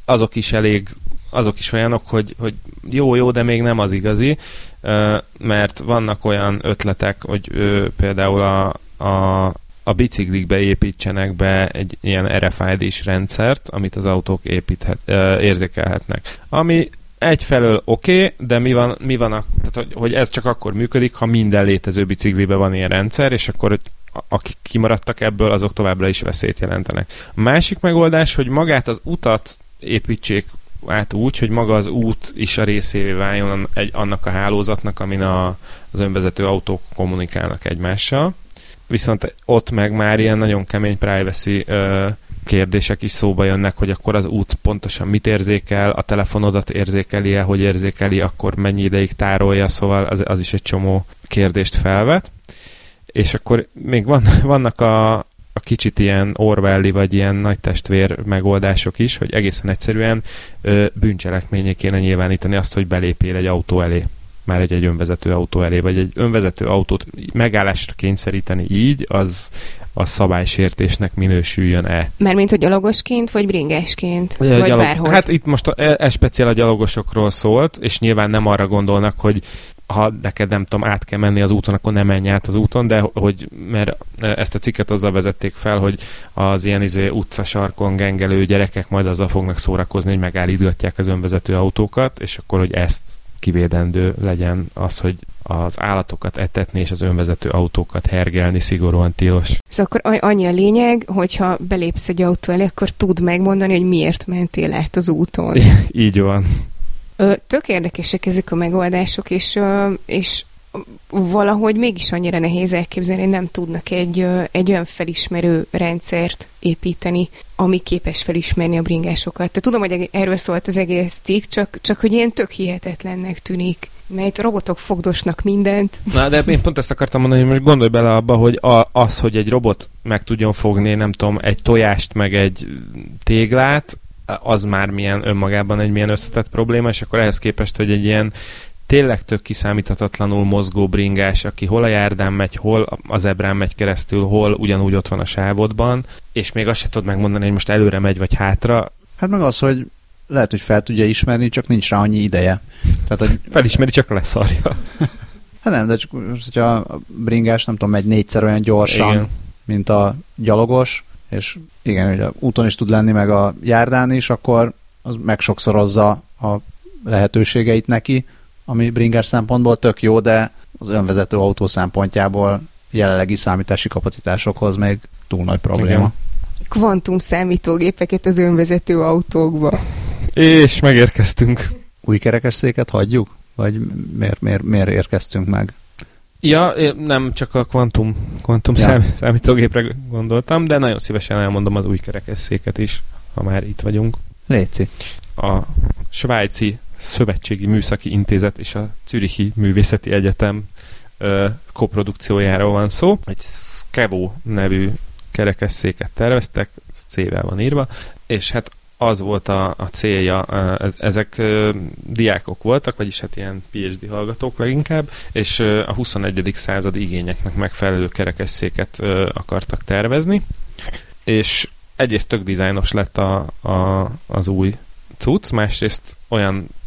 Speaker 3: azok is elég, azok is olyanok, hogy, hogy jó, jó, de még nem az igazi, mert vannak olyan ötletek, hogy például a, a, a biciklikbe építsenek be egy ilyen RFID-s rendszert, amit az autók építhet, érzékelhetnek. Ami egyfelől oké, okay, de mi van, mi van a, tehát, hogy, hogy ez csak akkor működik, ha minden létező biciklibe van ilyen rendszer, és akkor akik kimaradtak ebből, azok továbbra is veszélyt jelentenek. A másik megoldás, hogy magát az utat építsék át úgy, hogy maga az út is a részévé váljon egy, annak a hálózatnak, amin a, az önvezető autók kommunikálnak egymással. Viszont ott meg már ilyen nagyon kemény privacy ö, kérdések is szóba jönnek, hogy akkor az út pontosan mit érzékel, a telefonodat érzékeli-e, hogy érzékeli, akkor mennyi ideig tárolja, szóval az, az is egy csomó kérdést felvet és akkor még van, *laughs* vannak a, a kicsit ilyen Orwelli vagy ilyen nagy testvér megoldások is, hogy egészen egyszerűen ö, bűncselekményé kéne nyilvánítani azt, hogy belépél egy autó elé már egy, egy önvezető autó elé, vagy egy önvezető autót megállásra kényszeríteni így, az a szabálysértésnek minősüljön-e.
Speaker 1: Mert mint hogy gyalogosként, vagy bringásként, vagy gyalog... bárhol?
Speaker 3: Hát itt most e, e speciál a gyalogosokról szólt, és nyilván nem arra gondolnak, hogy ha neked nem tudom, át kell menni az úton, akkor nem menj át az úton, de hogy, mert ezt a cikket azzal vezették fel, hogy az ilyen izé utcasarkon gengelő gyerekek majd azzal fognak szórakozni, hogy megállítgatják az önvezető autókat, és akkor, hogy ezt kivédendő legyen az, hogy az állatokat etetni és az önvezető autókat hergelni szigorúan tilos.
Speaker 1: Szóval akkor annyi a lényeg, hogyha belépsz egy autó elé, akkor tud megmondani, hogy miért mentél át az úton. *laughs*
Speaker 3: Így van.
Speaker 1: Tök érdekesek ezek a megoldások, és, és valahogy mégis annyira nehéz elképzelni, hogy nem tudnak egy, egy olyan felismerő rendszert építeni, ami képes felismerni a bringásokat. Te tudom, hogy erről szólt az egész cikk, csak, csak hogy ilyen tök hihetetlennek tűnik. Mert robotok fogdosnak mindent.
Speaker 3: Na, de én pont ezt akartam mondani, hogy most gondolj bele abba, hogy a, az, hogy egy robot meg tudjon fogni, nem tudom, egy tojást, meg egy téglát, az már milyen önmagában egy milyen összetett probléma, és akkor ehhez képest, hogy egy ilyen tényleg tök kiszámíthatatlanul mozgó bringás, aki hol a járdán megy, hol az ebrán megy keresztül, hol ugyanúgy ott van a sávodban, és még azt se tudod megmondani, hogy most előre megy vagy hátra.
Speaker 2: Hát meg az, hogy lehet, hogy fel tudja ismerni, csak nincs rá annyi ideje.
Speaker 3: Tehát, hogy... Felismeri, csak leszarja. *laughs*
Speaker 2: hát nem, de csak, hogyha a bringás, nem tudom, megy négyszer olyan gyorsan, Igen. mint a gyalogos, és igen, hogy a úton is tud lenni, meg a járdán is, akkor az megsokszorozza a lehetőségeit neki, ami bringás szempontból tök jó, de az önvezető autó szempontjából jelenlegi számítási kapacitásokhoz még túl nagy probléma. Igen.
Speaker 1: Kvantum számítógépeket az önvezető autókba.
Speaker 3: És megérkeztünk.
Speaker 2: Új kerekes széket hagyjuk? Vagy miért, miért, miért érkeztünk meg?
Speaker 3: Ja, nem csak a kvantum, kvantum ja. szám, számítógépre gondoltam, de nagyon szívesen elmondom az új kerekesszéket is, ha már itt vagyunk.
Speaker 2: Léci.
Speaker 3: A svájci Szövetségi Műszaki Intézet és a Zürichi Művészeti Egyetem ö, koprodukciójáról van szó. Egy Skevo nevű kerekesszéket terveztek, C-vel van írva, és hát az volt a, a célja, ezek diákok voltak, vagyis hát ilyen PhD hallgatók leginkább, és a 21. századi igényeknek megfelelő kerekesszéket akartak tervezni, és egyrészt tök dizájnos lett a, a, az új cucc, másrészt olyan ö,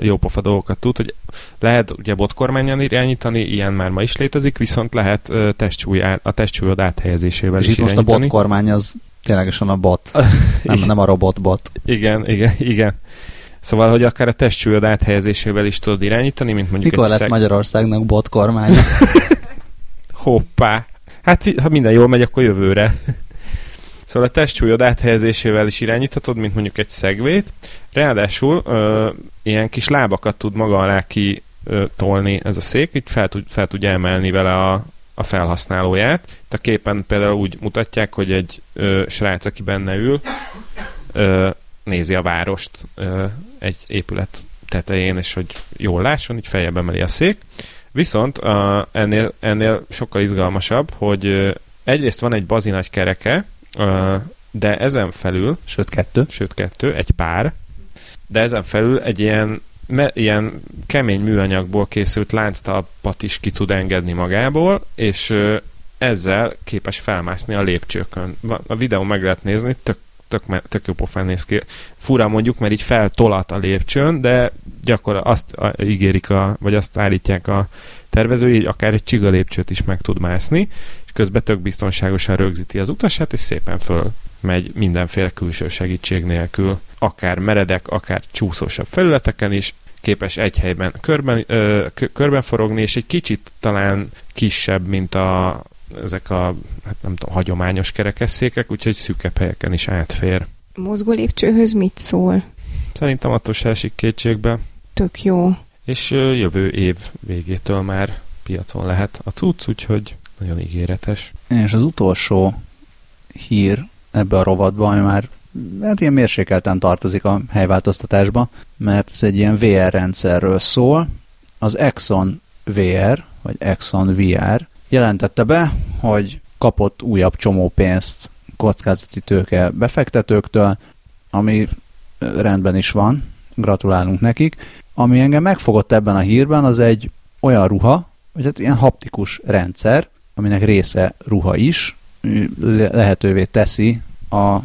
Speaker 3: jópofa dolgokat tud, hogy lehet ugye botkormányon irányítani, ilyen már ma is létezik, viszont lehet testsúly, a testsúlyod áthelyezésével
Speaker 2: És
Speaker 3: is
Speaker 2: itt most a botkormány az ténylegesen a bot, *laughs* nem, nem a robot bot.
Speaker 3: Igen, igen, igen. Szóval, hogy akár a testsúlyod áthelyezésével is tudod irányítani, mint mondjuk
Speaker 2: Mikor
Speaker 3: egy
Speaker 2: lesz
Speaker 3: szeg...
Speaker 2: Magyarországnak bot kormány? *laughs*
Speaker 3: Hoppá! Hát, ha minden jól megy, akkor jövőre. Szóval a testsúlyod áthelyezésével is irányíthatod, mint mondjuk egy szegvét. Ráadásul ö, ilyen kis lábakat tud maga alá ki ö, ez a szék, így fel, tud, fel tudja emelni vele a, a felhasználóját. Itt a képen például úgy mutatják, hogy egy ö, srác, aki benne ül, ö, nézi a várost ö, egy épület tetején, és hogy jól lásson, így feljebb emeli a szék. Viszont uh, ennél, ennél sokkal izgalmasabb, hogy uh, egyrészt van egy bazi nagy kereke, de ezen felül,
Speaker 2: Sőt, kettő.
Speaker 3: sőt kettő, egy pár, de ezen felül egy ilyen, me, ilyen kemény műanyagból készült lánctalpat is ki tud engedni magából, és ezzel képes felmászni a lépcsőkön. A videó meg lehet nézni, tök tök, tök jó pofán néz ki. Fura mondjuk, mert így feltolat a lépcsőn, de gyakor azt ígérik, a, vagy azt állítják a tervezői, akár egy csiga lépcsőt is meg tud mászni, és közben tök biztonságosan rögzíti az utasát, és szépen föl megy mindenféle külső segítség nélkül. Akár meredek, akár csúszósabb felületeken is, képes egy helyben körben, ö, körben forogni, és egy kicsit talán kisebb, mint a, ezek a hát nem tudom, hagyományos kerekesszékek, úgyhogy szűkebb helyeken is átfér.
Speaker 1: Mozgó lépcsőhöz mit szól?
Speaker 3: Szerintem attól se esik kétségbe,
Speaker 1: Tök jó.
Speaker 3: És jövő év végétől már piacon lehet a cucc, úgyhogy nagyon ígéretes.
Speaker 2: És az utolsó hír ebbe a rovatba, ami már hát ilyen mérsékelten tartozik a helyváltoztatásba, mert ez egy ilyen VR rendszerről szól. Az Exxon VR, vagy Exxon VR jelentette be, hogy kapott újabb csomó pénzt kockázati tőke befektetőktől, ami rendben is van, gratulálunk nekik. Ami engem megfogott ebben a hírben, az egy olyan ruha, vagy hát ilyen haptikus rendszer, aminek része ruha is, le- lehetővé teszi a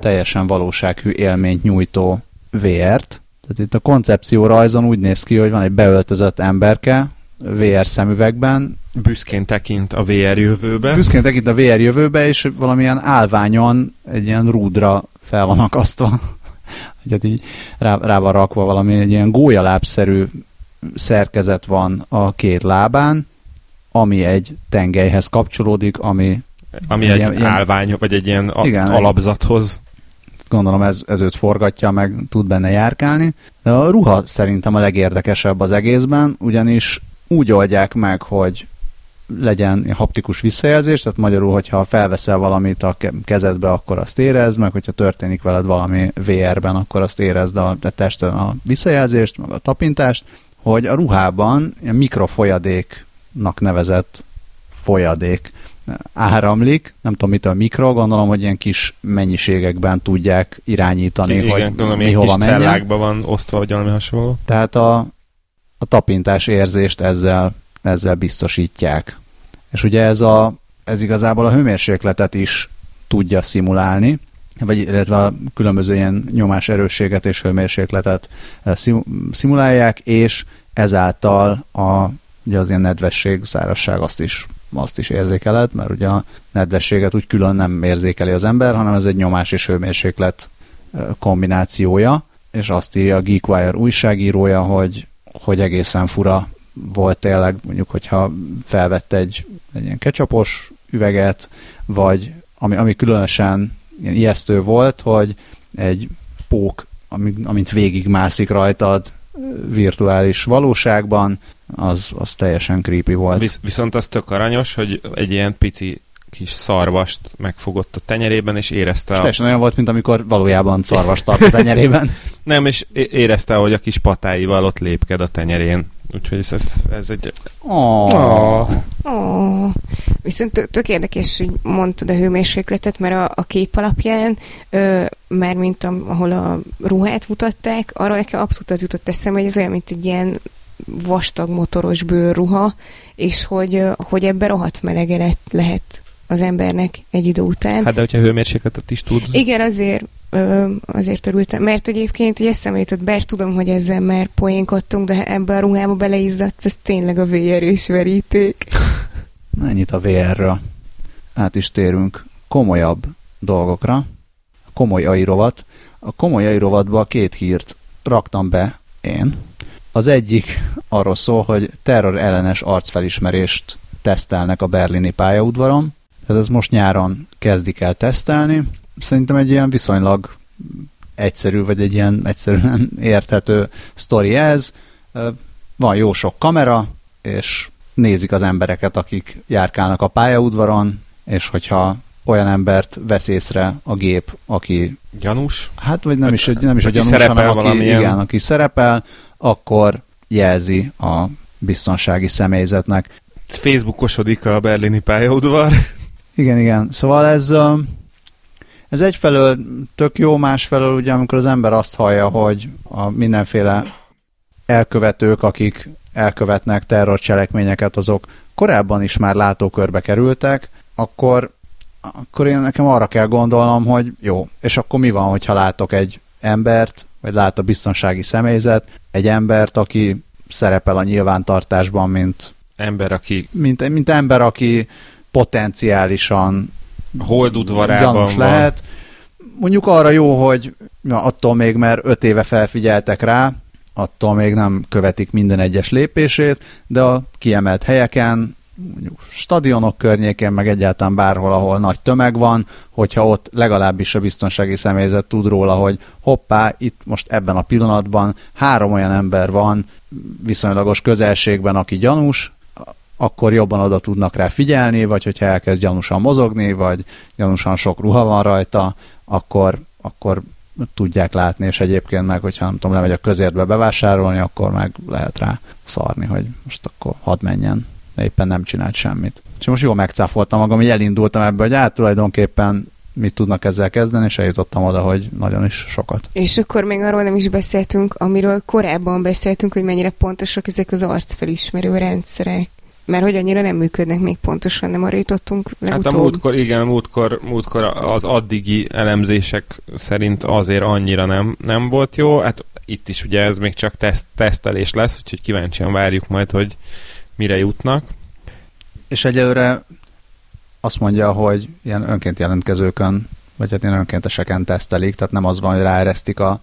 Speaker 2: teljesen valósághű élményt nyújtó VR-t. Tehát itt a koncepció rajzon úgy néz ki, hogy van egy beöltözött emberke VR szemüvegben,
Speaker 3: Büszkén tekint a VR jövőbe.
Speaker 2: büszkén tekint a VR jövőbe, és valamilyen állványon egy ilyen rúdra fel van akasztva. Hogy hát így rá, rá van rakva valami egy ilyen gólyalábszerű szerkezet van a két lábán, ami egy tengelyhez kapcsolódik, ami
Speaker 3: ami egy
Speaker 2: ilyen- ilyen-
Speaker 3: állvány, vagy egy ilyen a,
Speaker 2: Igen, egy-
Speaker 3: alapzathoz.
Speaker 2: gondolom ez, ez őt forgatja, meg tud benne járkálni. De a ruha szerintem a legérdekesebb az egészben, ugyanis úgy oldják meg, hogy legyen haptikus visszajelzés, tehát magyarul, hogyha felveszel valamit a ke- kezedbe, akkor azt érezd, meg hogyha történik veled valami VR-ben, akkor azt érezd a, a testen a visszajelzést, meg a tapintást, hogy a ruhában mikrofolyadéknak nevezett folyadék áramlik, nem tudom mitől mikro, gondolom, hogy ilyen kis mennyiségekben tudják irányítani,
Speaker 3: Igen,
Speaker 2: hogy
Speaker 3: tudom,
Speaker 2: mi hova menjen.
Speaker 3: van osztva, vagy valami hasonló.
Speaker 2: Tehát a, a tapintás érzést ezzel, ezzel biztosítják. És ugye ez, a, ez igazából a hőmérsékletet is tudja szimulálni, vagy illetve a különböző ilyen nyomás erősséget és hőmérsékletet eh, szim- szimulálják, és ezáltal a, ugye az ilyen nedvesség, szárazság azt is, azt is érzékeled, mert ugye a nedvességet úgy külön nem érzékeli az ember, hanem ez egy nyomás és hőmérséklet eh, kombinációja, és azt írja a GeekWire újságírója, hogy, hogy egészen fura volt tényleg, mondjuk, hogyha felvett egy, egy ilyen ketchupos üveget, vagy ami, ami különösen ilyen ijesztő volt, hogy egy pók, ami, amint végigmászik rajtad virtuális valóságban, az, az teljesen creepy volt.
Speaker 3: Visz, viszont az tök aranyos, hogy egy ilyen pici kis szarvast megfogott a tenyerében, és érezte
Speaker 2: És
Speaker 3: a...
Speaker 2: teljesen olyan volt, mint amikor valójában szarvas tart a tenyerében. *laughs*
Speaker 3: Nem, és érezte, hogy a kis patáival ott lépked a tenyerén. Úgyhogy ez, ez, ez egy...
Speaker 2: Oh.
Speaker 1: Ó, viszont tök, érdekes, hogy mondtad a hőmérsékletet, mert a, a kép alapján, ö, már mint a, ahol a ruhát mutatták, arra nekem abszolút az jutott eszembe, hogy ez olyan, mint egy ilyen vastag motoros bőrruha, és hogy, hogy ebbe rohadt melege lehet az embernek egy idő után.
Speaker 3: Hát de hogyha hőmérsékletet is tud.
Speaker 1: Igen, azért azért örültem, mert egyébként így eszembe jutott, bár tudom, hogy ezzel már poénkodtunk, de ebbe a ruhába beleizzadsz, ez tényleg a VR és veríték. *laughs*
Speaker 2: Ennyit a VR-ről. Át is térünk komolyabb dolgokra. Komoly airovat. A komoly airovatba két hírt raktam be én. Az egyik arról szól, hogy terror ellenes arcfelismerést tesztelnek a berlini pályaudvaron. Tehát ez most nyáron kezdik el tesztelni. Szerintem egy ilyen viszonylag egyszerű, vagy egy ilyen egyszerűen érthető sztori ez. Van jó sok kamera, és nézik az embereket, akik járkálnak a pályaudvaron, és hogyha olyan embert vesz észre a gép, aki...
Speaker 3: Gyanús?
Speaker 2: Hát, vagy nem is, nem is a gyanús, hanem aki, igen, aki szerepel, akkor jelzi a biztonsági személyzetnek.
Speaker 3: Facebookosodik a berlini pályaudvar.
Speaker 2: Igen, igen. Szóval ez, ez egyfelől tök jó, másfelől ugye, amikor az ember azt hallja, hogy a mindenféle elkövetők, akik elkövetnek terrorcselekményeket, azok korábban is már látókörbe kerültek, akkor, akkor én nekem arra kell gondolnom, hogy jó, és akkor mi van, hogyha látok egy embert, vagy lát a biztonsági személyzet, egy embert, aki szerepel a nyilvántartásban, mint
Speaker 3: ember, aki
Speaker 2: mint, mint ember, aki potenciálisan
Speaker 3: holdudvarában
Speaker 2: lehet. Mondjuk arra jó, hogy ja, attól még, mert öt éve felfigyeltek rá, attól még nem követik minden egyes lépését, de a kiemelt helyeken, mondjuk stadionok környékén, meg egyáltalán bárhol, ahol nagy tömeg van, hogyha ott legalábbis a biztonsági személyzet tud róla, hogy hoppá, itt most ebben a pillanatban három olyan ember van viszonylagos közelségben, aki gyanús, akkor jobban oda tudnak rá figyelni, vagy hogyha elkezd gyanúsan mozogni, vagy gyanúsan sok ruha van rajta, akkor, akkor tudják látni, és egyébként meg, hogyha nem tudom, lemegy a közértbe bevásárolni, akkor meg lehet rá szarni, hogy most akkor hadd menjen, de éppen nem csinált semmit. És most jól megcáfoltam magam, hogy elindultam ebbe, hogy hát tulajdonképpen mit tudnak ezzel kezdeni, és eljutottam oda, hogy nagyon is sokat.
Speaker 1: És akkor még arról nem is beszéltünk, amiről korábban beszéltünk, hogy mennyire pontosak ezek az arcfelismerő rendszerek mert hogy annyira nem működnek még pontosan, nem arra jutottunk
Speaker 3: legutóbb. Hát a múltkor, igen, múltkor, múltkor az addigi elemzések szerint azért annyira nem, nem volt jó. Hát itt is ugye ez még csak teszt, tesztelés lesz, úgyhogy kíváncsian várjuk majd, hogy mire jutnak.
Speaker 2: És egyelőre azt mondja, hogy ilyen önként jelentkezőkön, vagy hát ilyen önkénteseken tesztelik, tehát nem az van, hogy ráeresztik a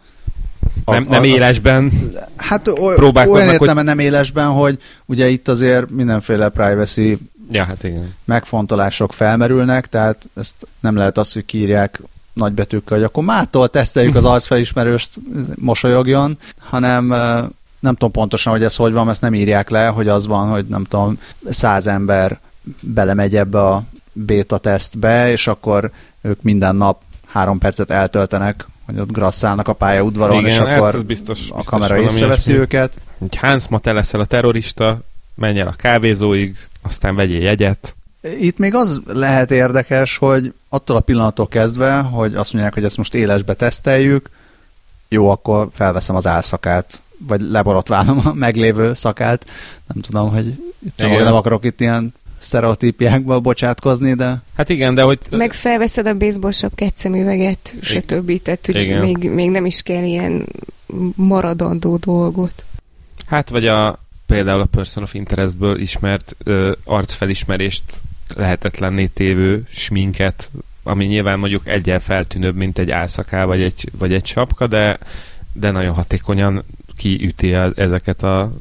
Speaker 3: a, nem, nem élesben
Speaker 2: hát oly, próbálkoznak, olyan értelme hogy... nem élesben, hogy ugye itt azért mindenféle privacy
Speaker 3: ja, hát igen.
Speaker 2: megfontolások felmerülnek, tehát ezt nem lehet azt, hogy kírják nagybetűkkel, hogy akkor mától teszteljük az arcfelismerőst, mosolyogjon, hanem nem tudom pontosan, hogy ez hogy van, ezt nem írják le, hogy az van, hogy nem tudom, száz ember belemegy ebbe a beta tesztbe, és akkor ők minden nap három percet eltöltenek hogy ott grasszálnak a pályaudvaron, Igen, és hát akkor ez biztos, biztos a kamera észreveszi őket.
Speaker 3: Hogy Hans ma te leszel a terrorista, menj el a kávézóig, aztán vegyél jegyet.
Speaker 2: Itt még az lehet érdekes, hogy attól a pillanattól kezdve, hogy azt mondják, hogy ezt most élesbe teszteljük, jó, akkor felveszem az álszakát, vagy leborotválom a meglévő szakát. Nem tudom, hogy itt nem, nem akarok itt ilyen sztereotípiákba bocsátkozni, de...
Speaker 3: Hát igen, de hogy...
Speaker 1: Meg felveszed a baseball sapkát, szemüveget, stb. Tehát, hogy még, még nem is kell ilyen maradandó dolgot.
Speaker 3: Hát, vagy a például a Person of Interestből ismert ö, arcfelismerést lehetetlenné tévő sminket, ami nyilván mondjuk egyel feltűnőbb, mint egy álszaká vagy egy, vagy egy sapka, de, de nagyon hatékonyan kiüti az, ezeket a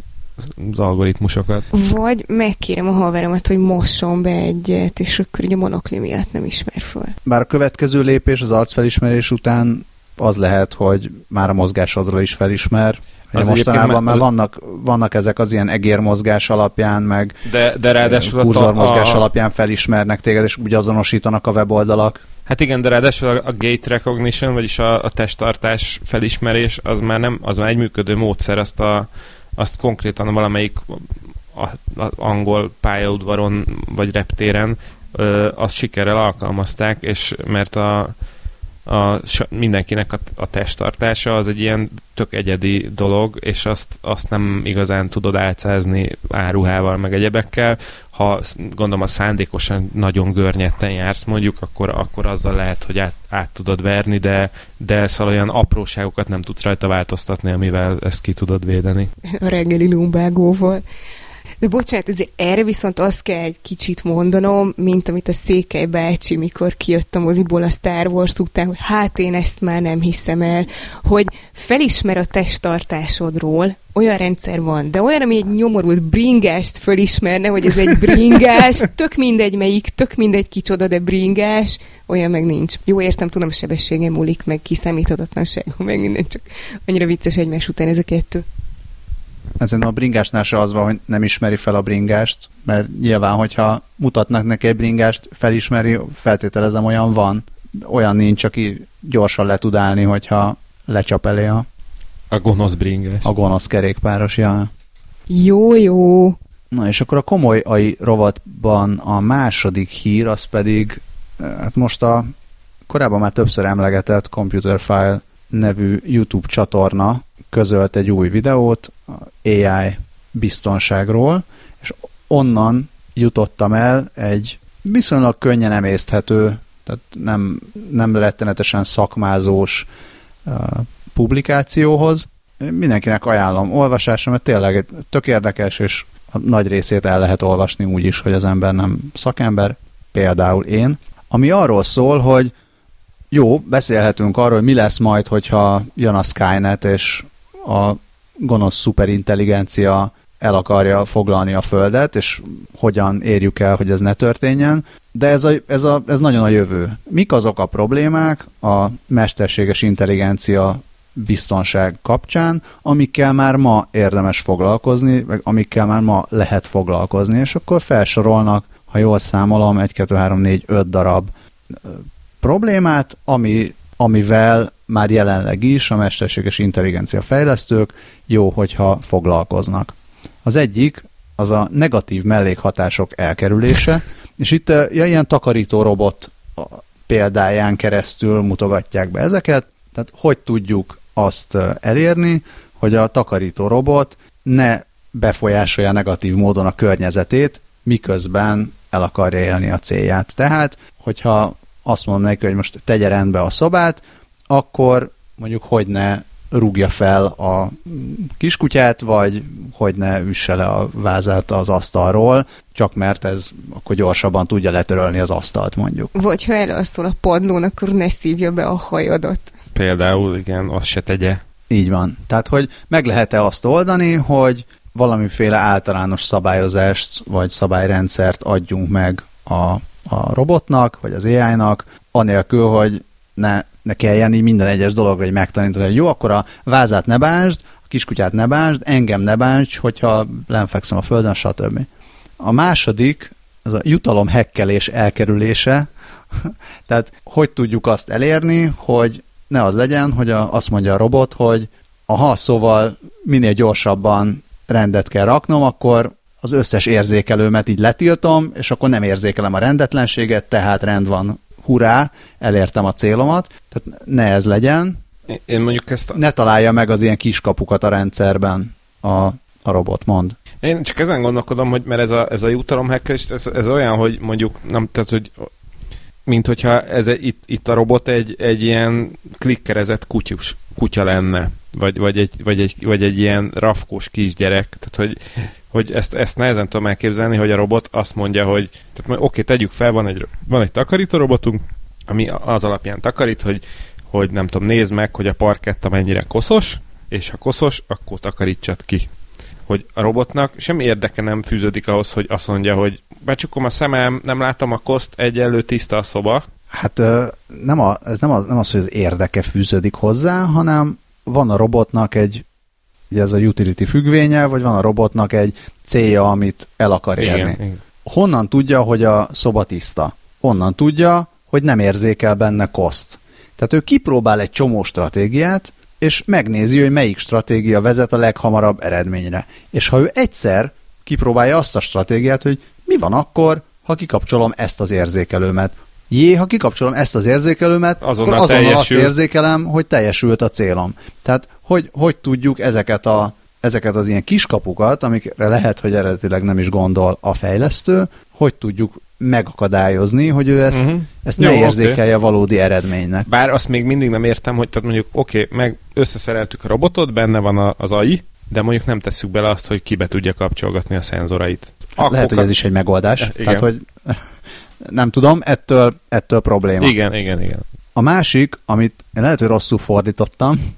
Speaker 3: az algoritmusokat.
Speaker 1: Vagy megkérem a haveromat, hogy mosson be egyet, és akkor ugye a monokli miatt nem ismer föl.
Speaker 2: Bár a következő lépés az arcfelismerés után az lehet, hogy már a mozgásodról is felismer. Az mostanában már vannak, vannak ezek az ilyen egérmozgás alapján, meg
Speaker 3: de, de ráadásul
Speaker 2: kurzormozgás a... alapján felismernek téged, és úgy azonosítanak a weboldalak.
Speaker 3: Hát igen, de ráadásul a, a gate recognition, vagyis a, a testtartás felismerés, az már nem, az már egy működő módszer, azt a azt konkrétan valamelyik a, a angol pályaudvaron vagy reptéren ö, azt sikerrel alkalmazták, és mert a a, mindenkinek a, a testtartása az egy ilyen tök egyedi dolog, és azt, azt nem igazán tudod álcázni áruhával, meg egyebekkel. Ha gondolom a szándékosan nagyon görnyetten jársz mondjuk, akkor, akkor azzal lehet, hogy át, át tudod verni, de, de szóval olyan apróságokat nem tudsz rajta változtatni, amivel ezt ki tudod védeni.
Speaker 1: A reggeli lumbágóval. De bocsánat, azért erre viszont azt kell egy kicsit mondanom, mint amit a Székely bácsi, mikor kijött a moziból a Star Wars után, hogy hát én ezt már nem hiszem el, hogy felismer a testtartásodról, olyan rendszer van, de olyan, ami egy nyomorult bringást fölismerne, hogy ez egy bringás, *laughs* tök mindegy melyik, tök mindegy kicsoda, de bringás, olyan meg nincs. Jó, értem, tudom, a sebességem múlik, meg kiszámíthatatlanság, meg minden, csak annyira vicces egymás után ez a kettő.
Speaker 2: Szerintem a bringásnál se az van, hogy nem ismeri fel a bringást, mert nyilván, hogyha mutatnak neki egy bringást, felismeri, feltételezem olyan van. Olyan nincs, aki gyorsan le tud állni, hogyha lecsap elé a,
Speaker 3: a gonosz bringás.
Speaker 2: A gonosz kerékpáros, ja.
Speaker 1: Jó, jó.
Speaker 2: Na és akkor a komoly AI rovatban a második hír, az pedig, hát most a korábban már többször emlegetett Computer File nevű YouTube csatorna közölt egy új videót AI biztonságról, és onnan jutottam el egy viszonylag könnyen emészthető, tehát nem, nem rettenetesen szakmázós publikációhoz. Mindenkinek ajánlom olvasásra, mert tényleg tök érdekes, és a nagy részét el lehet olvasni úgy is, hogy az ember nem szakember, például én, ami arról szól, hogy jó, beszélhetünk arról, hogy mi lesz majd, hogyha jön a Skynet, és a gonosz szuperintelligencia el akarja foglalni a Földet, és hogyan érjük el, hogy ez ne történjen. De ez, a, ez, a, ez nagyon a jövő. Mik azok a problémák a mesterséges intelligencia biztonság kapcsán, amikkel már ma érdemes foglalkozni, vagy amikkel már ma lehet foglalkozni, és akkor felsorolnak, ha jól számolom, 1, 2, 3, 4, 5 darab problémát, ami, amivel már jelenleg is a mesterséges intelligencia fejlesztők jó, hogyha foglalkoznak. Az egyik az a negatív mellékhatások elkerülése, és itt ja, ilyen takarító robot példáján keresztül mutogatják be ezeket, tehát hogy tudjuk azt elérni, hogy a takarító robot ne befolyásolja negatív módon a környezetét, miközben el akarja élni a célját. Tehát, hogyha azt mondom neki, hogy most tegye rendbe a szobát, akkor mondjuk hogy ne rúgja fel a kiskutyát, vagy hogy ne üsse le a vázát az asztalról, csak mert ez akkor gyorsabban tudja letörölni az asztalt mondjuk.
Speaker 1: Vagy ha elalszol a padlón, akkor ne szívja be a hajadat.
Speaker 3: Például, igen, azt se tegye.
Speaker 2: Így van. Tehát, hogy meg lehet-e azt oldani, hogy valamiféle általános szabályozást vagy szabályrendszert adjunk meg a, a robotnak, vagy az AI-nak, anélkül, hogy ne ne kelljen így minden egyes dologra egy megtanítani, hogy jó, akkor a vázát ne bánsd, a kiskutyát ne bánsd, engem ne bánsd, hogyha lenfekszem a földön, stb. A második, az a jutalom hekkelés elkerülése, *laughs* tehát hogy tudjuk azt elérni, hogy ne az legyen, hogy a, azt mondja a robot, hogy aha, szóval minél gyorsabban rendet kell raknom, akkor az összes érzékelőmet így letiltom, és akkor nem érzékelem a rendetlenséget, tehát rend van hurrá, elértem a célomat, tehát ne ez legyen.
Speaker 3: Én mondjuk ezt... A...
Speaker 2: Ne találja meg az ilyen kiskapukat a rendszerben a, a robot, mond.
Speaker 3: Én csak ezen gondolkodom, hogy mert ez a, ez a jutalomhekkelés, ez, ez olyan, hogy mondjuk, nem, tehát, hogy mint hogyha ez, itt, itt a robot egy, egy ilyen klikkerezett kutyus, kutya lenne, vagy, vagy, egy, vagy, egy, vagy egy ilyen rafkós kisgyerek, tehát hogy hogy ezt, ezt nehezen tudom elképzelni, hogy a robot azt mondja, hogy tehát oké, okay, tegyük fel, van egy, van egy takarító robotunk, ami az alapján takarít, hogy, hogy nem tudom, nézd meg, hogy a parketta mennyire koszos, és ha koszos, akkor takarítsad ki. Hogy a robotnak semmi érdeke nem fűződik ahhoz, hogy azt mondja, hogy becsukom a szemem, nem látom a koszt, egyenlő tiszta a szoba.
Speaker 2: Hát nem a, ez nem, a, nem az, hogy az érdeke fűződik hozzá, hanem van a robotnak egy ugye ez a utility függvénye, vagy van a robotnak egy célja, amit el akar érni. Igen, igen. Honnan tudja, hogy a szoba tiszta? Honnan tudja, hogy nem érzékel benne koszt. Tehát ő kipróbál egy csomó stratégiát, és megnézi, hogy melyik stratégia vezet a leghamarabb eredményre. És ha ő egyszer kipróbálja azt a stratégiát, hogy mi van akkor, ha kikapcsolom ezt az érzékelőmet, Jé, ha kikapcsolom ezt az érzékelőmet,
Speaker 3: Azonnal
Speaker 2: akkor azonnal azt
Speaker 3: teljesül.
Speaker 2: érzékelem, hogy teljesült a célom. Tehát hogy, hogy tudjuk ezeket a ezeket az ilyen kiskapukat, amikre lehet, hogy eredetileg nem is gondol a fejlesztő, hogy tudjuk megakadályozni, hogy ő ezt, uh-huh. ezt
Speaker 3: Jó,
Speaker 2: ne érzékelje valódi eredménynek.
Speaker 3: Bár azt még mindig nem értem, hogy tehát mondjuk oké, okay, meg összeszereltük a robotot, benne van a, az AI, de mondjuk nem tesszük bele azt, hogy kibe tudja kapcsolgatni a szenzorait.
Speaker 2: Hát lehet, hogy ez is egy megoldás.
Speaker 3: Igen.
Speaker 2: Tehát, hogy *laughs* nem tudom, ettől, ettől probléma.
Speaker 3: Igen, igen, igen.
Speaker 2: A másik, amit lehet, hogy rosszul fordítottam,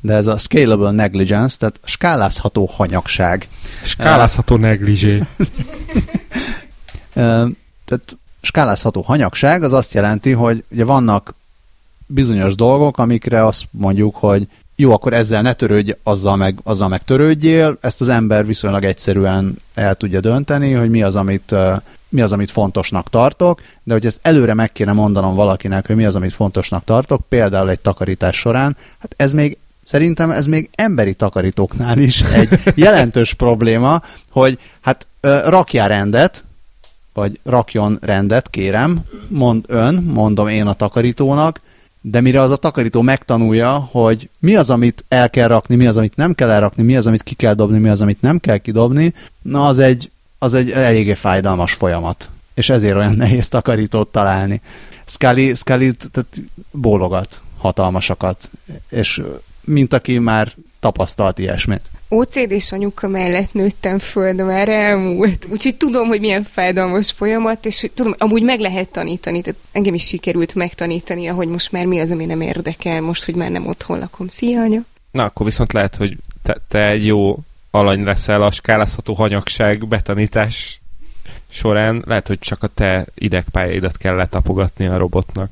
Speaker 2: de ez a scalable negligence, tehát skálázható hanyagság.
Speaker 3: Skálázható negligé.
Speaker 2: Ö, *laughs* Tehát skálázható hanyagság az azt jelenti, hogy ugye vannak bizonyos dolgok, amikre azt mondjuk, hogy jó, akkor ezzel ne törődj, azzal meg, azzal meg törődjél. Ezt az ember viszonylag egyszerűen el tudja dönteni, hogy mi az, amit, ö, mi az, amit fontosnak tartok, de hogy ezt előre meg kéne mondanom valakinek, hogy mi az, amit fontosnak tartok, például egy takarítás során, hát ez még Szerintem ez még emberi takarítóknál is egy *laughs* jelentős probléma, hogy hát rakjál rendet, vagy rakjon rendet, kérem, mond ön, mondom én a takarítónak, de mire az a takarító megtanulja, hogy mi az, amit el kell rakni, mi az, amit nem kell elrakni, mi az, amit ki kell dobni, mi az, amit nem kell kidobni, na az egy, az egy eléggé fájdalmas folyamat. És ezért olyan *laughs* nehéz takarítót találni. Scully, Scully tehát bólogat hatalmasakat, és mint aki már tapasztalt ilyesmit.
Speaker 1: OCD-s anyuka mellett nőttem föl, de már elmúlt. Úgyhogy tudom, hogy milyen fájdalmas folyamat, és hogy tudom, amúgy meg lehet tanítani. Tehát engem is sikerült megtanítani, hogy most már mi az, ami nem érdekel, most, hogy már nem otthon lakom. Szia, anya!
Speaker 3: Na, akkor viszont lehet, hogy te, te egy jó alany leszel a skálázható hanyagság betanítás során. Lehet, hogy csak a te idegpályaidat kell letapogatni a robotnak.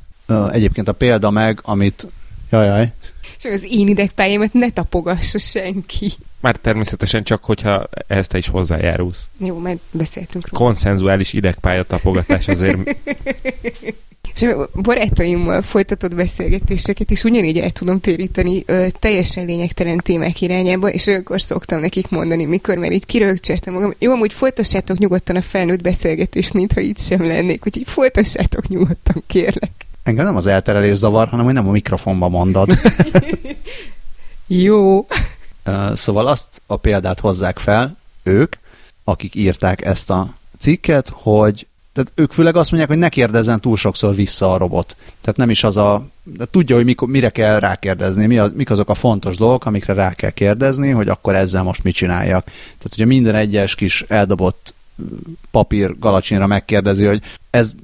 Speaker 2: Egyébként a példa meg, amit Jajaj.
Speaker 1: És az én idegpályámat ne tapogassa senki.
Speaker 3: Már természetesen csak, hogyha ehhez te is hozzájárulsz.
Speaker 1: Jó, majd beszéltünk róla.
Speaker 3: Konszenzuális idegpálya tapogatás azért
Speaker 1: És barátaimmal folytatott beszélgetéseket is ugyanígy el tudom téríteni ö, teljesen lényegtelen témák irányába, és olyankor szoktam nekik mondani, mikor már így kirögcsértem magam. Jó, amúgy folytassátok nyugodtan a felnőtt beszélgetést, mintha itt sem lennék, úgyhogy folytassátok nyugodtan, kérlek.
Speaker 2: Engem nem az elterelés zavar, hanem hogy nem a mikrofonba mondod. *laughs*
Speaker 1: Jó.
Speaker 2: Szóval azt a példát hozzák fel, ők, akik írták ezt a cikket, hogy tehát ők főleg azt mondják, hogy ne kérdezzen túl sokszor vissza a robot. Tehát nem is az a... De tudja, hogy mikor, mire kell rákérdezni, mi a, mik azok a fontos dolgok, amikre rá kell kérdezni, hogy akkor ezzel most mit csináljak. Tehát ugye minden egyes kis eldobott papír galacsinra megkérdezi, hogy ez,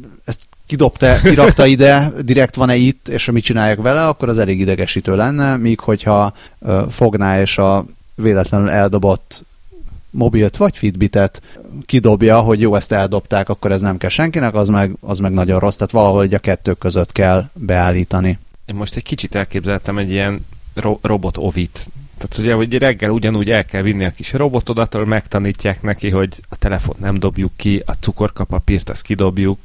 Speaker 2: kidobta, kirakta ide, direkt van-e itt, és mit csináljak vele, akkor az elég idegesítő lenne, míg hogyha ö, fogná és a véletlenül eldobott mobilt vagy Fitbitet kidobja, hogy jó, ezt eldobták, akkor ez nem kell senkinek, az meg, az meg nagyon rossz. Tehát valahol a kettő között kell beállítani.
Speaker 3: Én most egy kicsit elképzeltem egy ilyen ro- robot ovit. Tehát ugye, hogy reggel ugyanúgy el kell vinni a kis robotodat, ahol megtanítják neki, hogy a telefon nem dobjuk ki, a cukorkapapírt azt kidobjuk,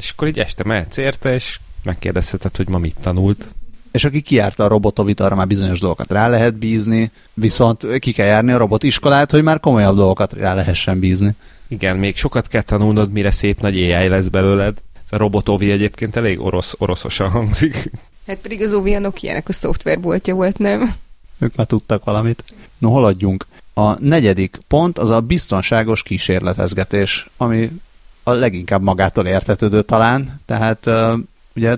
Speaker 3: és akkor így este mehetsz érte, és megkérdezheted, hogy ma mit tanult.
Speaker 2: És aki kijárta a robotovit, arra már bizonyos dolgokat rá lehet bízni, viszont ki kell járni a robotiskolát, hogy már komolyabb dolgokat rá lehessen bízni.
Speaker 3: Igen, még sokat kell tanulnod, mire szép nagy AI lesz belőled. Ez a robotovi egyébként elég orosz, oroszosan hangzik.
Speaker 1: Hát pedig az Ovi a Nokia-nek a szoftverboltja volt, nem?
Speaker 2: Ők már tudtak valamit. No, hol adjunk? A negyedik pont az a biztonságos kísérletezgetés, ami a leginkább magától értetődő talán, tehát ugye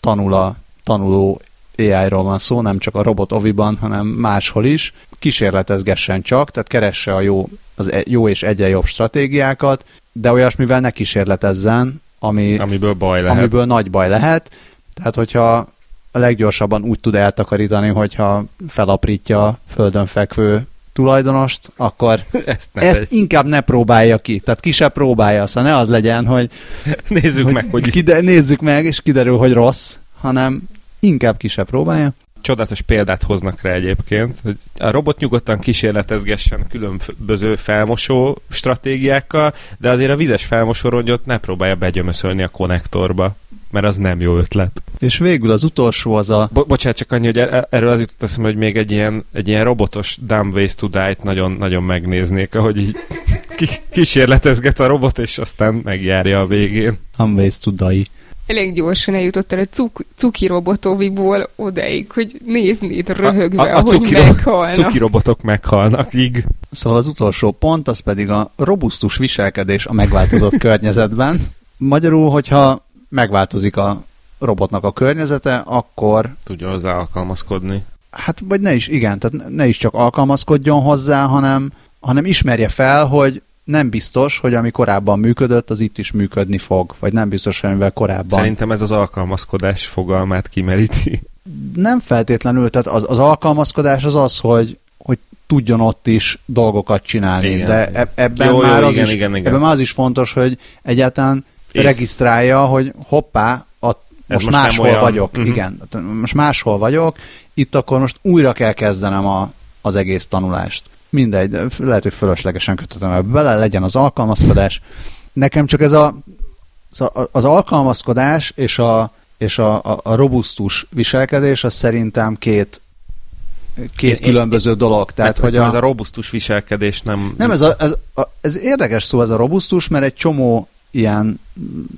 Speaker 2: tanul a tanuló AI-ról van szó, nem csak a robot oviban, hanem máshol is. Kísérletezgessen csak, tehát keresse a jó, az e- jó és egyre jobb stratégiákat, de olyasmivel ne kísérletezzen, ami,
Speaker 3: Amiből baj lehet.
Speaker 2: amiből nagy baj lehet. Tehát, hogyha a leggyorsabban úgy tud eltakarítani, hogyha felaprítja a földön fekvő tulajdonost, akkor *laughs*
Speaker 3: Ezt, ne
Speaker 2: ezt
Speaker 3: tegy.
Speaker 2: inkább ne próbálja ki. Tehát ki se próbálja, szóval ne az legyen, hogy, *laughs*
Speaker 3: Nézzük meg, hogy
Speaker 2: kide, nézzük meg, és kiderül, hogy rossz, hanem inkább ki se próbálja.
Speaker 3: csodálatos példát hoznak rá egyébként, hogy a robot nyugodtan kísérletezgessen különböző felmosó stratégiákkal, de azért a vizes felmosórongyot ne próbálja begyömöszölni a konnektorba, mert az nem jó ötlet.
Speaker 2: És végül az utolsó az a
Speaker 3: Bo- bocsánat, csak annyi, hogy er- erről az jutott eszembe, hogy még egy ilyen, egy ilyen robotos dumb ways to die-t nagyon, nagyon megnéznék, ahogy így ki- kísérletezget a robot, és aztán megjárja a végén.
Speaker 2: Unways to Die.
Speaker 1: elég gyorsan eljutottál a cuk, cuki robotoviból odaig, hogy néznéd röhögve,
Speaker 3: a, a, a
Speaker 1: ahogy
Speaker 3: cuki,
Speaker 1: meghalnak.
Speaker 3: Cuki robotok meghalnak, így.
Speaker 2: Szóval az utolsó pont, az pedig a robusztus viselkedés a megváltozott környezetben. Magyarul, hogyha megváltozik a robotnak a környezete, akkor...
Speaker 3: Tudja hozzá alkalmazkodni.
Speaker 2: Hát, vagy ne is, igen, tehát ne is csak alkalmazkodjon hozzá, hanem, hanem ismerje fel, hogy nem biztos, hogy ami korábban működött, az itt is működni fog, vagy nem biztos, hogy amivel korábban.
Speaker 3: Szerintem ez az alkalmazkodás fogalmát kimeríti.
Speaker 2: Nem feltétlenül, tehát az, az alkalmazkodás az az, hogy, hogy tudjon ott is dolgokat csinálni,
Speaker 3: Igen.
Speaker 2: de eb- ebben
Speaker 3: Jó, jó,
Speaker 2: már az
Speaker 3: igen,
Speaker 2: is,
Speaker 3: igen, igen.
Speaker 2: ebben már az is fontos, hogy egyáltalán
Speaker 3: Ész-
Speaker 2: regisztrálja, hogy hoppá, a, most,
Speaker 3: most
Speaker 2: máshol
Speaker 3: olyan.
Speaker 2: vagyok,
Speaker 3: Mhm.
Speaker 2: igen, most máshol vagyok, itt akkor most újra kell kezdenem a, az egész tanulást. Mindegy, de lehet, hogy fölöslegesen kötöttem ebbe bele, legyen az alkalmazkodás. Nekem csak ez a, az- az alkalmazkodás és a, és a, a, a robusztus viselkedés, az szerintem két, két
Speaker 3: Én-
Speaker 2: különböző dolog. Tehát, hogy
Speaker 3: ez a robusztus viselkedés nem...
Speaker 2: nem, ez, a, ez, a, ez érdekes szó, ez a robusztus, mert egy csomó ilyen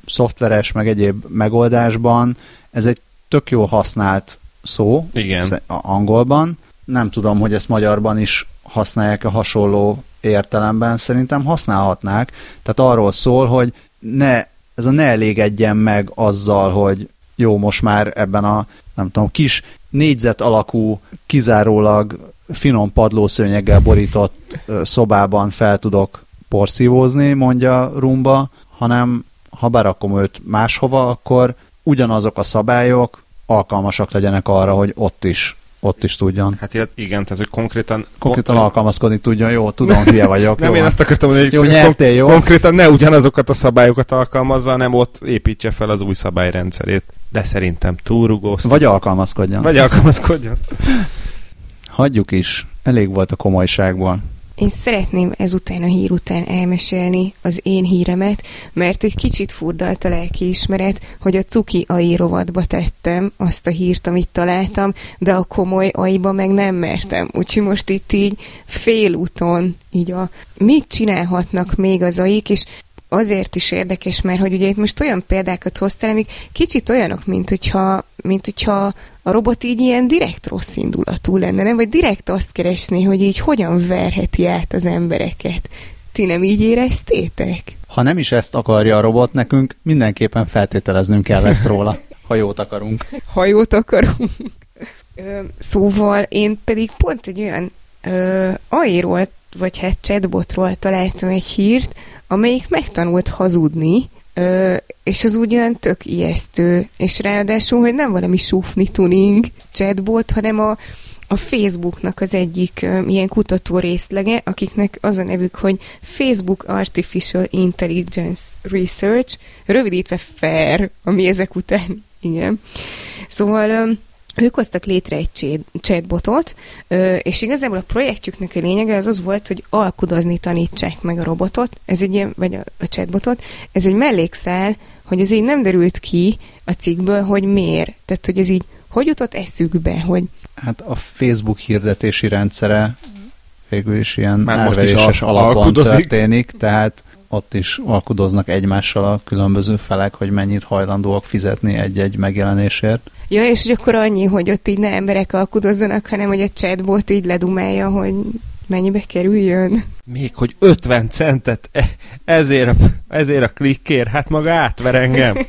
Speaker 2: szoftveres, meg egyéb megoldásban ez egy tök jó használt szó
Speaker 3: Igen.
Speaker 2: a angolban. Nem tudom, hogy ezt magyarban is használják-e hasonló értelemben. Szerintem használhatnák. Tehát arról szól, hogy ne, ez a ne elégedjen meg azzal, hogy jó, most már ebben a nem tudom, kis négyzet alakú, kizárólag finom padlószőnyeggel borított szobában fel tudok porszívózni, mondja Rumba, hanem ha berakom őt máshova, akkor ugyanazok a szabályok alkalmasak legyenek arra, hogy ott is, ott is tudjon.
Speaker 3: Hát igen, tehát hogy konkrétan...
Speaker 2: Konkrétan alkalmazkodni tudjon. Jó, tudom, hülye vagyok.
Speaker 3: Nem,
Speaker 2: jó,
Speaker 3: én azt akartam mondani, hogy
Speaker 2: Jó,
Speaker 3: kon-
Speaker 2: nyertél, jó?
Speaker 3: konkrétan ne ugyanazokat a szabályokat alkalmazza, hanem ott építse fel az új szabályrendszerét. De szerintem túlrugóztat.
Speaker 2: Vagy alkalmazkodjon.
Speaker 3: Vagy alkalmazkodjon.
Speaker 2: Hagyjuk is. Elég volt a komolyságból.
Speaker 1: Én szeretném ezután a hír után elmesélni az én híremet, mert egy kicsit furdalt a lelkiismeret, hogy a cuki AI rovatba tettem azt a hírt, amit találtam, de a komoly AI-ba meg nem mertem. Úgyhogy most itt így félúton így a mit csinálhatnak még az AI-k, és azért is érdekes, mert hogy ugye itt most olyan példákat hoztál, amik kicsit olyanok, mint hogyha, mint hogyha a robot így ilyen direkt rossz indulatú lenne, nem? Vagy direkt azt keresné, hogy így hogyan verheti át az embereket. Ti nem így éreztétek?
Speaker 2: Ha nem is ezt akarja a robot, nekünk mindenképpen feltételeznünk kell ezt róla, ha jót akarunk.
Speaker 1: Hajót akarunk. Ö, szóval én pedig pont egy olyan ö, AI-ról, vagy hát chatbotról találtam egy hírt, amelyik megtanult hazudni, ö, és az úgy olyan tök ijesztő, és ráadásul, hogy nem valami sufni tuning chatbot, hanem a, a Facebooknak az egyik ö, ilyen kutató részlege, akiknek az a nevük, hogy Facebook Artificial Intelligence Research, rövidítve FAIR, ami ezek után, igen. Szóval ö, ők hoztak létre egy chat- chatbotot, és igazából a projektjüknek a lényege az az volt, hogy alkudozni tanítsák meg a robotot, ez egy ilyen, vagy a, a chatbotot, ez egy mellékszál, hogy ez így nem derült ki a cikkből, hogy miért. Tehát, hogy ez így hogy jutott eszükbe, hogy
Speaker 2: Hát a Facebook hirdetési rendszere végül is ilyen
Speaker 3: Már most is al-
Speaker 2: alapon
Speaker 3: alkudozik.
Speaker 2: történik, tehát ott is alkudoznak egymással a különböző felek, hogy mennyit hajlandóak fizetni egy-egy megjelenésért.
Speaker 1: Ja, és hogy akkor annyi, hogy ott így ne emberek alkudozzanak, hanem hogy a chatbot így ledumálja, hogy mennyibe kerüljön.
Speaker 3: Még hogy 50 centet e- ezért, a- ezért a klikkért, hát maga átver engem. *laughs*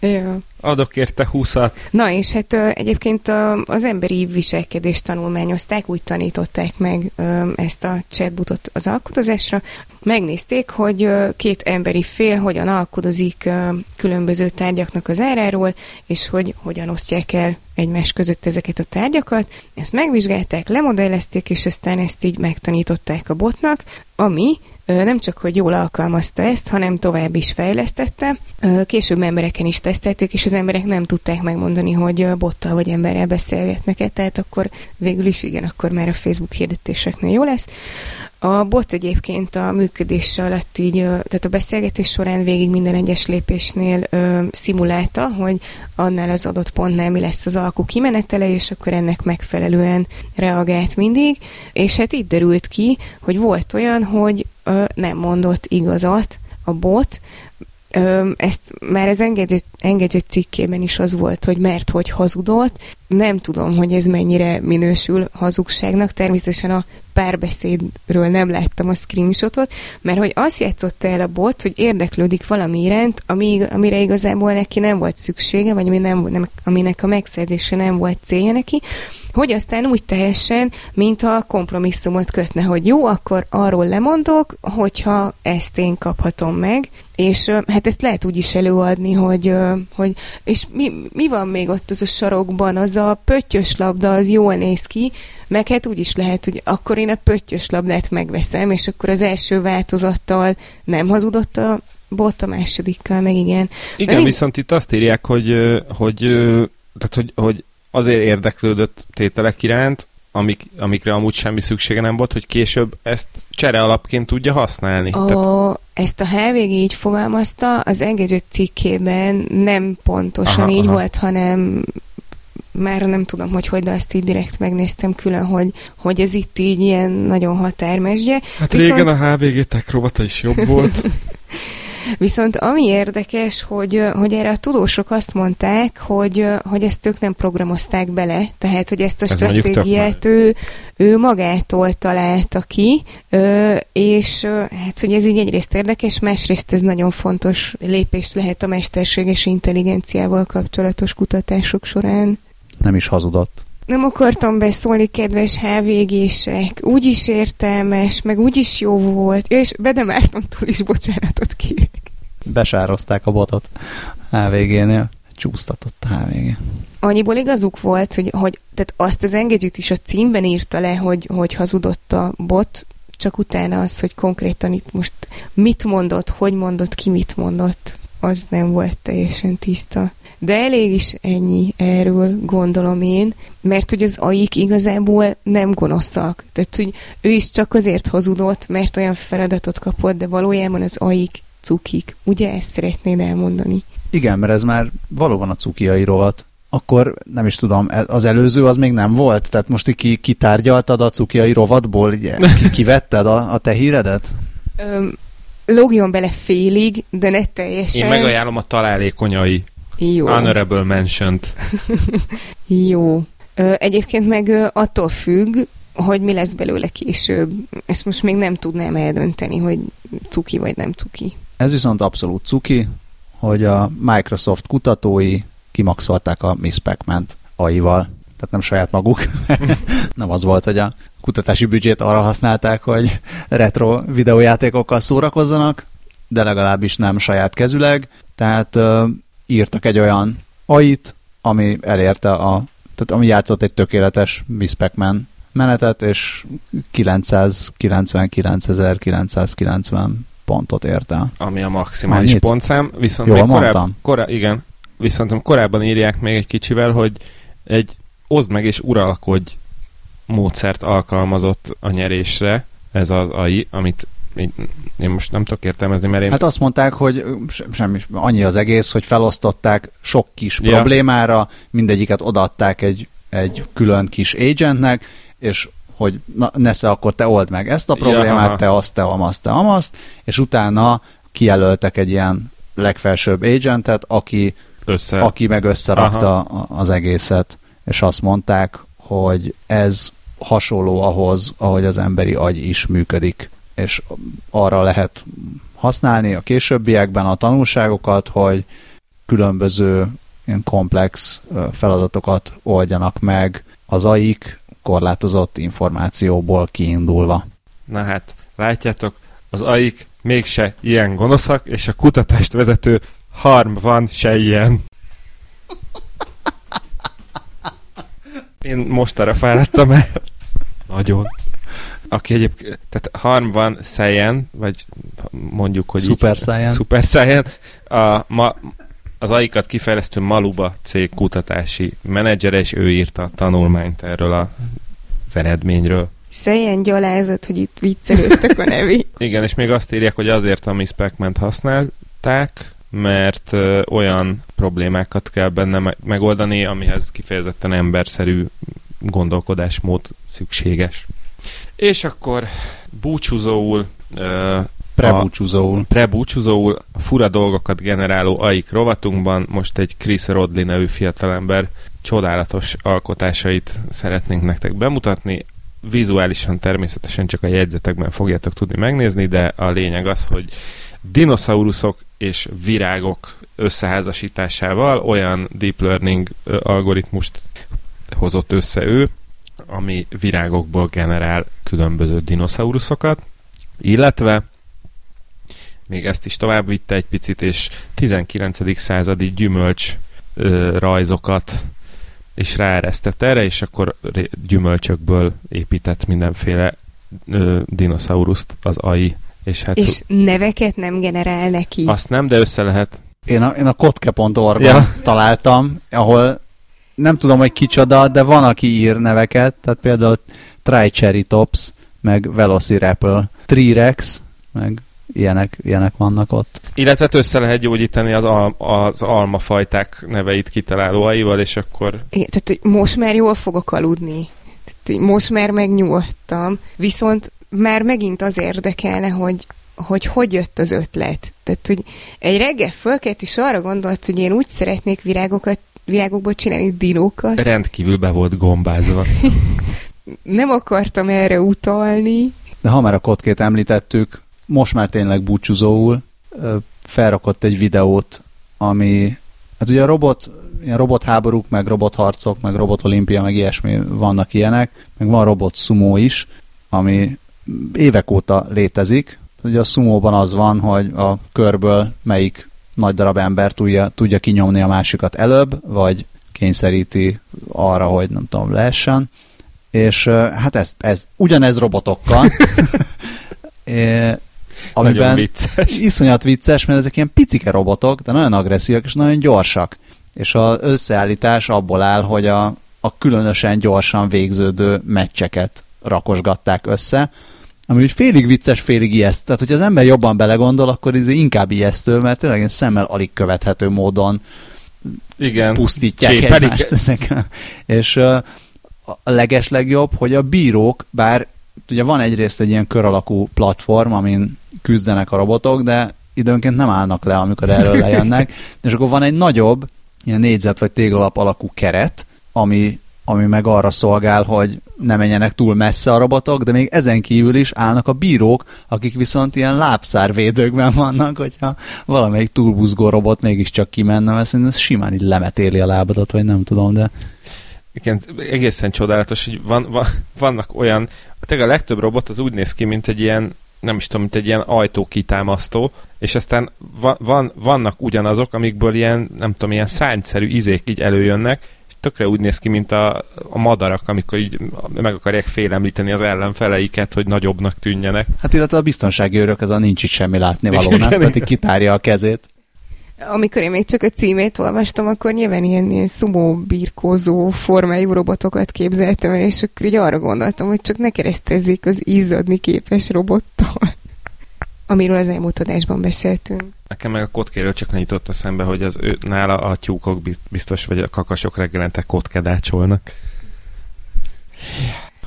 Speaker 1: Ja.
Speaker 3: Adok érte 20-at.
Speaker 1: Na és hát egyébként az emberi viselkedést tanulmányozták, úgy tanították meg ezt a chatbotot az alkudozásra. Megnézték, hogy két emberi fél hogyan alkudozik ö, különböző tárgyaknak az áráról, és hogy hogyan osztják el egymás között ezeket a tárgyakat. Ezt megvizsgálták, lemodellezték, és aztán ezt így megtanították a botnak, ami nem csak, hogy jól alkalmazta ezt, hanem tovább is fejlesztette. Később embereken is tesztelték, és az emberek nem tudták megmondani, hogy bottal vagy emberrel beszélgetnek-e, tehát akkor végül is igen, akkor már a Facebook hirdetéseknél jó lesz. A bot egyébként a működése alatt így, tehát a beszélgetés során végig minden egyes lépésnél ö, szimulálta, hogy annál az adott pontnál mi lesz az alkú kimenetele, és akkor ennek megfelelően reagált mindig, és hát itt derült ki, hogy volt olyan, hogy ö, nem mondott igazat a bot, Ö, ezt már az engedett cikkében is az volt, hogy mert hogy hazudott. Nem tudom, hogy ez mennyire minősül hazugságnak. Természetesen a párbeszédről nem láttam a screenshotot, mert hogy azt játszotta el a bot, hogy érdeklődik valami iránt, ami, amire igazából neki nem volt szüksége, vagy ami nem, nem, aminek a megszerzése nem volt célja neki, hogy aztán úgy teljesen, mint a kompromisszumot kötne, hogy jó, akkor arról lemondok, hogyha ezt én kaphatom meg, és hát ezt lehet úgy is előadni, hogy, hogy és mi, mi van még ott az a sarokban, az a pöttyös labda, az jól néz ki, meg hát úgy is lehet, hogy akkor én a pöttyös labdát megveszem, és akkor az első változattal nem hazudott a bot, a másodikkal, meg igen.
Speaker 3: Igen, még... viszont itt azt írják, hogy, hogy, tehát, hogy, hogy azért érdeklődött tételek iránt, amik, amikre amúgy semmi szüksége nem volt, hogy később ezt csere alapként tudja használni.
Speaker 1: A, Tehát... Ezt a HVG így fogalmazta, az engedett cikkében nem pontosan aha, így aha. volt, hanem már nem tudom, hogy hogy, de azt így direkt megnéztem külön, hogy, hogy ez itt így ilyen nagyon határmesdje.
Speaker 3: Hát Viszont... régen a HVG tech is jobb volt. *laughs*
Speaker 1: Viszont ami érdekes, hogy, hogy erre a tudósok azt mondták, hogy, hogy ezt ők nem programozták bele, tehát hogy ezt a Ez stratégiát ő, ő magától találta ki, és hát, hogy ez így egyrészt érdekes, másrészt ez nagyon fontos lépés lehet a mesterséges intelligenciával kapcsolatos kutatások során.
Speaker 2: Nem is hazudott.
Speaker 1: Nem akartam beszólni, kedves HVG-sek. Úgy is értelmes, meg úgy is jó volt. És Bede Mártontól is bocsánatot kérek.
Speaker 2: Besározták a botot HVG-nél. Csúsztatott a HVG.
Speaker 1: Annyiból igazuk volt, hogy, hogy tehát azt az engedjük is a címben írta le, hogy, hogy hazudott a bot, csak utána az, hogy konkrétan itt most mit mondott, hogy mondott, ki mit mondott, az nem volt teljesen tiszta. De elég is ennyi erről, gondolom én, mert hogy az aik igazából nem gonoszak. Tehát, hogy ő is csak azért hazudott, mert olyan feladatot kapott, de valójában az aik cukik. Ugye ezt szeretnéd elmondani?
Speaker 2: Igen, mert ez már valóban a cukiai rovat. Akkor nem is tudom, e- az előző az még nem volt? Tehát most ki, kitárgyaltad a cukiai rovatból? Ki, kivetted a, a te híredet?
Speaker 1: Öm, logjon bele félig, de ne teljesen.
Speaker 3: Én megajánlom a találékonyai. Jó. Honorable mentioned. *laughs*
Speaker 1: Jó. Ö, egyébként meg ö, attól függ, hogy mi lesz belőle később. Ezt most még nem tudnám eldönteni, hogy cuki vagy nem cuki.
Speaker 2: Ez viszont abszolút cuki, hogy a Microsoft kutatói kimaxolták a Miss Pac-Man-t AI-val. Tehát nem saját maguk. *laughs* *laughs* nem az volt, hogy a kutatási büdzsét arra használták, hogy retro videójátékokkal szórakozzanak, de legalábbis nem saját kezüleg. Tehát írtak egy olyan AI-t, ami elérte a, tehát ami játszott egy tökéletes Miss Pac-Man menetet, és 999.990 pontot ért el.
Speaker 3: Ami a maximális Annyit? pontszám, viszont Jól még koráb, korá, igen, viszont korábban írják még egy kicsivel, hogy egy oszd meg és uralkodj módszert alkalmazott a nyerésre, ez az AI, amit én most nem tudok értelmezni, mert én...
Speaker 2: Hát azt mondták, hogy semmi, annyi az egész, hogy felosztották sok kis ja. problémára, mindegyiket odaadták egy, egy külön kis agentnek, és hogy na, nesze, akkor te old meg ezt a problémát, ja, te azt, te amazt, te amazt, és utána kijelöltek egy ilyen legfelsőbb agentet, aki, Össze. aki meg összerakta aha. az egészet, és azt mondták, hogy ez hasonló ahhoz, ahogy az emberi agy is működik és arra lehet használni a későbbiekben a tanulságokat, hogy különböző ilyen komplex feladatokat oldjanak meg az AIK korlátozott információból kiindulva.
Speaker 3: Na hát, látjátok, az AIK mégse ilyen gonoszak, és a kutatást vezető harm van se ilyen. Én most arra fáradtam el. Nagyon aki egyébként, tehát Harm van Saiyan, vagy mondjuk, hogy
Speaker 2: Super így, Saiyan.
Speaker 3: Super Saiyan, a, ma, az AI-kat kifejlesztő Maluba cég kutatási menedzsere, és ő írta a tanulmányt erről a, az eredményről.
Speaker 1: Saiyan gyalázat, hogy itt viccelődtek a nevi. *laughs*
Speaker 3: Igen, és még azt írják, hogy azért a Miss pac használták, mert ö, olyan problémákat kell benne megoldani, amihez kifejezetten emberszerű gondolkodásmód szükséges. És akkor búcsúzóul uh,
Speaker 2: Prebúcsúzóul.
Speaker 3: Prebúcsúzóul fura dolgokat generáló AIK rovatunkban most egy Chris Rodley nevű fiatalember csodálatos alkotásait szeretnénk nektek bemutatni. Vizuálisan természetesen csak a jegyzetekben fogjátok tudni megnézni, de a lényeg az, hogy dinoszauruszok és virágok összeházasításával olyan deep learning algoritmust hozott össze ő, ami virágokból generál különböző dinoszauruszokat, illetve még ezt is tovább vitte egy picit, és 19. századi gyümölcs ö, rajzokat és ráeresztett erre, és akkor gyümölcsökből épített mindenféle ö, dinoszauruszт az AI.
Speaker 1: És, hát és neveket nem generál neki.
Speaker 3: Azt nem, de össze lehet.
Speaker 2: Én a, én a kotke.org-on ja. találtam, ahol nem tudom, hogy kicsoda, de van, aki ír neveket, tehát például Triceratops, meg Velociraptor, Trirex, meg ilyenek, ilyenek vannak ott.
Speaker 3: Illetve hát össze lehet gyógyítani az, al- az almafajták neveit kitalálóaival, és akkor...
Speaker 1: Igen, tehát hogy most már jól fogok aludni. Tehát, most már megnyugodtam. Viszont már megint az érdekelne, hogy hogy hogy jött az ötlet. Tehát, hogy egy reggel fölkelt, és arra gondolt, hogy én úgy szeretnék virágokat, virágokból csinálni dinókat.
Speaker 3: Rendkívül be volt gombázva. *laughs*
Speaker 1: Nem akartam erre utalni.
Speaker 2: De ha már a kotkét említettük, most már tényleg búcsúzóul felrakott egy videót, ami, hát ugye a robot, ilyen robotháborúk, meg robotharcok, meg robotolimpia, meg ilyesmi vannak ilyenek, meg van robot sumo is, ami évek óta létezik. Ugye a sumóban az van, hogy a körből melyik nagy darab ember tudja, tudja kinyomni a másikat előbb, vagy kényszeríti arra, hogy nem tudom, lehessen. És hát ez, ez ugyanez robotokkal. *laughs* amiben nagyon vicces. iszonyat vicces, mert ezek ilyen picike robotok, de nagyon agresszívak és nagyon gyorsak. És az összeállítás abból áll, hogy a, a különösen gyorsan végződő meccseket rakosgatták össze, ami úgy félig vicces, félig ijesztő. Tehát, hogy az ember jobban belegondol, akkor ez inkább ijesztő, mert tényleg ilyen szemmel alig követhető módon
Speaker 3: Igen,
Speaker 2: pusztítják Csépelik. egymást *laughs* ezek. És a leges legjobb, hogy a bírók, bár ugye van egyrészt egy ilyen kör alakú platform, amin küzdenek a robotok, de időnként nem állnak le, amikor erről lejönnek, *laughs* és akkor van egy nagyobb, ilyen négyzet vagy téglalap alakú keret, ami, ami meg arra szolgál, hogy ne menjenek túl messze a robotok, de még ezen kívül is állnak a bírók, akik viszont ilyen lábszárvédőkben vannak, hogyha valamelyik túlbuzgó robot mégiscsak kimenne, mert szerintem ez simán így lemetéli a lábadat, vagy nem tudom, de
Speaker 3: igen, egészen csodálatos, hogy van, van, vannak olyan, tényleg a legtöbb robot az úgy néz ki, mint egy ilyen, nem is tudom, mint egy ilyen ajtókitámasztó, és aztán van, van, vannak ugyanazok, amikből ilyen, nem tudom, ilyen szányszerű izék így előjönnek, tökre úgy néz ki, mint a, a madarak, amikor így meg akarják félemlíteni az ellenfeleiket, hogy nagyobbnak tűnjenek.
Speaker 2: Hát illetve a biztonsági őrök, ez a nincs itt semmi látni valónak, tehát így kitárja a kezét.
Speaker 1: Amikor én még csak a címét olvastam, akkor nyilván ilyen, ilyen szumó birkózó formájú robotokat képzeltem és akkor így arra gondoltam, hogy csak ne keresztezzék az izzadni képes robottal. Amiről az elmúlt adásban beszéltünk.
Speaker 3: Nekem meg a kotkéről csak nyitott a szembe, hogy az ő, nála a tyúkok biztos, vagy a kakasok reggelente kotkedácsolnak.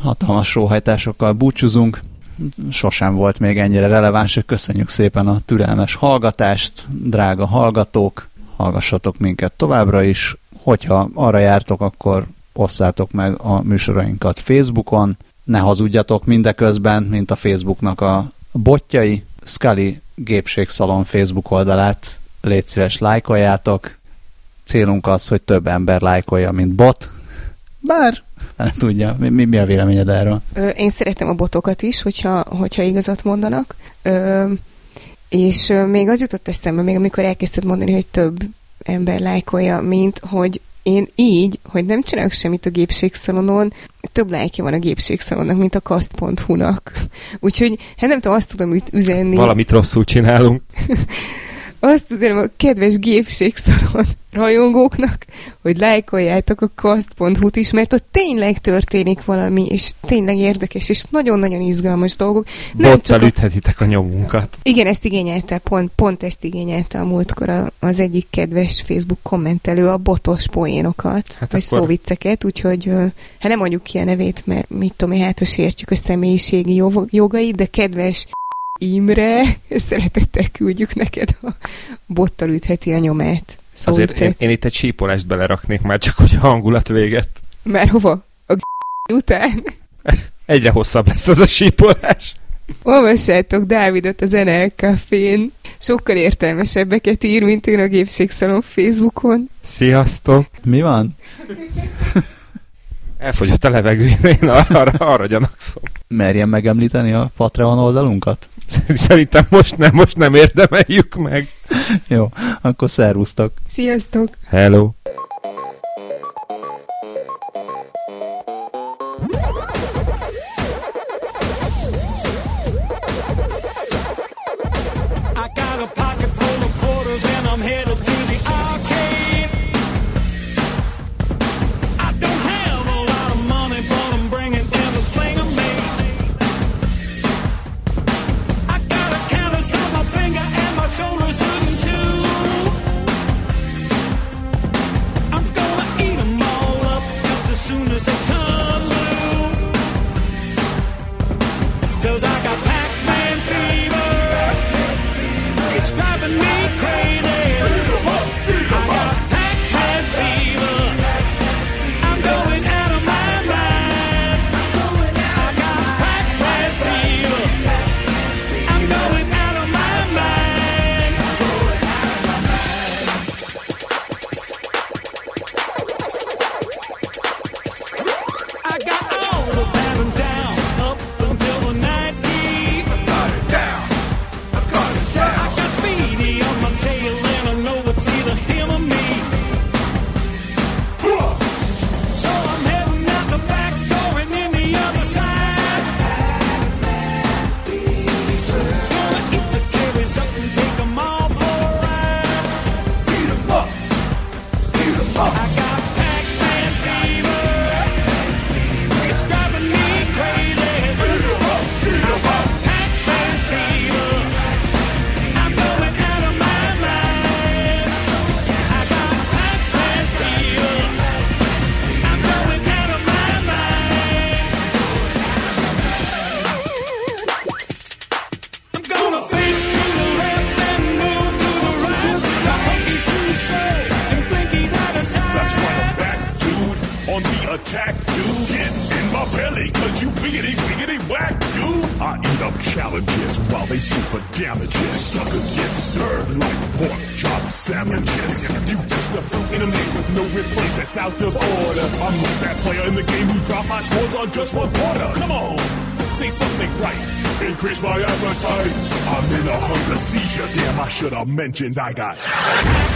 Speaker 2: Hatalmas sóhajtásokkal búcsúzunk. Sosem volt még ennyire releváns, köszönjük szépen a türelmes hallgatást, drága hallgatók, hallgassatok minket továbbra is, hogyha arra jártok, akkor osszátok meg a műsorainkat Facebookon, ne hazudjatok mindeközben, mint a Facebooknak a botjai, Scully gépségszalon Facebook oldalát légy szíves lájkoljátok. Célunk az, hogy több ember lájkolja, mint bot. Bár nem tudja. Mi, mi, mi a véleményed erről?
Speaker 1: Ö, én szeretem a botokat is, hogyha, hogyha igazat mondanak. Ö, és még az jutott eszembe, még amikor elkezdted mondani, hogy több ember lájkolja, mint hogy én így, hogy nem csinálok semmit a gépségszalonon, több lájkja van a gépségszalonnak, mint a kast.hu-nak. Úgyhogy, hát nem tudom, azt tudom üzenni.
Speaker 3: Valamit rosszul csinálunk. *laughs*
Speaker 1: azt azért a kedves gépségszaron rajongóknak, hogy lájkoljátok a kast.hu-t is, mert ott tényleg történik valami, és tényleg érdekes, és nagyon-nagyon izgalmas dolgok.
Speaker 3: Nem Bottal csak üthetitek a nyomunkat.
Speaker 1: Igen, ezt igényelte, pont, pont ezt igényelte a múltkor az egyik kedves Facebook kommentelő, a botos poénokat, hát vagy akkor... szóvicceket, úgyhogy hát nem mondjuk ki a nevét, mert mit tudom én, hát sértjük a személyiségi jogait, de kedves Imre, szeretettel küldjük neked a bottal ütheti a nyomát. Szó
Speaker 4: Azért én, én, itt egy sípolást beleraknék már, csak hogy a hangulat véget.
Speaker 1: Már hova? A g- után?
Speaker 4: Egyre hosszabb lesz az a sípolás.
Speaker 1: Olvassátok Dávidot a NL Sokkal értelmesebbeket ír, mint én a Gépségszalon Facebookon.
Speaker 4: Sziasztok!
Speaker 2: Mi van?
Speaker 4: Elfogyott a levegő, én arra, arra gyanakszom.
Speaker 2: Merjem megemlíteni a Patreon oldalunkat? *laughs*
Speaker 4: Szerintem most nem, most nem érdemeljük meg.
Speaker 2: Jó, akkor szervusztok.
Speaker 1: Sziasztok.
Speaker 4: Hello.
Speaker 5: mentioned I got.